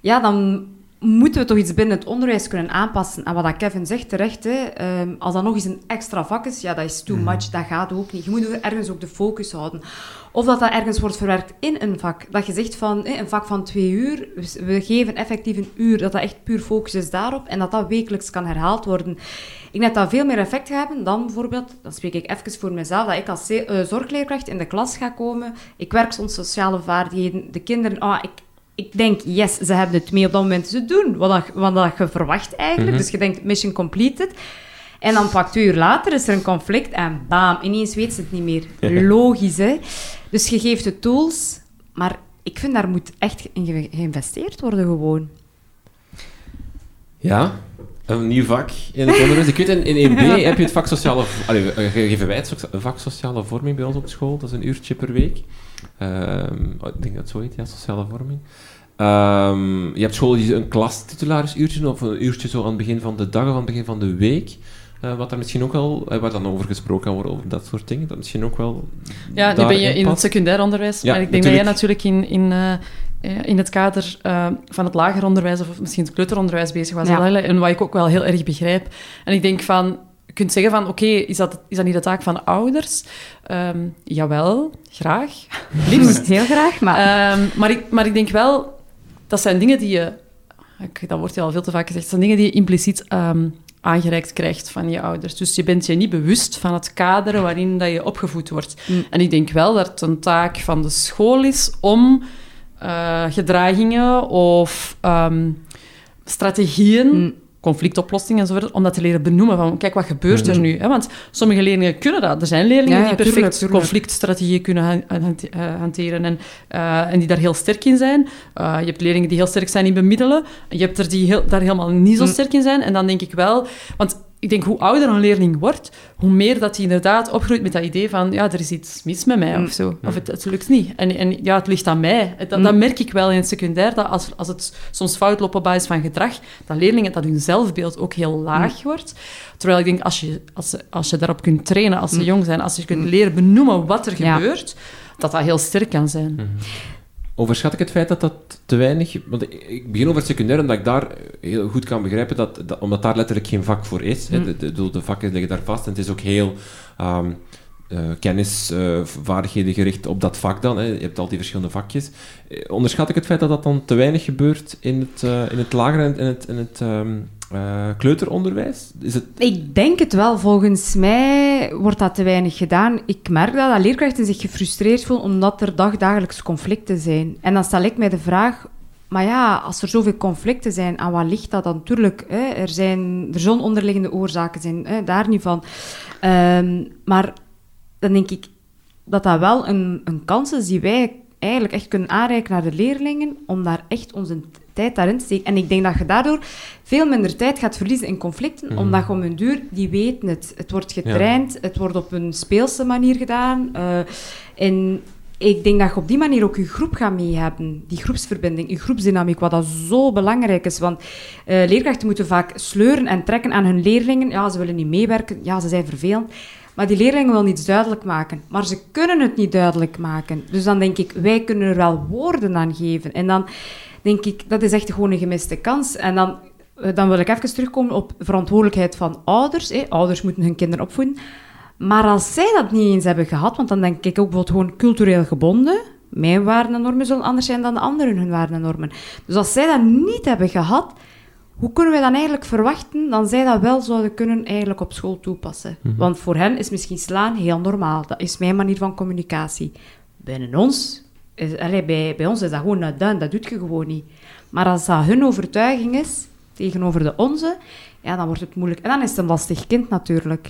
ja, dan moeten we toch iets binnen het onderwijs kunnen aanpassen. En wat dat Kevin zegt terecht, hè, um, als dat nog eens een extra vak is, ja, dat is too much, dat gaat ook niet. Je moet ergens ook de focus houden. Of dat dat ergens wordt verwerkt in een vak. Dat je zegt van, hè, een vak van twee uur, we geven effectief een uur, dat dat echt puur focus is daarop en dat dat wekelijks kan herhaald worden. Ik denk dat dat veel meer effect gaat hebben dan bijvoorbeeld, dan spreek ik even voor mezelf, dat ik als uh, zorgleerkracht in de klas ga komen, ik werk soms sociale vaardigheden, de kinderen, ah, ik ik denk, yes, ze hebben het mee op dat moment te doen. Wat, dat, wat dat je verwacht eigenlijk. Mm -hmm. Dus je denkt, mission completed. En dan pak twee uur later is er een conflict en bam, ineens weet ze het niet meer. Logisch, hè? Dus je geeft de tools, maar ik vind daar moet echt in geïnvesteerd worden gewoon. Ja, een nieuw vak in het onderwijs. Ik weet, in, in 1B heb je het vak sociale... Allee, geven wij het vak sociale vorming bij ons op school. Dat is een uurtje per week. Um, ik denk dat het zo heet, ja, sociale vorming. Um, je hebt school een klastitularis-uurtje of een uurtje zo aan het begin van de dag of aan het begin van de week. Uh, wat er misschien ook wel, uh, waar dan over gesproken kan worden, over dat soort dingen, dat misschien ook wel. Ja, nu ben je in het secundair onderwijs, ja, maar ik denk natuurlijk. dat jij natuurlijk in, in, uh, in het kader van het lager onderwijs of misschien het kleuteronderwijs bezig was. Ja. En wat ik ook wel heel erg begrijp. En ik denk van, je kunt zeggen van, oké, okay, is, dat, is dat niet de taak van ouders? Um, jawel, graag. Liefst heel graag, maar... Um, maar, ik, maar ik denk wel, dat zijn dingen die je... Ik, dat wordt al veel te vaak gezegd. Dat zijn dingen die je impliciet um, aangereikt krijgt van je ouders. Dus je bent je niet bewust van het kader waarin dat je opgevoed wordt. Mm. En ik denk wel dat het een taak van de school is om uh, gedragingen of strategieën... Mm conflictoplossing enzovoort, om dat te leren benoemen. Van, kijk, wat gebeurt er nu? Hè? Want sommige leerlingen kunnen dat. Er zijn leerlingen ja, die perfect tuurlijk, tuurlijk. conflictstrategieën kunnen hanteren en, uh, en die daar heel sterk in zijn. Uh, je hebt leerlingen die heel sterk zijn in bemiddelen. Je hebt er die heel, daar helemaal niet zo sterk in zijn. En dan denk ik wel... Want ik denk, hoe ouder een leerling wordt, hoe meer dat hij inderdaad opgroeit met dat idee van, ja, er is iets mis met mij of zo. Of het, het lukt niet. En, en ja, het ligt aan mij. Dat, Mm. dat merk ik wel in het secundair, dat als, als het soms fout loopt op basis van gedrag, dat leerlingen, dat hun zelfbeeld ook heel laag wordt. Terwijl ik denk, als je, als, als je daarop kunt trainen als ze jong zijn, als je kunt leren benoemen wat er Ja. gebeurt, dat dat heel sterk kan zijn. Overschat ik het feit dat dat te weinig... Want ik- begin over het secundair, omdat ik daar heel goed kan begrijpen, dat, dat, omdat daar letterlijk geen vak voor is. hè. De, de, de, vakken liggen daar vast en het is ook heel... ehm, eh, eh, vaardigheden gericht op dat vak dan. Hè. Je hebt al die verschillende vakjes. Eh, Onderschat ik het feit dat dat dan te weinig gebeurt in het, eh, in het lager en in het, in het ehm, eh, kleuteronderwijs? Is het... Ik denk het wel. Volgens mij wordt dat te weinig gedaan. Ik merk dat, dat leerkrachten zich gefrustreerd voelen omdat er dagdagelijks conflicten zijn. En dan stel ik mij de vraag... Maar ja, als er zoveel conflicten zijn, aan wat ligt dat dan? Tuurlijk, hè, er, zijn, er zullen onderliggende oorzaken zijn, hè, daar niet van. Ehm, maar dan denk ik dat dat wel een, een kans is die wij eigenlijk echt kunnen aanreiken naar de leerlingen, om daar echt onze tijd daarin te steken. En ik denk dat je daardoor veel minder tijd gaat verliezen in conflicten, Mhm. omdat je om een duur, die weten het. Het wordt getraind, het wordt op een speelse manier gedaan. eh, en ik denk dat je op die manier ook je groep gaat mee hebben. Die groepsverbinding, je groepsdynamiek, wat dat zo belangrijk is. Want eh, leerkrachten moeten vaak sleuren en trekken aan hun leerlingen. Ja, ze willen niet meewerken, ja, ze zijn vervelend. Maar die leerlingen willen iets duidelijk maken. Maar ze kunnen het niet duidelijk maken. Dus dan denk ik, wij kunnen er wel woorden aan geven. En dan denk ik, dat is echt gewoon een gemiste kans. En dan, eh, dan wil ik even terugkomen op verantwoordelijkheid van ouders. Ouders moeten hun kinderen opvoeden. Maar als zij dat niet eens hebben gehad, want dan denk ik ook bijvoorbeeld gewoon cultureel gebonden. Mijn waarden en normen zullen anders zijn dan de anderen hun waarden en normen. Dus als zij dat niet hebben gehad, hoe kunnen wij dan eigenlijk verwachten dat zij dat wel zouden kunnen eigenlijk op school toepassen? Want voor hen is misschien slaan heel normaal. Dat is mijn manier van communicatie. Binnen ons, is, bij, bij ons is dat gewoon een duin, dat doet je gewoon niet. Maar als dat hun overtuiging is, tegenover de onze, ja, dan wordt het moeilijk. En dan is het een lastig kind natuurlijk.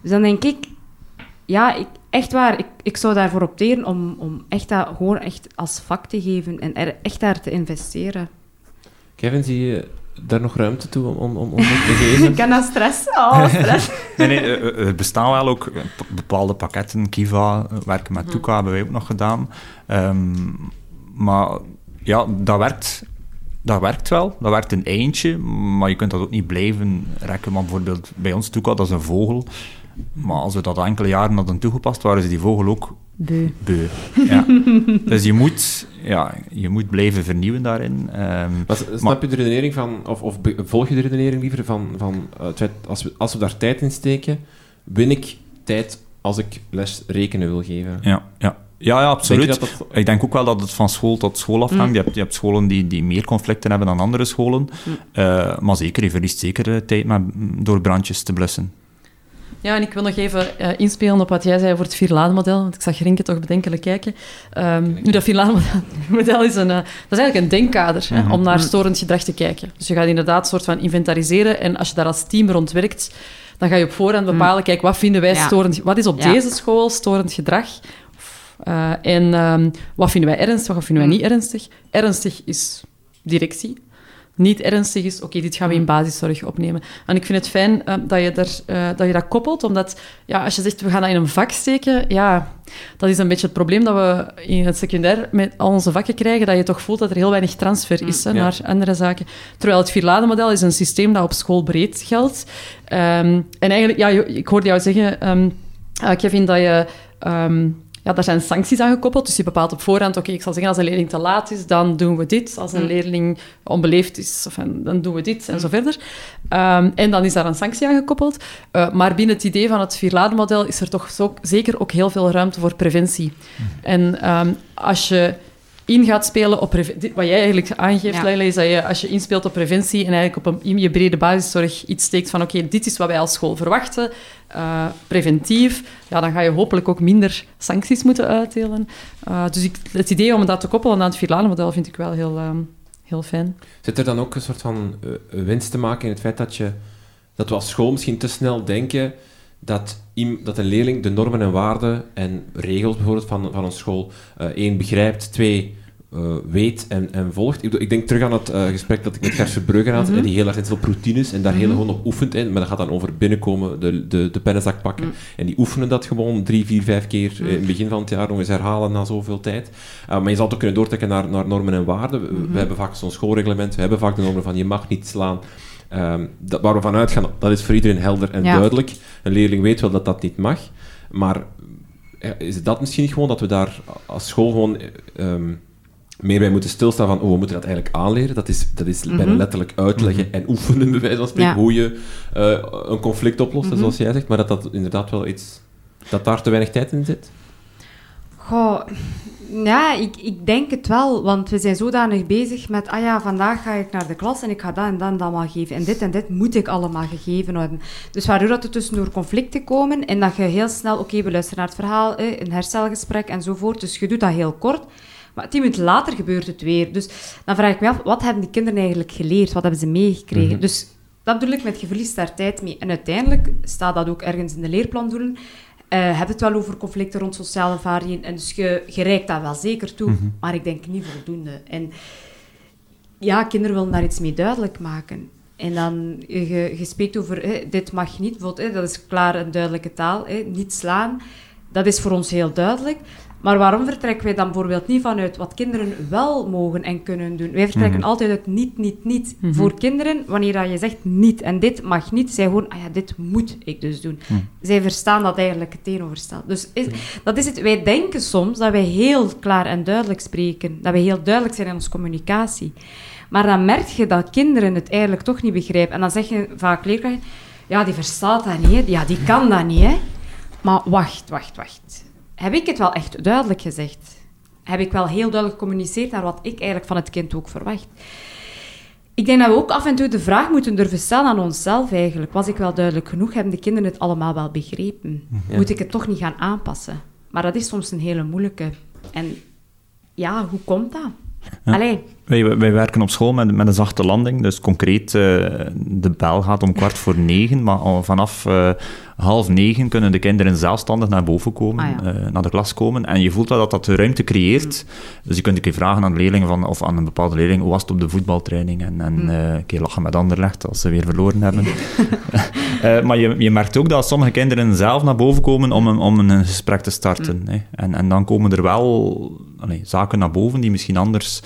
Dus dan denk ik, ja, ik, echt waar, ik, ik zou daarvoor opteren om, om echt dat gewoon echt als vak te geven en er echt daar te investeren. Kevin, zie je daar nog ruimte toe om, om, om, om te Ik geven? kan dat stressen. Oh, stress. Nee, nee, eh, eh, er bestaan wel ook eh, bepaalde pakketten. Kiva, eh, werken met Tuka hebben wij ook nog gedaan. Ehm, maar ja, dat werkt, dat werkt wel. Dat werkt een eindje, maar je kunt dat ook niet blijven rekken. Maar bijvoorbeeld bij ons Tuka, dat is een vogel. Maar als we dat enkele jaren hadden toegepast, waren ze die vogel ook Beu. beu. Ja. dus je moet, ja, je moet blijven vernieuwen daarin. Ehm, Maar snap je de redenering van, of, of volg je de redenering liever van, van eh, het feit, als we, als we daar tijd in steken, win ik tijd als ik les rekenen wil geven? ja, ja. Ja, ja, absoluut. Denk je dat dat- Ik denk ook wel dat het van school tot school afhangt. Mm. Je, hebt, je hebt scholen die, die meer conflicten hebben dan andere scholen. Eh, maar zeker, je verliest zeker tijd met, door brandjes te blussen. Ja, en ik wil nog even eh, inspelen op wat jij zei over het vierladenmodel, want ik zag Rinke toch bedenkelijk kijken. Ehm, nu, dat vierladenmodel is, een, eh, dat is eigenlijk een denkkader hè, Mhm. om naar storend gedrag te kijken. Dus je gaat inderdaad een soort van inventariseren en als je daar als team rond werkt, dan ga je op voorhand bepalen, kijk, wat vinden wij Ja. storend, wat is op Ja. deze school storend gedrag? Eh, en ehm, wat vinden wij ernstig, wat vinden wij niet ernstig? Ernstig is directie. Niet ernstig is, oké, dit gaan we in basiszorg opnemen. En ik vind het fijn eh, dat, je daar, eh, dat je dat koppelt, omdat ja, als je zegt, we gaan dat in een vak steken, ja, dat is een beetje het probleem dat we in het secundair met al onze vakken krijgen, dat je toch voelt dat er heel weinig transfer is hè, ja. naar andere zaken. Terwijl het vierladenmodel is een systeem dat op school breed geldt. Ehm, en eigenlijk, ja, ik hoorde jou zeggen, eh, Kevin, dat je... ehm, ja, daar zijn sancties aan gekoppeld. Dus je bepaalt op voorhand, oké, ik zal zeggen, als een leerling te laat is, dan doen we dit. Als een Mm. leerling onbeleefd is, of, dan doen we dit, en zo verder. Ehm, en dan is daar een sanctie aan gekoppeld. Eh, maar binnen het idee van het vierladenmodel is er toch zo, zeker ook heel veel ruimte voor preventie. En ehm, als je in gaat spelen op preventie... Wat jij eigenlijk aangeeft, Ja. Leila, is dat je als je inspeelt op preventie en eigenlijk op een, in je brede basiszorg iets steekt van oké, dit is wat wij als school verwachten, eh, preventief, ja, dan ga je hopelijk ook minder sancties moeten uitdelen. Eh, dus ik, het idee om dat te koppelen aan het Vierlanen-model vind ik wel heel, ehm, heel fijn. Zit er dan ook een soort van eh, winst te maken in het feit dat, je, dat we als school misschien te snel denken dat, dat een leerling de normen en waarden en regels bijvoorbeeld van, van een school één begrijpt, twee eh, weet en, en volgt. Ik, bedoel, ik denk terug aan het eh, gesprek dat ik met Gert Verbrugge had, Mhm. eh, die heel erg op routines en daar heel Mhm. gewoon op oefent. hè, maar dat gaat dan over binnenkomen, de, de, de pennenzak pakken. Mhm. En die oefenen dat gewoon drie, vier, vijf keer eh, in het begin van het jaar nog eens herhalen na zoveel tijd. Uh, maar je zal het ook kunnen doortrekken naar, naar normen en waarden. We, we hebben vaak zo'n schoolreglement, we hebben vaak de normen van je mag niet slaan. Ehm, dat, waar we van uitgaan, dat is voor iedereen helder en Ja. duidelijk. Een leerling weet wel dat dat niet mag. Maar is dat misschien gewoon dat we daar als school gewoon eh, ehm, meer bij moeten stilstaan van, oh, we moeten dat eigenlijk aanleren. Dat is, dat is bijna Mhm. letterlijk uitleggen en oefenen, bij wijze van spreken, Ja. hoe je eh, een conflict oplost, Mhm. zoals jij zegt. Maar dat dat inderdaad wel iets... Dat daar te weinig tijd in zit. Goh, ja, ik, ik denk het wel, want we zijn zodanig bezig met, ah ja, vandaag ga ik naar de klas en ik ga dat en dat en dat allemaal geven. En dit en dit moet ik allemaal gegeven worden. Dus waardoor dat er tussendoor conflicten komen en dat je heel snel, oké, we luisteren naar het verhaal, eh, een herstelgesprek enzovoort. Dus je doet dat heel kort. Maar tien minuten later gebeurt het weer. Dus dan vraag ik me af, wat hebben die kinderen eigenlijk geleerd? Wat hebben ze meegekregen? Mhm. Dus dat bedoel ik met je verliest daar tijd mee. En uiteindelijk staat dat ook ergens in de leerplandoelen. Uh, heb het wel over conflicten rond sociale vaardigheden. En dus je, je reikt dat wel zeker toe, Mhm. maar ik denk niet voldoende. En ja, kinderen willen daar iets mee duidelijk maken. En dan, je, je spreekt over, dit mag niet, bijvoorbeeld, dat is klaar en duidelijke taal, niet slaan. Dat is voor ons heel duidelijk. Maar waarom vertrekken wij dan bijvoorbeeld niet vanuit wat kinderen wel mogen en kunnen doen? Wij vertrekken Mhm. altijd uit niet, niet, niet. Mhm. Voor kinderen, wanneer dat je zegt niet en dit mag niet, zij gewoon, ah ja, dit moet ik dus doen. Mhm. Zij verstaan dat eigenlijk het tegenovergestelde. Dus is, dat is het. Wij denken soms dat wij heel klaar en duidelijk spreken. Dat wij heel duidelijk zijn in onze communicatie. Maar dan merk je dat kinderen het eigenlijk toch niet begrijpen. En dan zeg je vaak leerkrachten, ja, die verstaat dat niet, hè. Ja, die kan dat niet, hè. Maar wacht, wacht, wacht. Heb ik het wel echt duidelijk gezegd? Heb ik wel heel duidelijk gecommuniceerd naar wat ik eigenlijk van het kind ook verwacht? Ik denk dat we ook af en toe de vraag moeten durven stellen aan onszelf eigenlijk. Was ik wel duidelijk genoeg? Hebben de kinderen het allemaal wel begrepen? Ja. Moet ik het toch niet gaan aanpassen? Maar dat is soms een hele moeilijke. En ja, hoe komt dat? Ja. Allee, Wij, wij werken op school met, met een zachte landing. Dus concreet, eh, de bel gaat om kwart voor negen. Maar vanaf eh, half negen kunnen de kinderen zelfstandig naar boven komen, Ah, ja. eh, naar de klas komen. En je voelt wel dat dat de ruimte creëert. Dus je kunt een keer vragen aan de leerlingen van, of aan een bepaalde leerling, hoe was het op de voetbaltraining? En, en Mm. eh, een keer lachen met Anderlecht als ze weer verloren hebben. Eh, maar je, je merkt ook dat sommige kinderen zelf naar boven komen om een, om een gesprek te starten. Hè. En, en dan komen er wel allee, zaken naar boven die misschien anders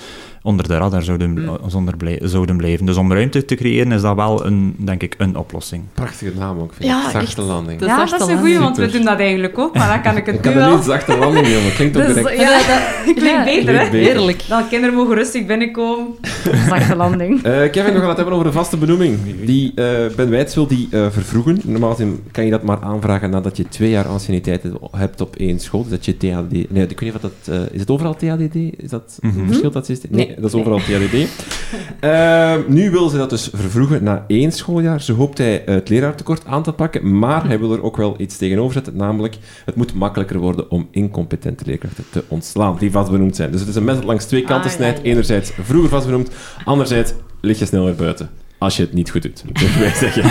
onder de radar zouden, Mm. zonder blij- zouden blijven. Dus om ruimte te creëren is dat wel, een, denk ik, een oplossing. Prachtige naam ook, vind Ja, ik. Zachte echt. landing. Ja, is dat echt is een goeie, lang. want we doen dat eigenlijk ook. Maar dan kan ik het Ik nu kan wel. niet zachte landing, jongen. Klinkt ook Dus, direct. ja, dat klinkt Ja, beter, klinkt hè? beter. Heerlijk. Dan kinderen mogen rustig binnenkomen. Zachte landing. Eh, Kevin, we gaan het hebben over de vaste benoeming. Die eh Ben Wijts wil die eh, vervroegen. Normaal kan je dat maar aanvragen nadat je twee jaar anciëniteit hebt op één school. Dus dat je THD... Nee, ik weet niet of dat... eh, is het overal THDD? Is dat Mhm. verschilt dat systeem? Nee, Nee. Dat is overal THDD. Eh, nu wil ze dat dus vervroegen na één schooljaar. Zo hoopt hij het leraartekort aan te pakken, maar hij wil er ook wel iets tegenover zetten, namelijk het moet makkelijker worden om incompetente leerkrachten te ontslaan, die vastbenoemd zijn. Dus het is een mes dat langs twee kanten Ah, snijdt. ja. Enerzijds vroeger vastbenoemd, anderzijds lig je sneller buiten. Als je het niet goed doet, moeten wij zeggen.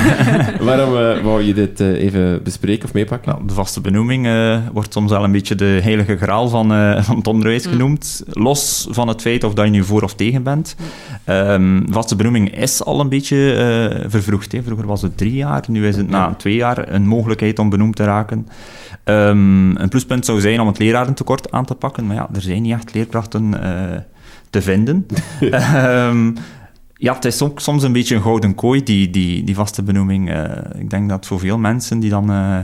Waarom eh, wou je dit eh, even bespreken of meepakken? Nou, de vaste benoeming eh, wordt soms wel een beetje de heilige graal van, eh, van het onderwijs Mm. genoemd. Los van het feit of dat je nu voor of tegen bent. Ehm, vaste benoeming is al een beetje eh, vervroegd. Hè. Vroeger was het drie jaar, nu is het na twee jaar een mogelijkheid om benoemd te raken. Ehm, een pluspunt zou zijn om het lerarentekort aan te pakken, maar ja, er zijn niet echt leerkrachten eh, te vinden. Ehm, ja, het is ook soms een beetje een gouden kooi, die, die, die vaste benoeming. Eh, ik denk dat voor veel mensen die dan eh,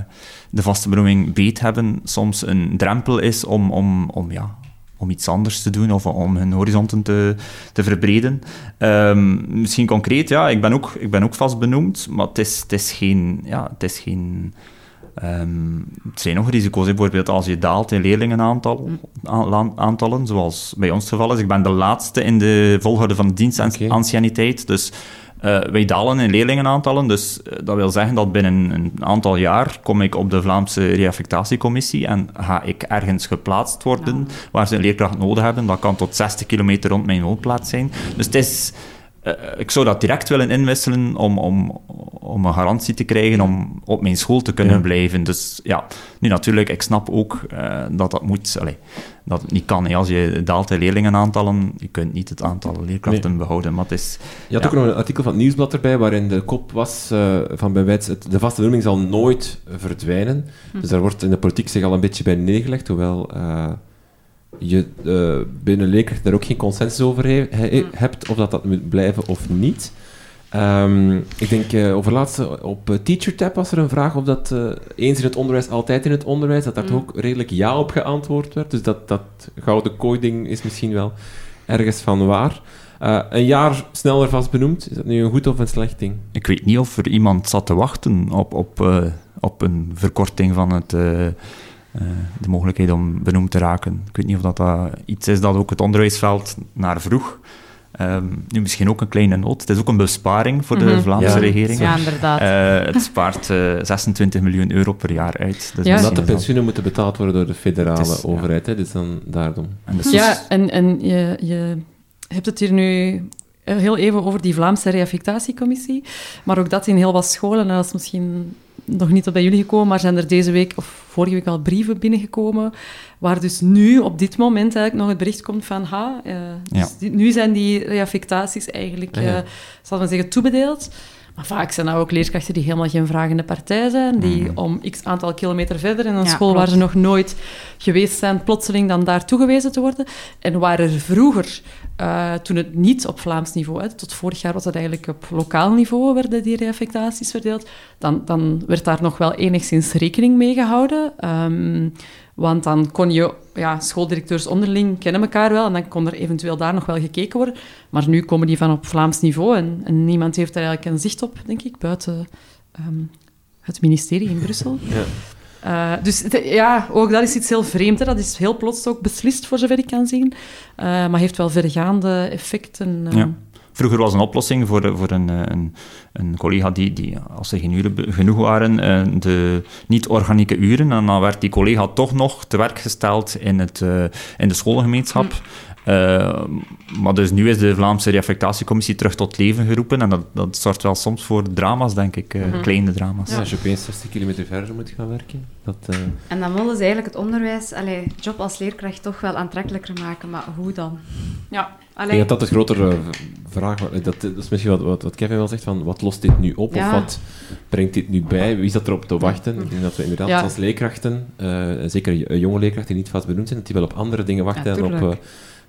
de vaste benoeming beet hebben, soms een drempel is om, om, om, ja, om iets anders te doen of om hun horizonten te, te verbreden. Ehm, misschien concreet, ja, ik ben ook, ik ben ook vast benoemd, maar het is, het is geen... Ja, het is geen Ehm, het zijn nog risico's, bijvoorbeeld als je daalt in leerlingenaantal, aan- aantallen, zoals bij ons het geval is. Ik ben de laatste in de volgorde van dienstanciëniteit, dus eh, wij dalen in leerlingenaantallen. Dus eh, dat wil zeggen dat binnen een aantal jaar kom ik op de Vlaamse reaffectatiecommissie en ga ik ergens geplaatst worden waar ze een leerkracht nodig hebben. Dat kan tot 60 kilometer rond mijn woonplaats zijn. Dus het is... eh, ik zou dat direct willen inwisselen om, om, om een garantie te krijgen om op mijn school te kunnen Ja. blijven. Dus ja, nu natuurlijk, ik snap ook eh, dat dat moet, allee, dat het niet kan. hè. Als je daalt in leerlingenaantallen, je kunt niet het aantal leerkrachten behouden, maar het is... Je had Ja. ook nog een artikel van het Nieuwsblad erbij, waarin de kop was eh, van Wijts, het- de vaste benoeming zal nooit verdwijnen. Dus daar wordt in de politiek zich al een beetje bij neergelegd, hoewel eh, je eh, binnen leerkrachten daar ook geen consensus over he- he- hebt, of dat dat moet blijven of niet. Ehm, ik denk, eh over laatste op eh, TeacherTap was er een vraag of dat eh, eens in het onderwijs, altijd in het onderwijs, dat daar Mm. ook redelijk ja op geantwoord werd. Dus dat, dat gouden kooi-ding is misschien wel ergens van waar. Eh, een jaar sneller vast benoemd, is dat nu een goed of een slecht ding? Ik weet niet of er iemand zat te wachten op, op, eh, op een verkorting van het, eh, eh, de mogelijkheid om benoemd te raken. Ik weet niet of dat, dat iets is dat ook het onderwijsveld naar vroeg. Ehm, nu misschien ook een kleine noot. Het is ook een besparing voor de Mhm. Vlaamse Ja. regering. Ja, inderdaad. Eh, het spaart eh, 26 miljoen euro per jaar uit. Dus Ja. Omdat de pensioenen moeten betaald worden door de federale ja. overheid, hè, dus dan daarom. en dus- Ja, en, en je, je hebt het hier nu heel even over die Vlaamse reaffectatiecommissie, maar ook dat in heel wat scholen, en dat is misschien nog niet tot bij jullie gekomen, maar zijn er deze week of vorige week al brieven binnengekomen, waar dus nu op dit moment eigenlijk nog het bericht komt van, ha, uh, dus die, nu zijn die reaffectaties eigenlijk, uh, zal men zeggen, toebedeeld. Maar vaak zijn dat ook leerkrachten die helemaal geen vragende partij zijn, die mm. om x aantal kilometer verder in een school waar ze nog nooit geweest zijn, plotseling dan daar toegewezen te worden. En waar er vroeger, uh, toen het niet op Vlaams niveau, hè, tot vorig jaar was het eigenlijk op lokaal niveau, werden die reaffectaties verdeeld, dan, dan werd daar nog wel enigszins rekening mee gehouden. Um, want dan kon je, ja, schooldirecteurs onderling kennen elkaar wel en dan kon er eventueel daar nog wel gekeken worden. Maar nu komen die van op Vlaams niveau en, niemand heeft er eigenlijk een zicht op, denk ik, buiten um, het ministerie in Brussel. Ja. Uh, dus ja, ook dat is iets heel vreemd. Hè. Dat is heel plots ook beslist, voor zover ik kan zien. Uh, maar heeft wel vergaande effecten. Uh. Ja. Vroeger was een oplossing voor, voor een, een, een collega die, die, als er geen uren genoeg waren, eh, de niet-organieke uren, en dan werd die collega toch nog te werk gesteld in, het, eh, in de schoolgemeenschap. Hm. Uh, maar dus nu is de Vlaamse reaffectatiecommissie terug tot leven geroepen en dat, dat zorgt wel soms voor drama's, denk ik, uh, mm kleine drama's. Ja, als je opeens 60 kilometer verder moet gaan werken. Dat, uh... En dan willen ze eigenlijk het onderwijs, allee, job als leerkracht, toch wel aantrekkelijker maken, maar hoe dan? Ja. Allee. Ik denk dat dat de grotere vraag dat, dat is misschien wat, wat, wat, Kevin wel zegt, van wat lost dit nu op ja. of wat brengt dit nu bij? Wie zat erop te wachten? Ik denk dat we inderdaad ja. als leerkrachten, zeker jonge leerkrachten die niet vast benoemd zijn, dat die wel op andere dingen wachten dan op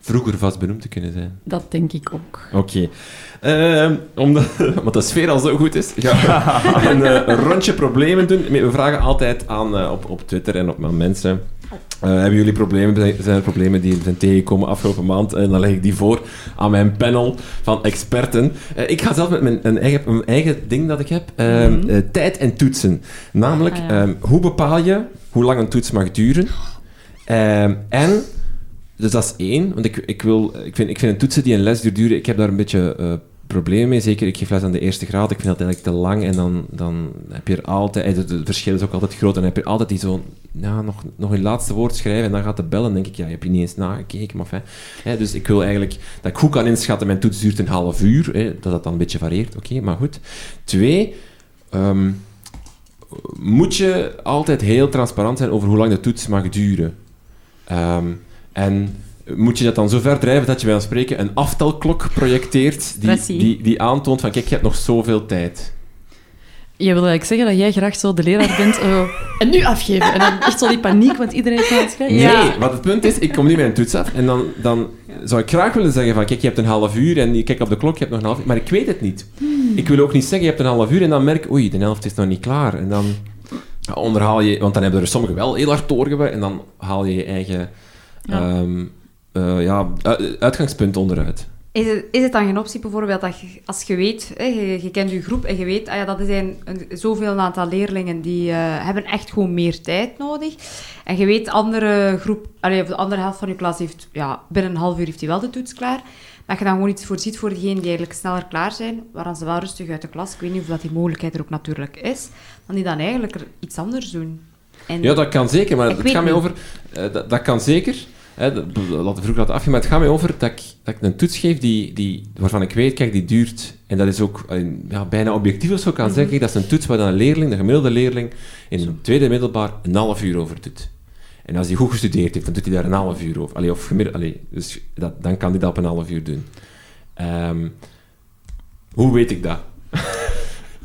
vroeger vast benoemd te kunnen zijn. Dat denk ik ook. Oké. Okay. Uh, omdat, omdat de sfeer al zo goed is, ga uh, een rondje problemen doen. We vragen altijd aan uh, op, op Twitter en op aan mensen. Uh, hebben jullie problemen? Zijn er problemen die zijn tegengekomen afgelopen maand? En dan leg ik die voor aan mijn panel van experten. Uh, ik ga zelf met mijn een eigen, een eigen ding dat ik heb. Mm -hmm. tijd en toetsen. Namelijk, ah, ja. hoe bepaal je hoe lang een toets mag duren? en dus dat is één. Want ik, ik, wil, ik, vind, ik vind een toetsen die een les duren, ik heb daar een beetje uh, problemen mee. Zeker, ik geef les aan de eerste graad. Ik vind dat eigenlijk te lang. En dan, dan heb je er altijd... Het verschil is ook altijd groot. En dan heb je altijd die zo... Ja, nog, nog een laatste woord schrijven. En dan gaat de bellen. denk ik, ja, heb je niet eens nagekeken. Maar fijn. Hè, dus ik wil eigenlijk... Dat ik goed kan inschatten, mijn toets duurt een half uur. Hè, dat dat dan een beetje varieert. Oké, maar goed. Twee... Um, moet je altijd heel transparant zijn over hoe lang de toets mag duren. Um, en moet je dat dan zo ver drijven dat je bij ons spreken een aftelklok projecteert die, die, die aantoont van kijk, je hebt nog zoveel tijd. Je wil eigenlijk zeggen dat jij graag zo de leraar bent uh, en nu afgeven. En dan echt zo die paniek, want iedereen is aan het schrijven. Nee, ja. wat het punt is, ik kom nu met een toets af en dan, dan zou ik graag willen zeggen van kijk, je hebt een half uur en je kijkt op de klok, je hebt nog een half uur. Maar ik weet het niet. Hmm. Ik wil ook niet zeggen, je hebt een half uur en dan merk ik, oei, de helft is nog niet klaar. En dan onderhaal je, want dan hebben er sommigen wel heel hard doorgewerkt en dan haal je je eigen ja. Um, uh, ja, uitgangspunt onderuit. Is het, is het dan geen optie bijvoorbeeld dat je, als je weet, hè, je, je, kent je groep en je weet, ah ja, dat zijn een, zoveel aantal leerlingen die uh, hebben echt gewoon meer tijd nodig. En je weet, andere groep, allee, de andere helft van je klas heeft, ja, binnen een half uur heeft hij wel de toets klaar. Dat je dan gewoon iets voorziet voor diegenen die eigenlijk sneller klaar zijn, waaraan ze wel rustig uit de klas, ik weet niet of dat die mogelijkheid er ook natuurlijk is, dan die dan eigenlijk er iets anders doen. En ja, dat kan zeker, maar het gaat mij over... Uh, dat, dat kan zeker... Hè, dat, laten vroeg laten afgaan, maar het gaat mij over dat ik, dat ik een toets geef die, die, waarvan ik weet, kijk, die duurt, en dat is ook ja, bijna objectief of zo kan mm zeggen, dat is een toets waar dan een leerling, de gemiddelde leerling, in een tweede middelbaar een half uur over doet. En als hij goed gestudeerd heeft, dan doet hij daar een half uur over. Allee, of gemiddeld, allee, dus dat, dan kan hij dat op een half uur doen. Um, hoe weet ik dat?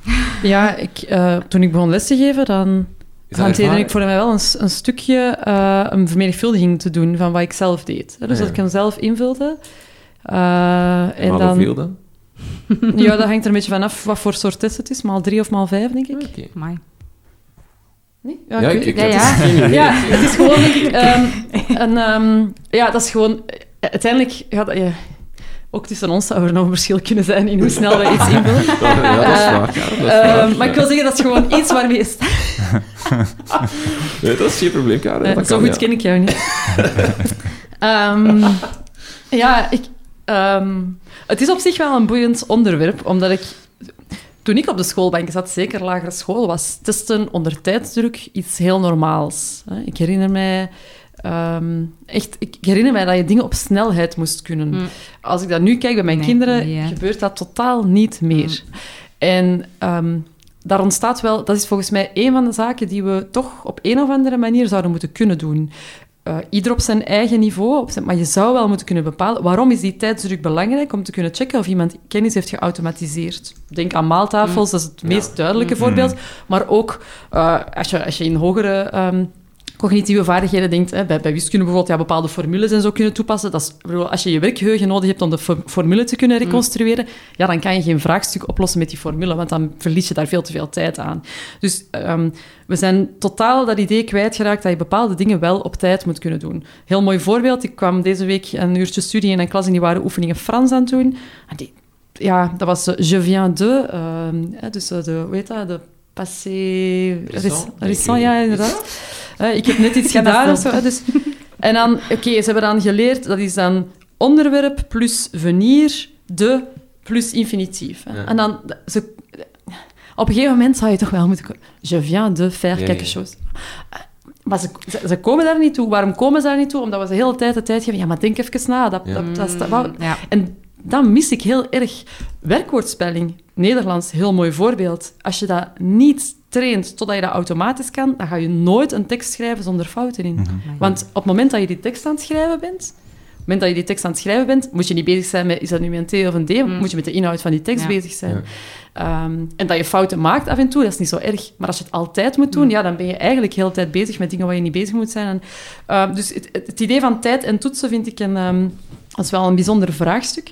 ja, ik, uh, toen ik begon les te geven, dan hanteerde ik voor mij wel een, een stukje uh, een vermenigvuldiging te doen van wat ik zelf deed. Dus ah, dat ik hem zelf invulde. Uh, en dan, hoeveel dan? ja, dat hangt er een beetje vanaf wat voor soort test het is. Maal drie of maal vijf, denk ik. Okay. Amai. Nee? Ja, ja, ik, ik, ja, ja. ja, het is gewoon denk ik, um, een... Um, ja, dat is gewoon... Uiteindelijk gaat... Ja, ook tussen ons zou er nog een verschil kunnen zijn in hoe snel wij iets invullen. Ja, dat is waar. Ja, uh, maar ik wil zeggen, dat is gewoon iets waarmee je nee, dat is geen probleem, Karen. Uh, zo goed ken ik jou niet. um, ja, ik, um, het is op zich wel een boeiend onderwerp, omdat ik... Toen ik op de schoolbank zat, zeker lagere school, was testen onder tijdsdruk iets heel normaals. Ik herinner mij Um, echt, ik herinner mij dat je dingen op snelheid moest kunnen. Mm. Als ik dat nu kijk bij mijn kinderen, gebeurt dat totaal niet meer. Mm. En um, daar ontstaat wel... Dat is volgens mij een van de zaken die we toch op een of andere manier zouden moeten kunnen doen. Uh, ieder op zijn eigen niveau, op zijn, maar je zou wel moeten kunnen bepalen waarom is die tijdsdruk belangrijk om te kunnen checken of iemand kennis heeft geautomatiseerd. Denk aan maaltafels, dat is het meest duidelijke Mm. voorbeeld. Maar ook uh, als, je, als je in hogere um, cognitieve vaardigheden denkt, hè, bij, bij wiskunde bijvoorbeeld, ja, bepaalde formules en zo kunnen toepassen. Dat is, bedoel, als je je werkgeheugen nodig hebt om de formule te kunnen reconstrueren, mm. ja, dan kan je geen vraagstuk oplossen met die formule, want dan verlies je daar veel te veel tijd aan. Dus um, we zijn totaal dat idee kwijtgeraakt dat je bepaalde dingen wel op tijd moet kunnen doen. Heel mooi voorbeeld, ik kwam deze week een uurtje studie in een klas en die waren oefeningen Frans aan het doen. En die, ja, dat was Je viens de, uh, dus de, hoe heet dat, de passé... Récent, ja, inderdaad. Uh, ik heb net iets gedaan of zo. Dus, en dan, oké, okay, ze hebben dan geleerd, dat is dan onderwerp plus venir, de plus infinitief. Ja. En dan, ze, op een gegeven moment zou je toch wel moeten... Je viens de faire quelque ja. chose. Maar ze, ze, ze, komen daar niet toe. Waarom komen ze daar niet toe? Omdat we ze de hele tijd de tijd geven. Ja, maar denk even na. Dat, dat, dat, dat, dat En dan mis ik heel erg werkwoordspelling. Nederlands, heel mooi voorbeeld. Als je dat niet traint totdat je dat automatisch kan, dan ga je nooit een tekst schrijven zonder fouten in. Mm-hmm. Want op het moment dat je die tekst aan het schrijven bent, op het moment dat je die tekst aan het schrijven bent, moet je niet bezig zijn met is dat nu een T of een D, mm. moet je met de inhoud van die tekst ja. bezig zijn. Ja. Um, en dat je fouten maakt af en toe, dat is niet zo erg. Maar als je het altijd moet doen, mm. ja, dan ben je eigenlijk heel de tijd bezig met dingen waar je niet bezig moet zijn. En, uh, dus het, het, het, idee van tijd en toetsen vind ik een, um, dat is wel een bijzonder vraagstuk.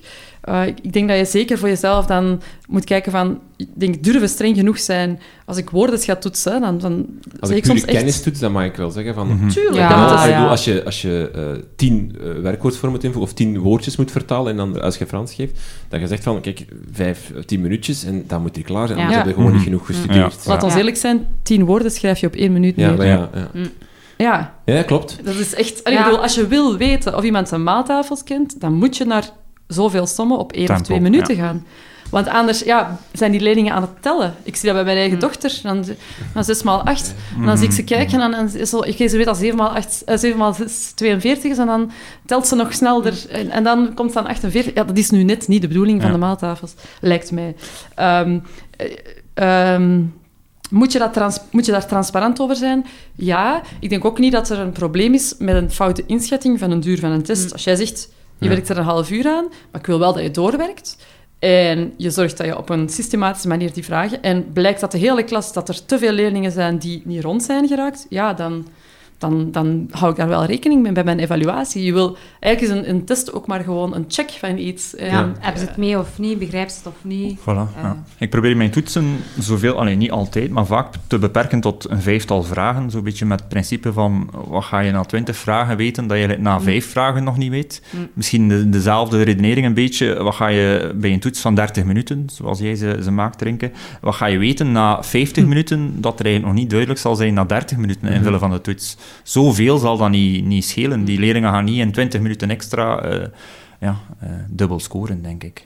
Uh, ik denk dat je zeker voor jezelf dan moet kijken van... Ik denk, durven streng genoeg zijn. Als ik woorden ga toetsen, dan, dan als zeg ik, ik soms echt... kennis toets, dan mag ik wel zeggen van... Mm-hmm. Tuurlijk. Ja, dan Ja, moet ik het- bedoel, als je, als je uh, tien uh, werkwoordsvormen moet invoegen, of tien woordjes moet vertalen, en dan als je Frans geeft, dat je zegt van, kijk, vijf, tien minuutjes, en dan moet die klaar zijn, Ja. anders Ja. heb je gewoon niet Mhm. genoeg gestudeerd. Ja. Laat ons eerlijk zijn, tien woorden schrijf je op één minuut Ja, neer. ja, ja. Ja, ja, klopt. dat is echt... Allee, Ja. Ik bedoel, als je wil weten of iemand zijn maaltafels kent, dan moet je naar zoveel sommen op één of twee minuten ja. gaan. Want anders ja, zijn die leerlingen aan het tellen. Ik zie dat bij mijn eigen dochter. Dan, dan 6 maal 8. En dan zie ik ze kijken en dan is zo, ik ze weet dat 7 maal 8, uh, 7 maal 6 42 is. En dan telt ze nog sneller. En, en dan komt dan 48. Ja, dat is nu net niet de bedoeling van Ja. de maaltafels, lijkt mij. Ehm, eh, ehm, moet, je dat trans- moet je daar transparant over zijn? Ja. Ik denk ook niet dat er een probleem is met een foute inschatting van een duur van een test. Als jij zegt, je Ja. werkt er een half uur aan, maar ik wil wel dat je doorwerkt. En je zorgt dat je op een systematische manier die vragen. En blijkt dat de hele klas, dat er te veel leerlingen zijn die niet rond zijn geraakt, ja, dan, dan, dan hou ik daar wel rekening mee bij mijn evaluatie. Je wil, eigenlijk is een, een test ook maar gewoon een check van iets. En, Ja, hebben ze het mee of niet? Begrijpen ze het of niet? Voilà, Eh. ja. Ik probeer mijn toetsen zoveel, alleen niet altijd, maar vaak te beperken tot een vijftal vragen. Zo'n beetje met het principe van, wat ga je na twintig vragen weten dat je na vijf vragen nog niet weet? Mm. Misschien de, dezelfde redenering een beetje. Wat ga je bij een toets van 30 minuten, zoals jij ze, ze maakt drinken, wat ga je weten na 50 minuten dat er eigenlijk nog niet duidelijk zal zijn na 30 minuten invullen van de toets? Zoveel zal dat niet, niet schelen. Die leerlingen gaan niet in 20 minuten extra eh, ja, eh, dubbel scoren, denk ik.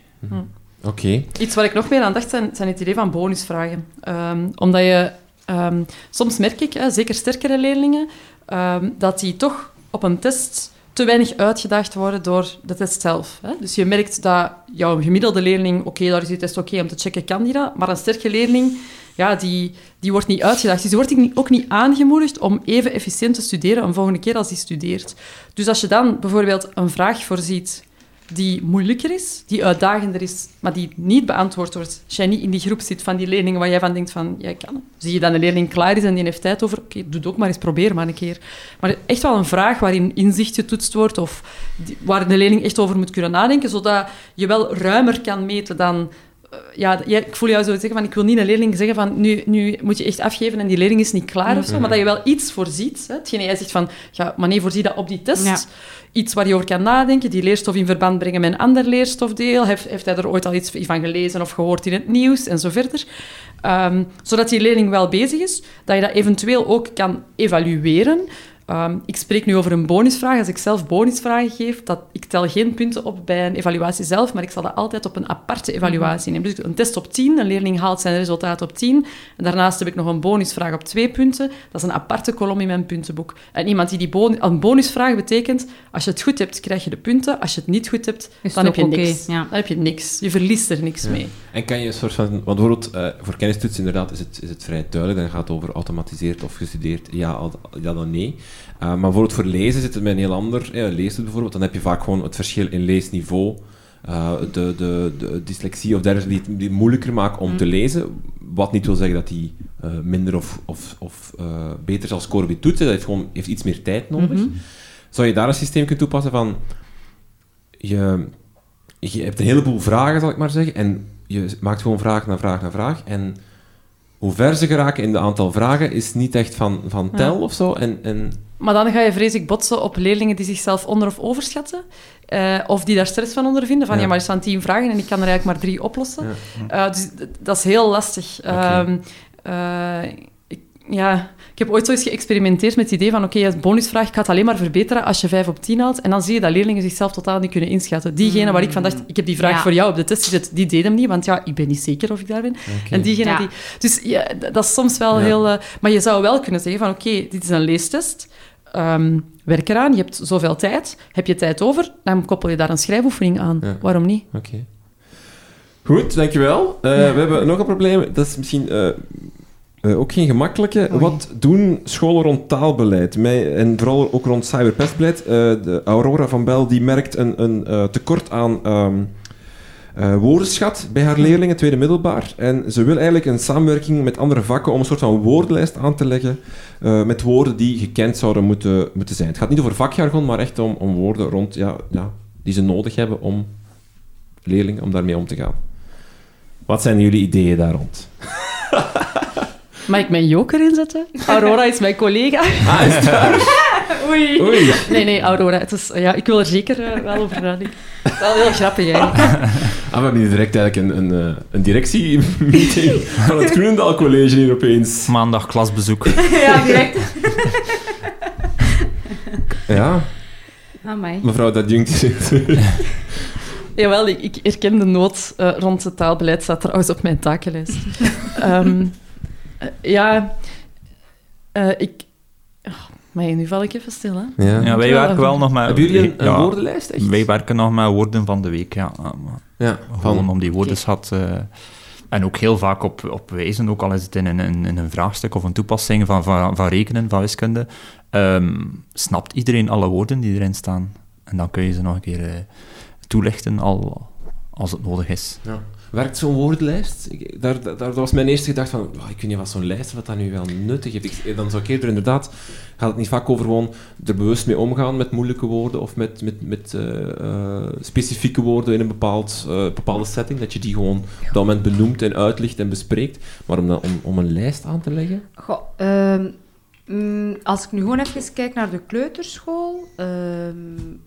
Oké. Iets waar ik nog meer aan dacht, zijn, zijn het idee van bonusvragen. Ehm, omdat je... ehm, soms merk ik, hè, zeker sterkere leerlingen, ehm, dat die toch op een test te weinig uitgedaagd worden door de test zelf. Hè. Dus je merkt dat jouw gemiddelde leerling, oké, daar is die test oké om te checken, kan die dat? Maar een sterke leerling, ja, die, die wordt niet uitgedaagd. Dus die wordt ook niet aangemoedigd om even efficiënt te studeren een volgende keer als die studeert. Dus als je dan bijvoorbeeld een vraag voorziet die moeilijker is, die uitdagender is, maar die niet beantwoord wordt. Als jij niet in die groep zit van die leerlingen waar jij van denkt van, jij kan. Zie je dan een leerling klaar is en die heeft tijd over, oké, doe het ook maar eens, probeer maar een keer. Maar echt wel een vraag waarin inzicht getoetst wordt of waar de leerling echt over moet kunnen nadenken, zodat je wel ruimer kan meten dan... ja, ik voel jou zo zeggen van, ik wil niet een leerling zeggen van, nu, nu moet je echt afgeven en die leerling is niet klaar of zo, maar dat je wel iets voorziet. Hè. Hetgene jij zegt van, ja, maar nee, voorzie dat op die test. Ja. Iets waar je over kan nadenken, die leerstof in verband brengen met een ander leerstofdeel. Heeft, heeft hij er ooit al iets van gelezen of gehoord in het nieuws en zo verder. Ehm, zodat die leerling wel bezig is, dat je dat eventueel ook kan evalueren. Ehm, ik spreek nu over een bonusvraag. Als ik zelf bonusvragen geef, dat, ik tel geen punten op bij een evaluatie zelf, maar ik zal dat altijd op een aparte evaluatie nemen. Dus een test op 10, een leerling haalt zijn resultaat op 10. En daarnaast heb ik nog een bonusvraag op 2 punten. Dat is een aparte kolom in mijn puntenboek. En iemand die die bonus, een bonusvraag betekent, als je het goed hebt, krijg je de punten. Als je het niet goed hebt, Is dan heb, je niks. ja. dan heb je niks. Je verliest er niks mee. En kan je een soort van... Want bijvoorbeeld, eh, voor kennistoets inderdaad is het, is het vrij duidelijk. Dan gaat het over automatiseerd of gestudeerd. Ja, al- ja dan nee. Eh, maar bijvoorbeeld voor lezen zit het met een heel ander... Ja, lezen bijvoorbeeld, dan heb je vaak gewoon het verschil in leesniveau. eh, de, de, de dyslexie of dergelijke die het die het moeilijker maken om te lezen. Wat niet wil zeggen dat hij eh, minder of, of, of beter zal scoren bij toetsen. Dat heeft gewoon heeft iets meer tijd nodig. Zou je daar een systeem kunnen toepassen van... Je, je hebt een heleboel vragen, zal ik maar zeggen, en je maakt gewoon vraag na vraag na vraag. En hoe ver ze geraken in de aantal vragen is niet echt van, van tel of zo. En, en Maar dan ga je vrees ik botsen op leerlingen die zichzelf onder- of overschatten. eh, of die daar stress van ondervinden. Van Ja. ja, maar er staan tien vragen en ik kan er eigenlijk maar drie oplossen. Ja. Eh, dus dat is heel lastig. Ehm, eh, ik, ja, ik heb ooit zo eens geëxperimenteerd met het idee van oké, als bonusvraag, ik ga het alleen maar verbeteren als je vijf op tien haalt. En dan zie je dat leerlingen zichzelf totaal niet kunnen inschatten. Diegene waar ik van dacht, ik heb die vraag Ja. voor jou op de test gezet, die deed hem niet, want ja, ik ben niet zeker of ik daar ben. En diegene Ja. die... Dus ja, dat is soms wel Ja. heel... eh, maar je zou wel kunnen zeggen van oké, dit is een leestest. Ehm, werk eraan, je hebt zoveel tijd. Heb je tijd over, dan koppel je daar een schrijfoefening aan. Ja. Waarom niet? Oké. Goed, dankjewel. Eh, We hebben nog een probleem. Dat is misschien eh, eh, ook geen gemakkelijke. Oei. Wat doen scholen rond taalbeleid? Mij, en vooral ook rond cyberpestbeleid. De Aurora van Bel die merkt een, een tekort aan ehm, eh, woordenschat bij haar leerlingen, tweede middelbaar. En ze wil eigenlijk een samenwerking met andere vakken om een soort van woordenlijst aan te leggen eh, met woorden die gekend zouden moeten, moeten zijn. Het gaat niet over vakjargon, maar echt om, om woorden rond, ja, ja, die ze nodig hebben om leerlingen om daarmee om te gaan. Wat zijn jullie ideeën daar rond? Mag ik mijn joker inzetten? Aurora is mijn collega. Ah, is het? Oei. Oei. Nee, nee, Aurora. Het is, ja, ik wil er zeker eh, wel over nadenken. Wel heel grappig, eigenlijk. Ah, we hebben hier direct eigenlijk een, een, eh, een directiemeeting van het Groenendaal College hier opeens. Maandag klasbezoek. ja, direct. Ja, Amai. mevrouw Dadjunct. Jawel, ik, ik herken de nood eh, rond het taalbeleid, staat trouwens op mijn takenlijst. Ehm, eh, ja, eh, ik... Oh, maar nu val ik even stil, hè. Ja. Ja, wij werken wel nog met... Hebben jullie een, ja, woordenlijst? Echt? Wij werken nog met woorden van de week, ja. Ja, maar Ja, Gewoon van, om die woordenschat... eh en ook heel vaak op, op wijzen, ook al is het in een, in, in een vraagstuk of een toepassing van, van, van rekenen, van wiskunde, ehm, snapt iedereen alle woorden die erin staan. En dan kun je ze nog een keer eh, toelichten al, als het nodig is. ja. Werkt zo'n woordenlijst? Daar, daar, was mijn eerste gedachte van, "Wauw, ik weet niet wat zo'n lijst, wat dat nu wel nuttig heeft. Ik, dan zou ik eerder inderdaad, gaat het niet vaak over gewoon er bewust mee omgaan met moeilijke woorden of met, met, met eh, eh, specifieke woorden in een bepaald, eh, bepaalde setting, dat je die gewoon op dat moment benoemt en uitlicht en bespreekt. Maar om, om, om een lijst aan te leggen? Goh, mm, als ik nu gewoon even kijk naar de kleuterschool, ehm,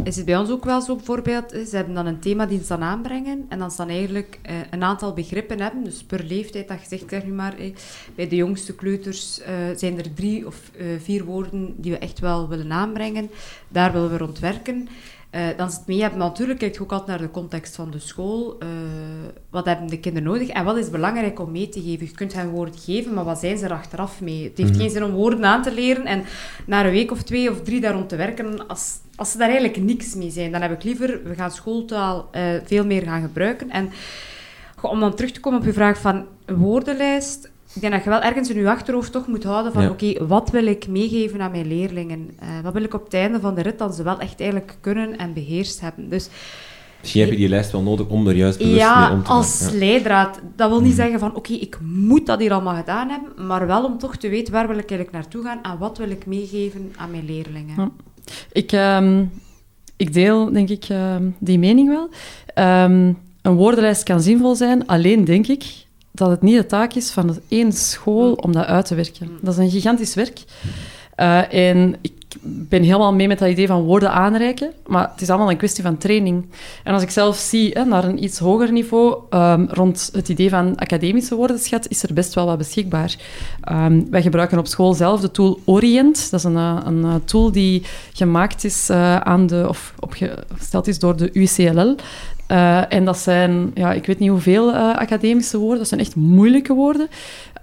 is het bij ons ook wel zo bijvoorbeeld, eh, ze hebben dan een thema die ze aanbrengen en dan staan eigenlijk eh, een aantal begrippen hebben, dus per leeftijd, dat gezegd zeg nu maar, eh, bij de jongste kleuters zijn er drie of vier woorden die we echt wel willen aanbrengen. Daar willen we rond werken. Eh, dan is het mee, je hebt natuurlijk kijkt je ook altijd naar de context van de school. Eh, wat hebben de kinderen nodig en wat is belangrijk om mee te geven? Je kunt hen woorden geven, maar wat zijn ze er achteraf mee? Het heeft geen zin om woorden aan te leren en na een week of twee of drie daar rond te werken als, als ze daar eigenlijk niks mee zijn. Dan heb ik liever, we gaan schooltaal eh, veel meer gaan gebruiken. En om dan terug te komen op je vraag van woordenlijst. Ik denk dat je wel ergens in je achterhoofd toch moet houden van Ja. oké, wat wil ik meegeven aan mijn leerlingen? Eh, wat wil ik op het einde van de rit dat ze wel echt eigenlijk kunnen en beheerst hebben? Dus Misschien heb je die lijst wel nodig om er juist bewust mee ja, om te gaan. als Ja. leidraad. Dat wil niet zeggen van, oké, ik moet dat hier allemaal gedaan hebben, maar wel om toch te weten waar wil ik eigenlijk naartoe gaan en wat wil ik meegeven aan mijn leerlingen. Ja. Ik, ehm, ik deel, denk ik, ehm, die mening wel. Ehm, een woordenlijst kan zinvol zijn, alleen denk ik dat het niet de taak is van één school om dat uit te werken. Dat is een gigantisch werk. Eh, en ik ben helemaal mee met dat idee van woorden aanreiken, maar het is allemaal een kwestie van training. En als ik zelf zie hè, naar een iets hoger niveau, um, rond het idee van academische woordenschat, is er best wel wat beschikbaar. Um, wij gebruiken op school zelf de tool Orient. Dat is een, eh, een eh, tool die gemaakt is uh, aan de, of opgesteld is door de UCLL. Uh, en dat zijn, ja, ik weet niet hoeveel uh, academische woorden, dat zijn echt moeilijke woorden.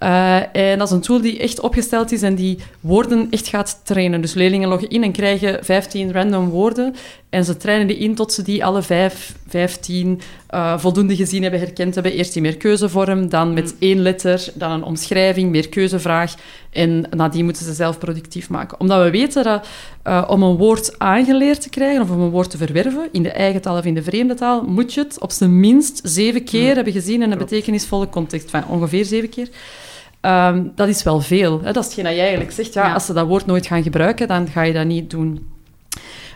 Uh, en dat is een tool die echt opgesteld is en die woorden echt gaat trainen. Dus leerlingen loggen in en krijgen 15 random woorden. En ze trainen die in tot ze die alle 5, 15 uh, voldoende gezien hebben, herkend hebben. Eerst die meerkeuzevorm, dan met mm. één letter, dan een omschrijving, meerkeuzevraag. En nadien moeten ze zelf productief maken. Omdat we weten dat uh, om een woord aangeleerd te krijgen of om een woord te verwerven, in de eigen taal of in de vreemde taal, moet je het op zijn minst zeven keer mm. hebben gezien in een betekenisvolle context. Enfin, ongeveer zeven keer. Um, dat is wel veel. Hè? Dat is hetgeen dat je eigenlijk zegt. Ja, Als ze dat woord nooit gaan gebruiken, dan ga je dat niet doen.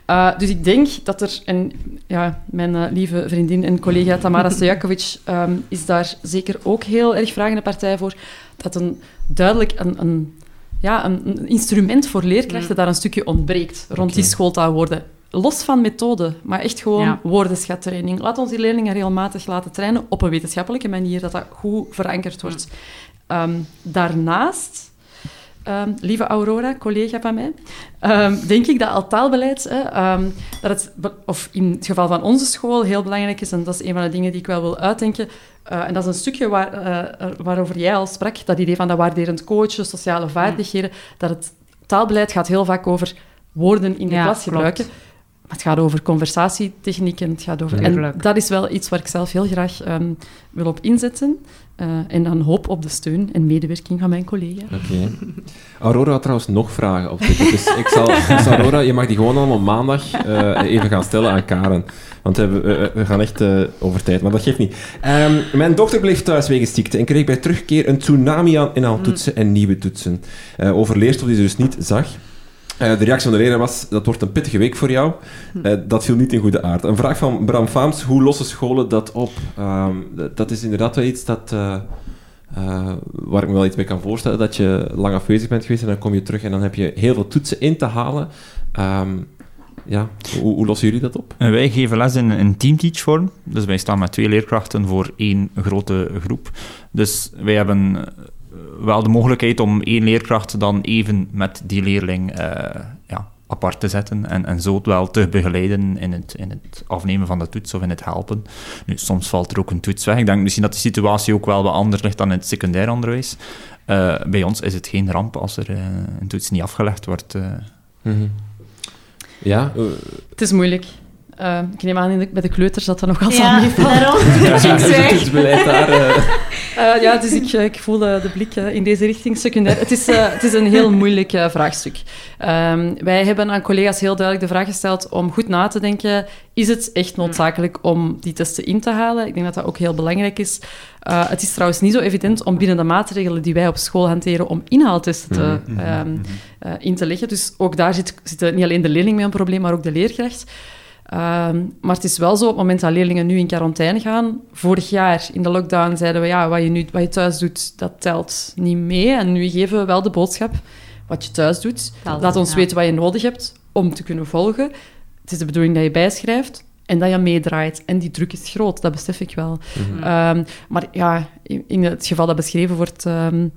Uh, dus ik denk dat er, en ja, mijn uh, lieve vriendin en collega Tamara Stojakovic um, is daar zeker ook heel erg vragende partij voor, dat een duidelijk een, een ja, een, een, instrument voor leerkrachten mm. daar een stukje ontbreekt rond okay. die schooltaalwoorden. Los van methode, maar echt gewoon ja. woordenschattraining. Laat ons die leerlingen regelmatig laten trainen op een wetenschappelijke manier, dat dat goed verankerd wordt. Mm. Um, daarnaast, um, lieve Aurora, collega van mij, um, denk ik dat al taalbeleid, hè, dat het, of in het geval van onze school, heel belangrijk is, en dat is een van de dingen die ik wel wil uitdenken, uh, en dat is een stukje waar, uh, waarover jij al sprak, dat idee van dat waarderend coachen, sociale vaardigheden, dat het taalbeleid gaat heel vaak over woorden in de ja, klas gebruiken. Klopt. Maar het gaat over conversatietechnieken. Het gaat over, en dat is wel iets waar ik zelf heel graag um, wil op inzetten. Uh, en dan hoop op de steun en medewerking van mijn collega. Oké. Okay. Aurora had trouwens nog vragen op dit. Dus ik zal, dus Aurora, je mag die gewoon allemaal maandag uh, even gaan stellen aan Karen. Want we, we, we gaan echt uh, over tijd, maar dat geeft niet. Um, mijn dochter bleef thuis wegens ziekte en kreeg bij terugkeer een tsunami aan in aan toetsen en nieuwe toetsen. over leerstof die ze dus niet zag. Uh, de reactie van de leraar was, dat wordt een pittige week voor jou. Uh, dat viel niet in goede aard. Een vraag van Bram Faams, hoe lossen scholen dat op? Um, dat is inderdaad wel iets dat, uh, waar ik me wel iets mee kan voorstellen, dat je lang afwezig bent geweest en dan kom je terug en dan heb je heel veel toetsen in te halen. Um, ja, hoe, hoe, lossen jullie dat op? wij geven les in een teamteach-vorm. Dus wij staan met twee leerkrachten voor één grote groep. Dus wij hebben wel de mogelijkheid om één leerkracht dan even met die leerling uh, ja, apart te zetten en, en zo wel te begeleiden in het, in het afnemen van de toets of in het helpen. Nu, soms valt er ook een toets weg. Ik denk misschien dat de situatie ook wel wat anders ligt dan in het secundair onderwijs. Uh, bij ons is het geen ramp als er uh, een toets niet afgelegd wordt. Mm -hmm. Ja? Het is moeilijk. Uh, ik neem aan, bij de kleuters dat dat nog altijd ja, meevalt. Daarom. ja, daar. Uh. Uh, ja, dus ik, ik voel de blik in deze richting secundair. Het is, het is een heel moeilijk vraagstuk. Um, wij hebben aan collega's heel duidelijk de vraag gesteld om goed na te denken, is het echt noodzakelijk om die testen in te halen? Ik denk dat dat ook heel belangrijk is. het is trouwens niet zo evident om binnen de maatregelen die wij op school hanteren om inhaaltesten te, um, in te leggen. Dus ook daar zit, zit niet alleen de leerling mee een probleem, maar ook de leerkracht. Um, maar het is wel zo, op het moment dat leerlingen nu in quarantaine gaan... Vorig jaar in de lockdown zeiden we, ja, wat je, nu, wat je thuis doet, dat telt niet mee. En nu geven we wel de boodschap, wat je thuis doet. Laat ons weten wat je nodig hebt om te kunnen volgen. Het is de bedoeling dat je bijschrijft en dat je meedraait. En die druk is groot, dat besef ik wel. Mm um, maar ja, in, in, het geval dat beschreven wordt um,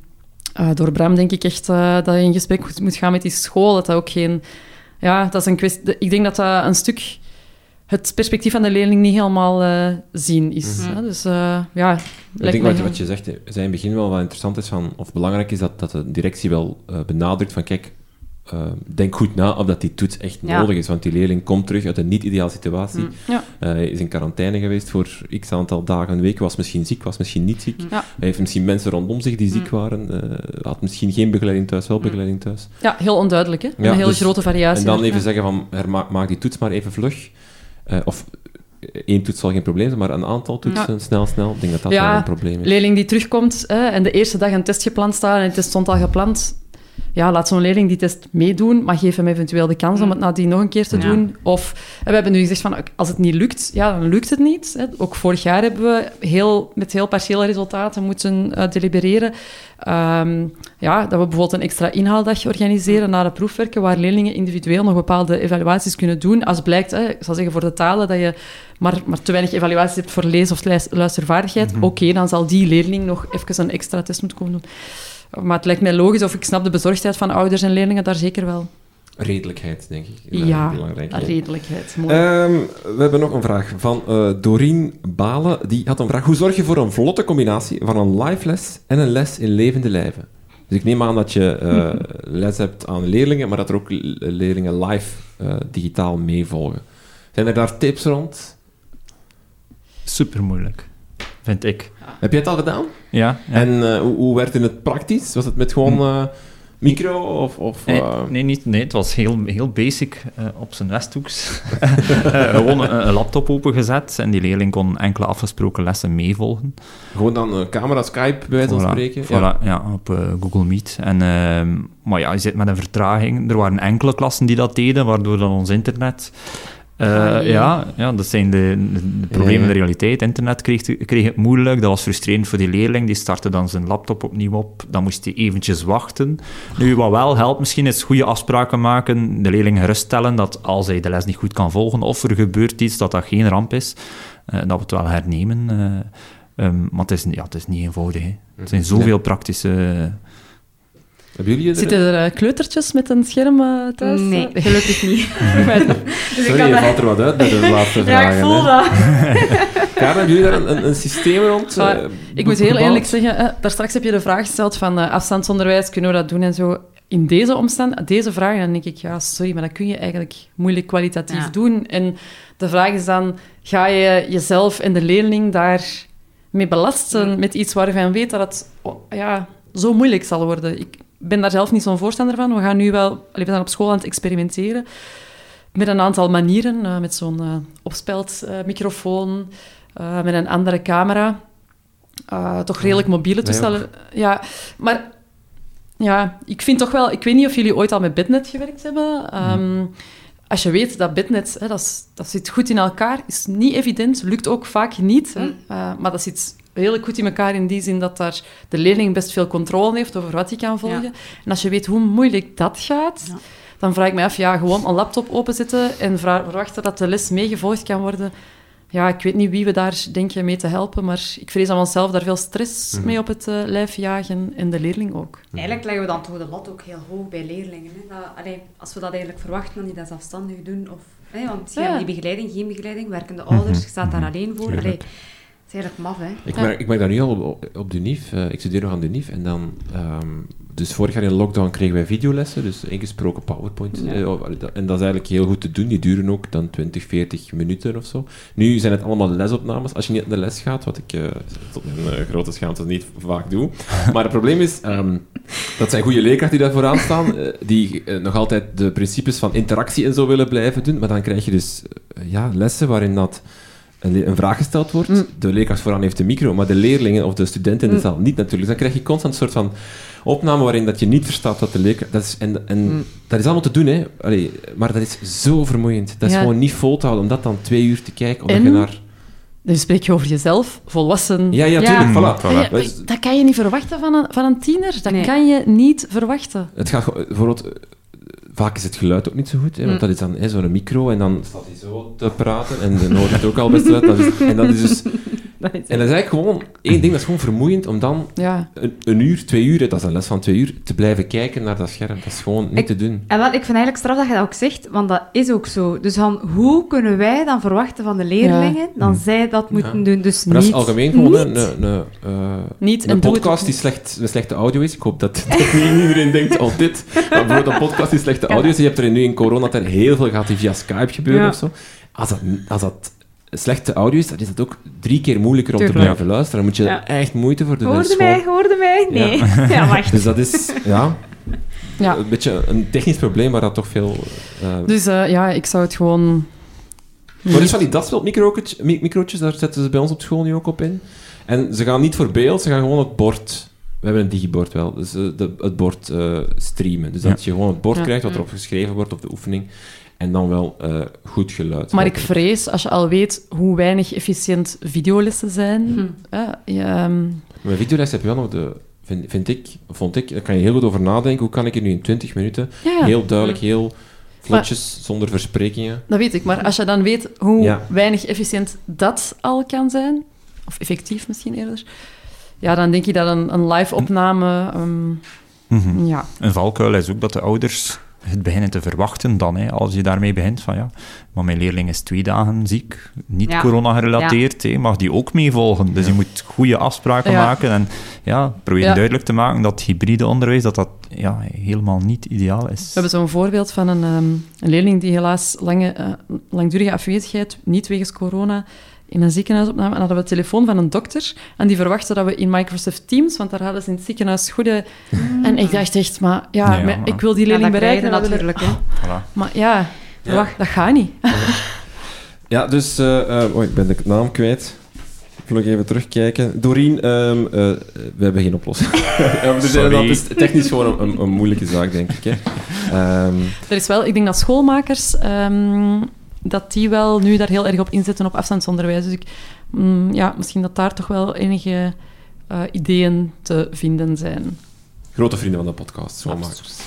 uh, door Bram, denk ik echt uh, dat je in gesprek moet gaan met die school. Dat dat ook geen... Ja, dat is een kwestie... Ik denk dat dat een stuk het perspectief van de leerling niet helemaal uh, zien is. Mm -hmm. Dus uh, ja... Ik denk wat, wat je zegt, zei in het begin wel wat interessant is, van, of belangrijk is, dat, dat de directie wel uh, benadrukt van, kijk, denk goed na of dat die toets echt ja. nodig is, want die leerling komt terug uit een niet-ideale situatie. Mm. Ja. is in quarantaine geweest voor x aantal dagen, een week, was misschien ziek, was misschien niet ziek. Hij heeft misschien mensen rondom zich die ziek mm. waren, had misschien geen begeleiding thuis, wel mm. begeleiding thuis. Ja, heel onduidelijk, hè? een hele dus, grote variatie. En dan even zeggen van, maak, maak die toets maar even vlug. Uh, of één toets zal geen probleem zijn, maar een aantal toetsen, ja. snel, snel, ik denk dat dat ja, wel een probleem is. leerling die terugkomt hè, en de eerste dag een test gepland staat en het test stond al gepland, ja, laat zo'n leerling die test meedoen, maar geef hem eventueel de kans om het nadien nog een keer te Ja. doen. Of en we hebben nu gezegd van, als het niet lukt, ja, dan lukt het niet. Hè. Ook vorig jaar hebben we heel, met heel partiële resultaten moeten eh, delibereren. Ehm, ja, dat we bijvoorbeeld een extra inhaaldag organiseren na de proefwerken, waar leerlingen individueel nog bepaalde evaluaties kunnen doen. Als blijkt, hè, ik zal zeggen voor de talen, dat je maar, maar te weinig evaluaties hebt voor lees- of luis- luistervaardigheid, oké, dan zal die leerling nog even een extra test moeten komen doen. Maar het lijkt mij logisch, of ik snap de bezorgdheid van ouders en leerlingen daar zeker wel. Redelijkheid, denk ik. is Ja, belangrijk redelijkheid. Mooi. Ehm, we hebben nog een vraag van eh Doreen Balen. Die had een vraag. Hoe zorg je voor een vlotte combinatie van een live les en een les in levende lijven? Dus ik neem aan dat je eh, les hebt aan leerlingen, maar dat er ook leerlingen live eh, digitaal meevolgen. Zijn er daar tips rond? Super moeilijk, vind ik. Heb jij het al gedaan? Ja. ja. En eh, hoe, hoe werkte het praktisch? Was het met gewoon eh, micro of... of Nee, eh, nee, niet, nee, het was heel, heel basic op zijn Westhoeks. Gewoon een, een laptop opengezet en die leerling kon enkele afgesproken lessen meevolgen. Gewoon dan camera, Skype, bij wijze van spreken? Voilà, ja. op Google Meet. En, ehm, maar ja, je zit met een vertraging. Er waren enkele klassen die dat deden, waardoor dan ons internet... eh, ja, ja, dat zijn de, problemen Ja. de realiteit. Internet kreeg, kreeg het moeilijk. Dat was frustrerend voor die leerling. Die startte dan zijn laptop opnieuw op. Dan moest hij eventjes wachten. Nu, wat wel helpt misschien, is goede afspraken maken. De leerling geruststellen dat als hij de les niet goed kan volgen of er gebeurt iets, dat dat geen ramp is. eh, dat we het wel hernemen. eh, ehm, maar het is, ja, het is niet eenvoudig. Hè. Er zijn zoveel praktische... Hebben jullie er- Zitten er eh, kleutertjes met een scherm eh, thuis? Nee, Eh, gelukkig niet. dus Sorry, je dat- valt er wat uit bij de laatste Ja, vragen. ik voel hè. dat. Karen, hebben jullie daar een, een, een systeem rond? Ik moet heel gebouwd? eerlijk zeggen, eh, daar straks heb je de vraag gesteld van eh, afstandsonderwijs, kunnen we dat doen en zo. In deze omstand, deze vraag, dan denk ik, ja, sorry, maar dat kun je eigenlijk moeilijk kwalitatief Ja. doen. En de vraag is dan, ga je jezelf en de leerling daar mee belasten met iets waarvan je weet dat het oh, ja, zo moeilijk zal worden? Ik ben daar zelf niet zo'n voorstander van. We gaan nu wel, we zijn op school aan het experimenteren met een aantal manieren, eh, met zo'n eh opspeldmicrofoon, eh, met een andere camera. Toch redelijk mobiele toestellen. Ja, maar ja, ik vind toch wel... Ik weet niet of jullie ooit al met Bitnet gewerkt hebben. Ehm, Als je weet dat Bitnet, hè, dat, dat zit goed in elkaar, is niet evident, lukt ook vaak niet. Hè. Eh, maar dat zit redelijk goed in elkaar in die zin dat daar de leerling best veel controle heeft over wat hij kan volgen. Ja. En als je weet hoe moeilijk dat gaat, Ja. dan vraag ik me af, ja, gewoon een laptop openzetten en verwachten dat de les meegevolgd kan worden. Ja, ik weet niet wie we daar denken mee te helpen, maar ik vrees dat we onszelf daar veel stress Mhm. mee op het eh, lijf jagen en de leerling ook. Eigenlijk leggen we dan toch de lat ook heel hoog bij leerlingen. Hè? Dat, allee, als we dat eigenlijk verwachten, dat die dat zelfstandig doen. Of, hè, want Ja. hebben die begeleiding, geen begeleiding, werkende ouders, je staat daar alleen voor. Allee, is eigenlijk maf, hè. Ik Ja. merk, ik merk dat nu al op, op de NIF. eh, ik studeer nog aan de NIF. En dan, ehm, dus vorig jaar in lockdown kregen wij videolessen, dus ingesproken PowerPoint. Ja. eh, dat- en dat is eigenlijk heel goed te doen. Die duren ook dan 20, 40 minuten of zo. Nu zijn het allemaal lesopnames. Als je niet naar de les gaat, wat ik eh, tot mijn grote schaamte niet vaak doe. Maar het probleem is, ehm, dat zijn goede leerkrachten die daar vooraan staan, die nog altijd de principes van interactie en zo willen blijven doen. Maar dan krijg je dus ja, lessen waarin dat een, een vraag gesteld wordt. Mm. De leerkracht vooraan heeft de micro, maar de leerlingen of de studenten in de Mm. zaal niet natuurlijk. Dus dan krijg je constant een soort van opname waarin dat je niet verstaat wat de leerkracht... Dat is, en en Mm. dat is allemaal te doen, hè. Allee, maar dat is zo vermoeiend. Dat is Ja. gewoon niet vol te houden om dat dan twee uur te kijken. Omdat En- je naar... Dan spreek je over jezelf, volwassen. Ja, ja, Ja. tuurlijk. Voilà. Voilà. Ja, Dat kan je niet verwachten van een, van een tiener. Dat Nee. kan je niet verwachten. Het gaat bijvoorbeeld... Vaak is het geluid ook niet zo goed, hè, want Mm. dat is dan zo'n micro en dan staat hij zo te praten en dan hoort het ook al best uit. Dat is, en dat is dus... Is- En dat is eigenlijk gewoon... één ding, dat is gewoon vermoeiend om dan ja. een, een uur, twee uur, dat is een les van twee uur, te blijven kijken naar dat scherm. Dat is gewoon niet Ik- te doen. En wel, ik vind eigenlijk straf dat je dat ook zegt, want dat is ook zo. Dus dan, hoe kunnen wij dan verwachten van de leerlingen dat zij dat moeten doen? Dus Maar dat is niet... algemeen gewoon niet. een, een, eh, Niet een het podcast die slecht, een slechte audio is. Ik hoop dat, dat niet iedereen denkt, oh dit. Maar bijvoorbeeld een podcast die slechte audio is. Je hebt er nu in coronatijd heel veel gehad die via Skype gebeuren Ja. of zo. Als dat, als dat slechte audio is, dan is het ook drie keer moeilijker om te blijven luisteren. Dan moet je er Ja. echt moeite voor doen. Hoorde mij, hoorde mij? Nee. Ja, wacht. Dus dat is, ja, Ja. een beetje een technisch probleem, maar dat toch veel... eh Dus eh, ja, ik zou het gewoon... Maar dus van die mi- microotjes, daar zetten ze bij ons op school nu ook op in. En ze gaan niet voor beeld, ze gaan gewoon het bord We hebben een digibord wel, dus eh, de, het bord eh, streamen. Dus dat je gewoon het bord Ja. krijgt wat erop geschreven wordt op de oefening. En dan wel eh, goed geluid. Maar ik vrees, als je al weet hoe weinig efficiënt videolessen zijn... Hm. eh, je, ehm, Mijn videoles heb je wel nog de... Vind, vind ik, vond ik, daar kan je heel goed over nadenken. Hoe kan ik er nu in 20 minuten ja, ja. heel duidelijk, heel vlotjes, zonder versprekingen... Dat weet ik, maar als je dan weet hoe Ja. weinig efficiënt dat al kan zijn, of effectief misschien eerder, ja, dan denk ik dat een, een live-opname... ehm, Mhm. ja. Een valkuil is ook dat de ouders het beginnen te verwachten dan, hè, als je daarmee begint van ja, maar mijn leerling is twee dagen ziek, niet Ja. corona gerelateerd, hè, mag die ook meevolgen. Dus je moet goede afspraken Ja. maken en ja, proberen Ja. duidelijk te maken dat hybride onderwijs dat dat ja, helemaal niet ideaal is. We hebben zo'n voorbeeld van een, ehm, een leerling die helaas lange, eh, langdurige afwezigheid, niet wegens corona, in een ziekenhuis opname. En hadden we de telefoon van een dokter. En die verwachtte dat we in Microsoft Teams, want daar hadden ze in het ziekenhuis goede... En ik dacht echt, maar ja, Ja, maar maar- ik wil die Ja, leerling bereiken. natuurlijk. Voilà. Maar ja, wacht, dat gaat niet. Ja, dus... eh, eh, oh, ik ben de naam kwijt. Ik wil nog even terugkijken. Doreen, ehm, eh, we hebben geen oplossing. Dus. Dat is technisch gewoon een, een, een moeilijke zaak, denk ik. Hè. Ehm, Er is wel, ik denk dat schoolmakers, ehm, dat die wel nu daar heel erg op inzetten op afstandsonderwijs. Dus ik, mm, ja, misschien dat daar toch wel enige eh, ideeën te vinden zijn. grote vrienden van de podcast, schoonmakers.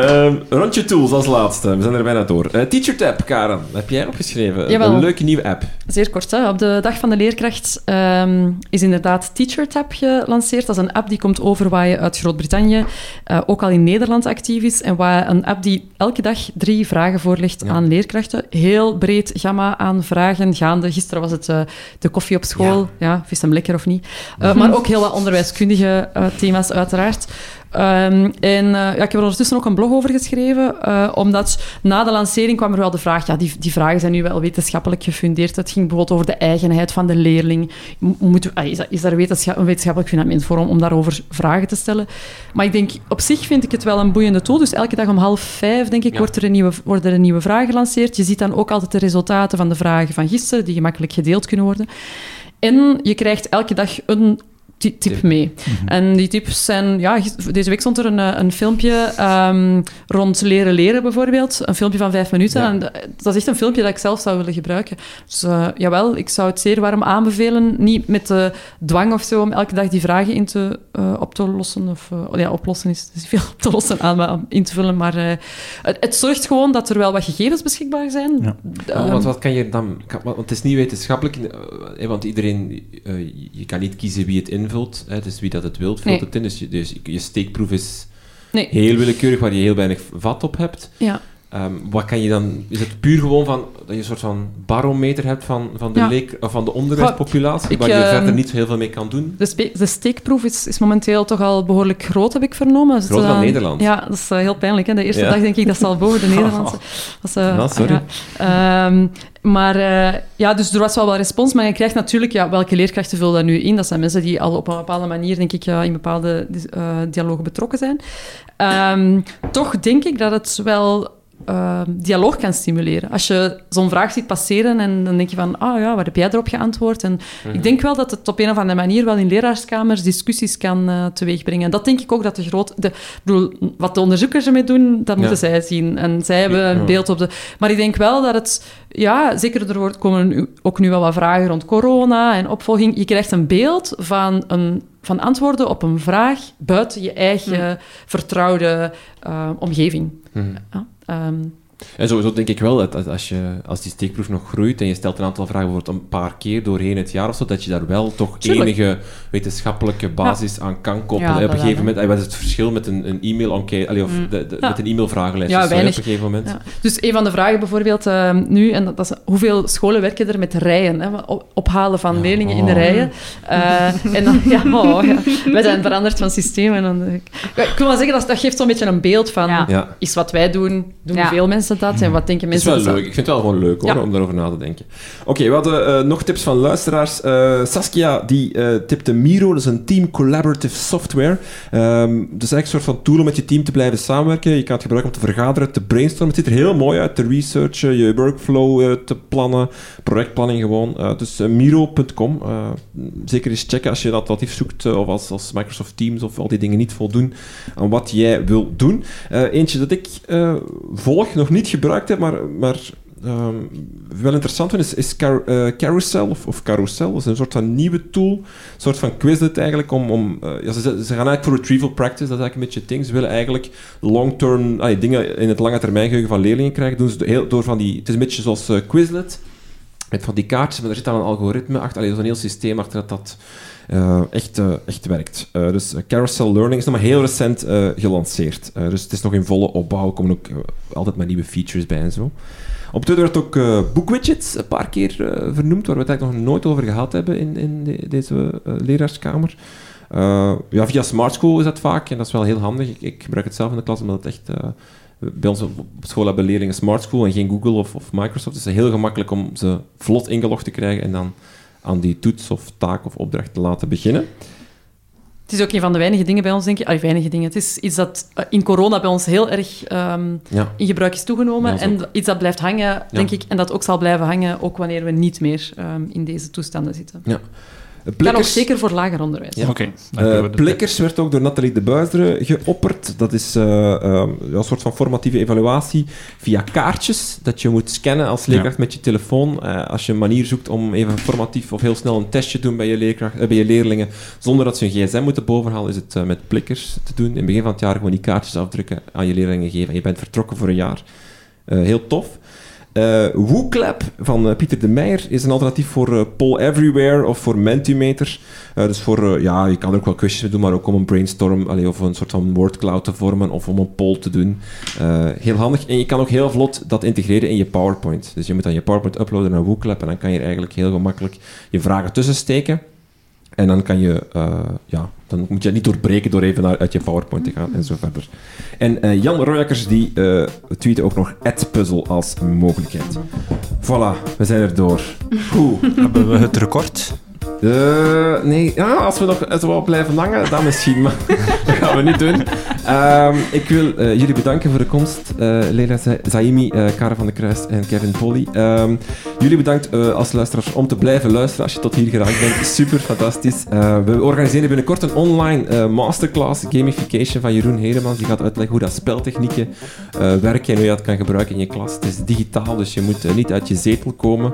Ehm, rondje tools als laatste. We zijn er bijna door. Eh, TeacherTap, Karen. Heb jij opgeschreven? Jawel. Een leuke nieuwe app. Zeer kort, hè. op de Dag van de Leerkracht ehm, is inderdaad TeacherTap gelanceerd. Dat is een app die komt overwaaien uit Groot-Brittannië, eh, ook al in Nederland actief is. En waar een app die elke dag drie vragen voorlegt Ja. aan leerkrachten. Heel breed gamma aan vragen gaande. Gisteren was het eh, de koffie op school. Ja, vis hem lekker of niet. Maar ook heel wat onderwijskundige thema's uiteraard. Ehm, en eh, ja, ik heb er ondertussen ook een blog over geschreven, eh, omdat na de lancering kwam er wel de vraag, ja, die, die vragen zijn nu wel wetenschappelijk gefundeerd. Het ging bijvoorbeeld over de eigenheid van de leerling. Mo- Moet, ah, is, is daar wetenschap, een wetenschappelijk fundament voor om, om daarover vragen te stellen? Maar ik denk, op zich vind ik het wel een boeiende tool. Dus elke dag om half vijf, denk ik, Ja. wordt er een nieuwe, worden er een nieuwe vraag gelanceerd. Je ziet dan ook altijd de resultaten van de vragen van gisteren, die gemakkelijk gedeeld kunnen worden. En je krijgt elke dag een ti- tip mee. En die tips zijn... Ja, deze week stond er een, eh, een filmpje ehm, rond leren leren, bijvoorbeeld. Een filmpje van vijf minuten. Ja. En dat, dat is echt een filmpje dat ik zelf zou willen gebruiken. Dus eh, jawel, ik zou het zeer warm aanbevelen. Niet met de dwang of zo om elke dag die vragen in te, eh, op te lossen. Of, oh ja, oplossen is, is veel op te lossen aan, maar in te vullen. Maar eh, het, het zorgt gewoon dat er wel wat gegevens beschikbaar zijn. Ja. Want wat kan je dan... kan- Want het is niet wetenschappelijk, want iedereen... eh, je- je kan niet kiezen wie het invult. Hè, dus wie dat het wilt, vult Nee. het in. Dus je, dus je steekproef is nee, heel willekeurig, waar je heel weinig vat op hebt. ja. Ehm, wat kan je dan... Is het puur gewoon van, dat je een soort van barometer hebt van, van, de, Ja. leek, van de onderwijspopulatie, ik, waar je ehm, verder niet heel veel mee kan doen? De, de steekproef is, is momenteel toch al behoorlijk groot, heb ik vernomen. Dus, Groter dan eh, Nederland? Ja, dat is eh, heel pijnlijk. Hè? De eerste Ja. dag denk ik dat ze al boven de Nederlandse. Is, eh, Nou, sorry. ja. Ehm, maar ja, dus er was wel wel respons. Maar je krijgt natuurlijk, ja, welke leerkrachten vullen dat nu in? Dat zijn mensen die al op een bepaalde manier, denk ik, in bepaalde dialogen betrokken zijn. Toch denk ik dat het wel ehm, dialoog kan stimuleren. Als je zo'n vraag ziet passeren en dan denk je van, ah ja, wat heb jij erop geantwoord? En ik denk wel dat het op een of andere manier wel in leraarskamers discussies kan eh, teweegbrengen. En dat denk ik ook dat de groot... De, ik bedoel, wat de onderzoekers ermee doen, dat moeten zij zien. En zij hebben een beeld op de... Maar ik denk wel dat het... Ja, zeker er wordt- komen ook nu wel wat vragen rond corona en opvolging. Je krijgt een beeld van, een, van antwoorden op een vraag buiten je eigen vertrouwde eh, omgeving. Mhm. Ja, Um, En sowieso denk ik wel dat als, je, als die steekproef nog groeit en je stelt een aantal vragen bijvoorbeeld een paar keer doorheen het jaar of zo, dat je daar wel toch Tuurlijk. enige wetenschappelijke basis aan kan koppelen. Ja, op een gegeven moment, en wat is het verschil met een, een e-mail-enquête, allee, of Mm. de, de- Ja. met een e-mailvragenlijst? Ja. Op een gegeven moment. Ja. Dus een van de vragen bijvoorbeeld eh, nu, en dat, is hoeveel scholen werken er met rijen, hè, op- ophalen van Ja, leerlingen in de oh. rijen. Eh, en dan, ja, oh, ja, wij zijn veranderd van systeem. En dan, ik, ik wil maar zeggen, dat, dat geeft zo'n beetje een beeld van, Ja. Ja. is wat wij doen, doen Ja. veel mensen dat? En wat denken Het is mensen? wel dat leuk. Ik vind het wel gewoon leuk hoor, Ja. om daarover na te denken. Oké, we hadden eh, nog tips van luisteraars. Eh, Saskia die eh, tipte Miro, dat is een team collaborative software. Dat is eigenlijk een soort van tool om met je team te blijven samenwerken. Je kan het gebruiken om te vergaderen, te brainstormen. Het ziet er heel mooi uit, te researchen, je workflow te plannen, projectplanning gewoon. Dus Miro.com. Zeker eens checken als je dat alternatief zoekt of als, als Microsoft Teams of al die dingen niet voldoen aan wat jij wil doen. Eentje dat ik volg, nog niet gebruikt heb, maar, maar ehm, wel interessant vind, is, is eh, Carousel of, of Carousel. Dat is een soort van nieuwe tool, een soort van Quizlet eigenlijk. Om, om, eh, ja, ze, gaan eigenlijk voor retrieval practice, dat is eigenlijk een beetje het. Ze willen eigenlijk long-term dingen in het lange termijn geheugen van leerlingen krijgen. Doen ze heel, door van die, het is een beetje zoals eh, Quizlet, met van die kaartjes, maar er zit dan een algoritme achter, er is een heel systeem achter dat dat eh, echt, eh, echt werkt. Eh, dus Carousel Learning is nog maar heel recent gelanceerd. Dus het is nog in volle opbouw. Er komen ook altijd maar nieuwe features bij en zo. Op Twitter werd ook boekwidgets een paar keer vernoemd, waar we het eigenlijk nog nooit over gehad hebben in, in de- deze leraarskamer. Ja, via Smart School is dat vaak en dat is wel heel handig. Ik, ik gebruik het zelf in de klas omdat het echt... bij ons op school hebben leerlingen Smart School en geen Google of, of Microsoft. Dus het is heel gemakkelijk om ze vlot ingelogd te krijgen en dan aan die toets of taak of opdracht te laten beginnen. Het is ook een van de weinige dingen bij ons, denk ik. Ah, weinige dingen. Het is iets dat eh, in corona bij ons heel erg ehm, Ja. in gebruik is toegenomen. En iets dat blijft hangen, denk ik. En dat ook zal blijven hangen, ook wanneer we niet meer ehm, in deze toestanden zitten. Ja. Kan ook zeker voor lager onderwijs. Ja. Eh, Plikkers werd ook door Nathalie de Buizderen geopperd. Dat is eh, eh, ja, een soort van formatieve evaluatie via kaartjes dat je moet scannen als leerkracht met je telefoon. Eh, als je een manier zoekt om even formatief of heel snel een testje te doen bij je, leerkracht, bij je leerlingen, zonder dat ze hun gsm moeten bovenhalen, is het eh, met Plikkers te doen. In het begin van het jaar gewoon die kaartjes afdrukken, aan je leerlingen geven en je bent vertrokken voor een jaar. Eh, heel tof. Eh WooClap van eh, Pieter de Meijer is een alternatief voor eh, Poll Everywhere of voor Mentimeter. Dus voor, ja, je kan er ook wel mee doen, maar ook om een brainstorm allee, of een soort van wordcloud te vormen of om een poll te doen. Heel handig. En je kan ook heel vlot dat integreren in je PowerPoint. Dus je moet dan je PowerPoint uploaden naar WooClap en dan kan je eigenlijk heel gemakkelijk je vragen tussen steken. En dan kan je, eh, ja, dan moet je het niet doorbreken door even naar, uit je PowerPoint te gaan en zo verder. En eh, Jan Royakkers die eh tweette ook nog puzzle als mogelijkheid. Voilà, we zijn er door. Oeh. Hebben we het record? Eh, nee, ja, als we nog zo wel blijven hangen, dan misschien, maar dat gaan we niet doen. Ehm, ik wil eh, jullie bedanken voor de komst. eh Leila Za- Zaimi, eh Karen van der Kruis en Kevin Polly. Ehm, jullie bedankt als luisteraars om te blijven luisteren als je tot hier geraakt bent. Super, fantastisch. We organiseren binnenkort een online masterclass gamification van Jeroen Hedemans. Die gaat uitleggen hoe dat speltechnieken werken en hoe je dat kan gebruiken in je klas. Het is digitaal, dus je moet niet uit je zetel komen.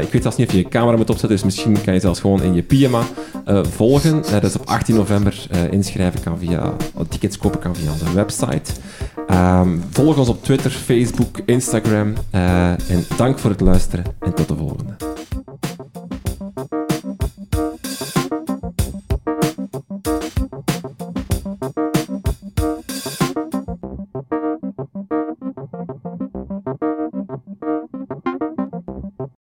Ik weet zelfs niet of je je camera moet opzetten, dus misschien kan je gewoon in je pyjama eh, volgen. Eh, dat is op 18 november. eh, inschrijven kan via, tickets kopen kan via onze website. Ehm, volg ons op Twitter, Facebook, Instagram. en dank voor het luisteren en tot de volgende.